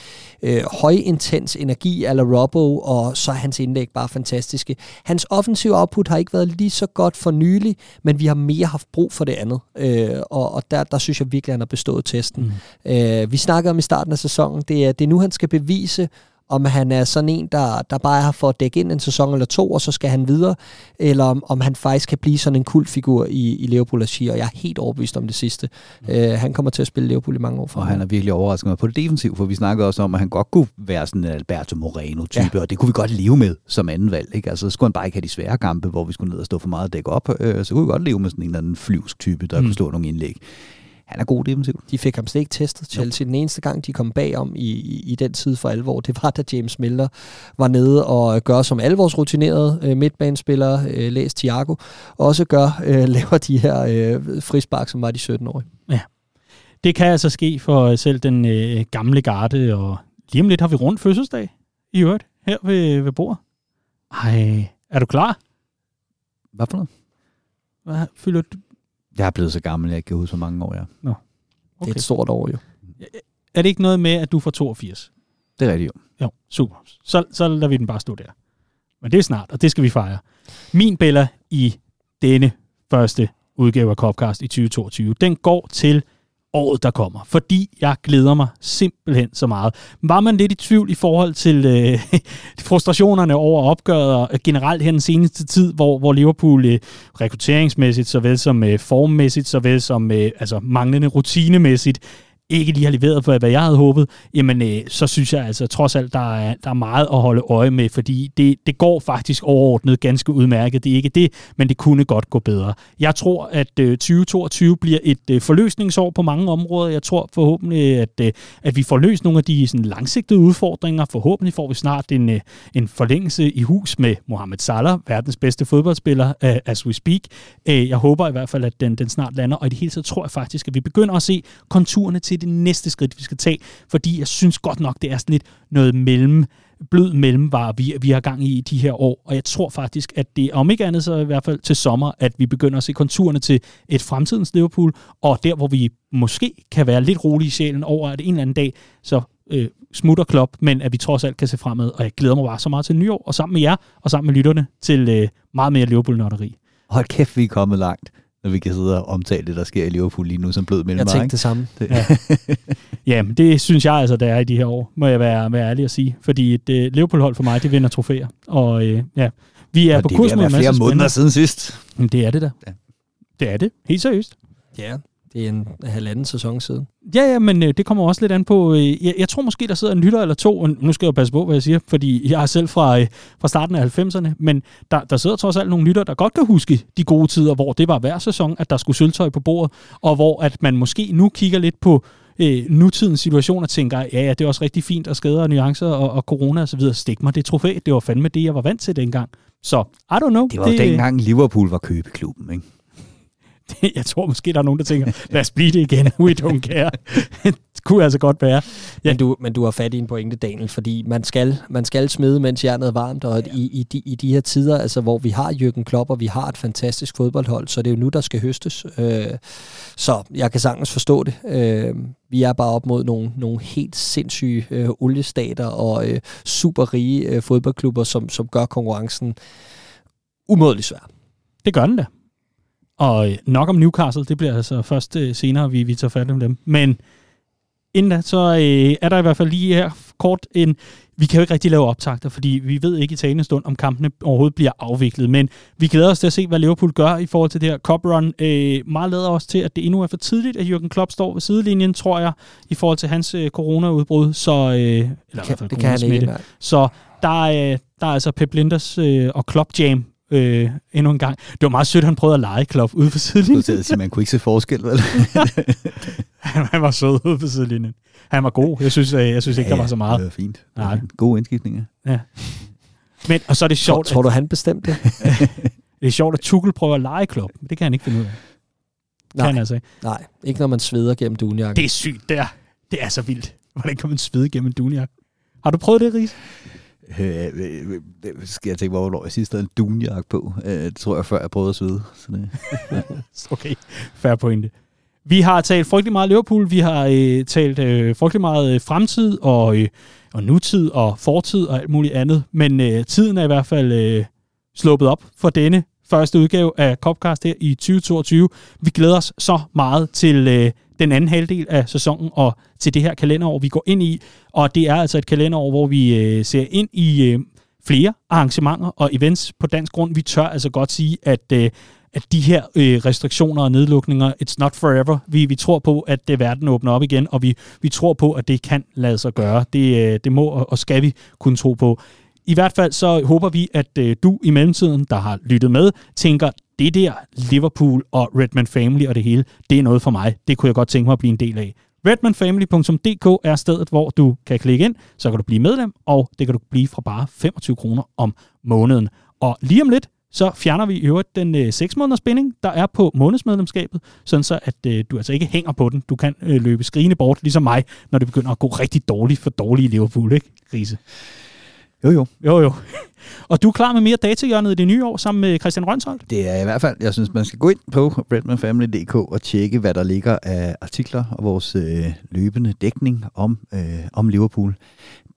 øh, højintens energi eller Robbo, og så er hans indlæg bare fantastiske. Hans offensive output har ikke været lige så godt for nylig, men vi har mere haft brug for det andet, øh, og, og der, der synes jeg virkelig, han har bestået testen. Mm. Øh, vi snakker om i starten af sæsonen, det er, det er nu, han skal bevise, om han er sådan en, der, der bare har for at dække ind en sæson eller to, og så skal han videre, eller om, om han faktisk kan blive sådan en kultfigur i, i Liverpool og og jeg er helt overbevist om det sidste. Mm. Uh, han kommer til at spille Liverpool i mange år for Og han er virkelig overrasket mig på det defensiv, for vi snakkede også om, at han godt kunne være sådan en Alberto Moreno-type, ja. og det kunne vi godt leve med som anden valg. Ikke? Altså, så skulle han bare ikke have de svære kampe, hvor vi skulle ned og stå for meget og dække op. Uh, så kunne vi godt leve med sådan en eller anden flyvsk type, der mm. kunne slå nogle indlæg han er god defensivt. De fik ham slet ikke testet, Chelsea. Den eneste gang, de kom bagom i, i, i den tid for alvor, det var, da James Miller var nede og gør som alle vores rutinerede øh, midtbanespillere, øh, læs Thiago, også gør, øh, [laughs] laver de her øh, frispark, som var de 17-årige. Ja. Det kan altså ske for selv den øh, gamle garde, og lige om lidt har vi rundt fødselsdag i øvrigt, her ved, ved bordet. Ej, er du klar? Hvad for noget? Hvad fylder du? Jeg er blevet så gammel, jeg ikke kan huske, hvor mange år jeg er. Nå. Okay. Det er et stort år jo. Er det ikke noget med, at du får 82? Det er rigtigt jo. Jo, super. Så, så lader vi den bare stå der. Men det er snart, og det skal vi fejre. Min Bella i denne første udgave af Copcast i 2022, den går til året, der kommer. Fordi jeg glæder mig simpelthen så meget. Var man lidt i tvivl i forhold til øh, [laughs] frustrationerne over opgøret og generelt her den seneste tid, hvor, hvor Liverpool øh, rekrutteringsmæssigt, såvel som øh, formmæssigt, såvel som øh, altså manglende rutinemæssigt, ikke lige har leveret på, hvad jeg havde håbet, jamen øh, så synes jeg altså trods alt, der er, der er meget at holde øje med, fordi det, det går faktisk overordnet ganske udmærket. Det er ikke det, men det kunne godt gå bedre. Jeg tror, at øh, 2022 bliver et øh, forløsningsår på mange områder. Jeg tror forhåbentlig, at, øh, at vi får løst nogle af de sådan, langsigtede udfordringer. Forhåbentlig får vi snart en, øh, en forlængelse i hus med Mohamed Salah, verdens bedste fodboldspiller, øh, as we speak. Øh, jeg håber i hvert fald, at den, den snart lander, og i det hele taget tror jeg faktisk, at vi begynder at se konturerne til det næste skridt, vi skal tage, fordi jeg synes godt nok, det er sådan lidt noget mellem blød mellemvare, vi, vi har gang i de her år. Og jeg tror faktisk, at det om ikke andet så i hvert fald til sommer, at vi begynder at se konturerne til et fremtidens Liverpool, og der, hvor vi måske kan være lidt rolige i sjælen over, at en eller anden dag, så øh, smutter klop, men at vi trods alt kan se fremad. Og jeg glæder mig bare så meget til nyår, og sammen med jer, og sammen med lytterne, til øh, meget mere Liverpool-nørderi. Hold kæft, vi er kommet langt når vi kan sidde og omtale det, der sker i Liverpool lige nu som blød mellem Jeg tænkte det samme. Det. Ja. [laughs] ja, men det synes jeg altså, der er i de her år, må jeg være, være ærlig at sige. Fordi et uh, Liverpool-hold for mig, det vinder trofæer. Og uh, ja, vi er og på kurs med en masse flere måneder siden sidst. Men det er det da. Ja. Det er det, helt seriøst. Ja, det er en halvanden sæson siden. Ja, ja, men øh, det kommer også lidt an på... Øh, jeg, jeg tror måske, der sidder en lytter eller to, og nu skal jeg jo passe på, hvad jeg siger, fordi jeg er selv fra, øh, fra starten af 90'erne, men der, der sidder trods alt nogle lytter, der godt kan huske de gode tider, hvor det var hver sæson, at der skulle sølvtøj på bordet, og hvor at man måske nu kigger lidt på øh, nutidens situation og tænker, ja, ja, det er også rigtig fint, og skader og nuancer og, og corona osv. Stik mig det trofæ, det var fandme det, jeg var vant til dengang. Så, I don't know. Det var det, jo dengang Liverpool var købeklubben, ikke? [laughs] jeg tror måske, der er nogen, der tænker, lad os blive det igen, we don't care. det [laughs] kunne altså godt være. Ja. Men, du, men du har fat i en pointe, Daniel, fordi man skal, man skal smide, mens jernet er varmt, og ja. i, i, de, i de her tider, altså, hvor vi har Jürgen Klopp, og vi har et fantastisk fodboldhold, så det er jo nu, der skal høstes. Øh, så jeg kan sagtens forstå det. Øh, vi er bare op mod nogle, nogle helt sindssyge øh, oliestater og øh, super rige øh, fodboldklubber, som, som gør konkurrencen umådeligt svær. Det gør den da. Og nok om Newcastle, det bliver altså først øh, senere, vi, vi tager fat om dem. Men inden da, så øh, er der i hvert fald lige her kort en... Vi kan jo ikke rigtig lave optagter, fordi vi ved ikke i talende stund, om kampene overhovedet bliver afviklet. Men vi glæder os til at se, hvad Liverpool gør i forhold til det her Cup Run. Øh, meget lader os til, at det endnu er for tidligt, at Jürgen Klopp står ved sidelinjen, tror jeg, i forhold til hans øh, coronaudbrud. Så, øh, eller det kan, det kan han ikke. Så der er, der er altså Pep Linders øh, og Klopp Jam øh, endnu en gang. Det var meget sødt, han prøvede at lege Klopp ude på sidelinjen. Du sige, man kunne ikke se forskel, vel? [laughs] han var sød ude på sidelinjen. Han var god. Jeg synes, jeg, jeg synes ikke, ja, der var så meget. Det var fint. Nej. Gode indskiftninger. Ja. Men, og så er det sjovt... Tror, tror du, han bestemte det? [laughs] det er sjovt, at Tuchel prøver at lege Klopp. Det kan han ikke finde ud af. Nej, kan altså ikke. nej, ikke når man sveder gennem dunjakken. Det er sygt, det er. Det er så vildt. Hvordan kan man svede gennem dunjakken? Har du prøvet det, Ries? Øh, øh, øh, øh, skal jeg tænke, hvornår jeg sidst havde en dunjak på. Øh, det tror jeg, før jeg prøvede at svede. Så det. [laughs] okay, fair pointe. Vi har talt frygtelig meget Liverpool, vi har øh, talt øh, frygtelig meget øh, fremtid og, øh, og nutid og fortid og alt muligt andet, men øh, tiden er i hvert fald øh, sluppet op for denne første udgave af Copcast her i 2022. Vi glæder os så meget til øh, den anden halvdel af sæsonen og til det her kalenderår, vi går ind i. Og det er altså et kalenderår, hvor vi øh, ser ind i øh, flere arrangementer og events på dansk grund. Vi tør altså godt sige, at, øh, at de her øh, restriktioner og nedlukninger, it's not forever. Vi, vi tror på, at det verden åbner op igen, og vi, vi tror på, at det kan lade sig gøre. Det, øh, det må og skal vi kunne tro på. I hvert fald så håber vi, at øh, du i mellemtiden, der har lyttet med, tænker, det der Liverpool og Redman Family og det hele, det er noget for mig. Det kunne jeg godt tænke mig at blive en del af. Redmanfamily.dk er stedet, hvor du kan klikke ind, så kan du blive medlem, og det kan du blive fra bare 25 kroner om måneden. Og lige om lidt, så fjerner vi i øvrigt den øh, 6 måneders spænding, der er på månedsmedlemskabet, sådan så at øh, du altså ikke hænger på den. Du kan øh, løbe skrigende bort, ligesom mig, når det begynder at gå rigtig dårligt for dårlige Liverpool, ikke, Grise? Jo, jo. Jo, jo. Og du er klar med mere datahjørnet i det nye år sammen med Christian Rønsholdt? Det er i hvert fald. Jeg synes, man skal gå ind på redmanfamily.dk og tjekke, hvad der ligger af artikler og vores øh, løbende dækning om, øh, om Liverpool.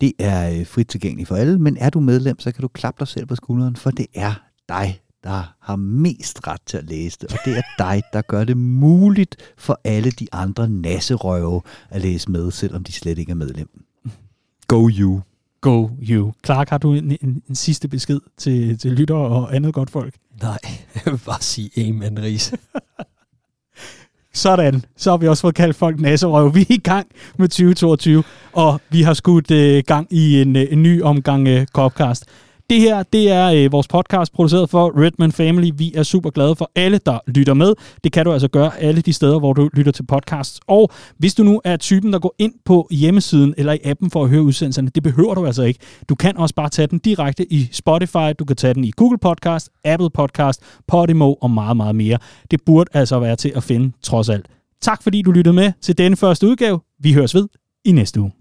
Det er øh, frit tilgængeligt for alle, men er du medlem, så kan du klappe dig selv på skulderen, for det er dig, der har mest ret til at læse det, og det er dig, der gør det muligt for alle de andre nasserøve at læse med, selvom de slet ikke er medlem. Go you! Go you. Clark, har du en, en, en sidste besked til, til lytter og andet godt folk? Nej, jeg vil bare sige amen, Ries. [laughs] Sådan, så har vi også fået kaldt folk nasserøv. Vi er i gang med 2022, og vi har skudt uh, gang i en, uh, en ny omgang uh, Copcast. Det her, det er øh, vores podcast produceret for Redman Family. Vi er super glade for alle, der lytter med. Det kan du altså gøre alle de steder, hvor du lytter til podcasts. Og hvis du nu er typen, der går ind på hjemmesiden eller i appen for at høre udsendelserne, det behøver du altså ikke. Du kan også bare tage den direkte i Spotify, du kan tage den i Google Podcast, Apple Podcast, Podimo og meget, meget mere. Det burde altså være til at finde trods alt. Tak fordi du lyttede med til denne første udgave. Vi høres ved i næste uge.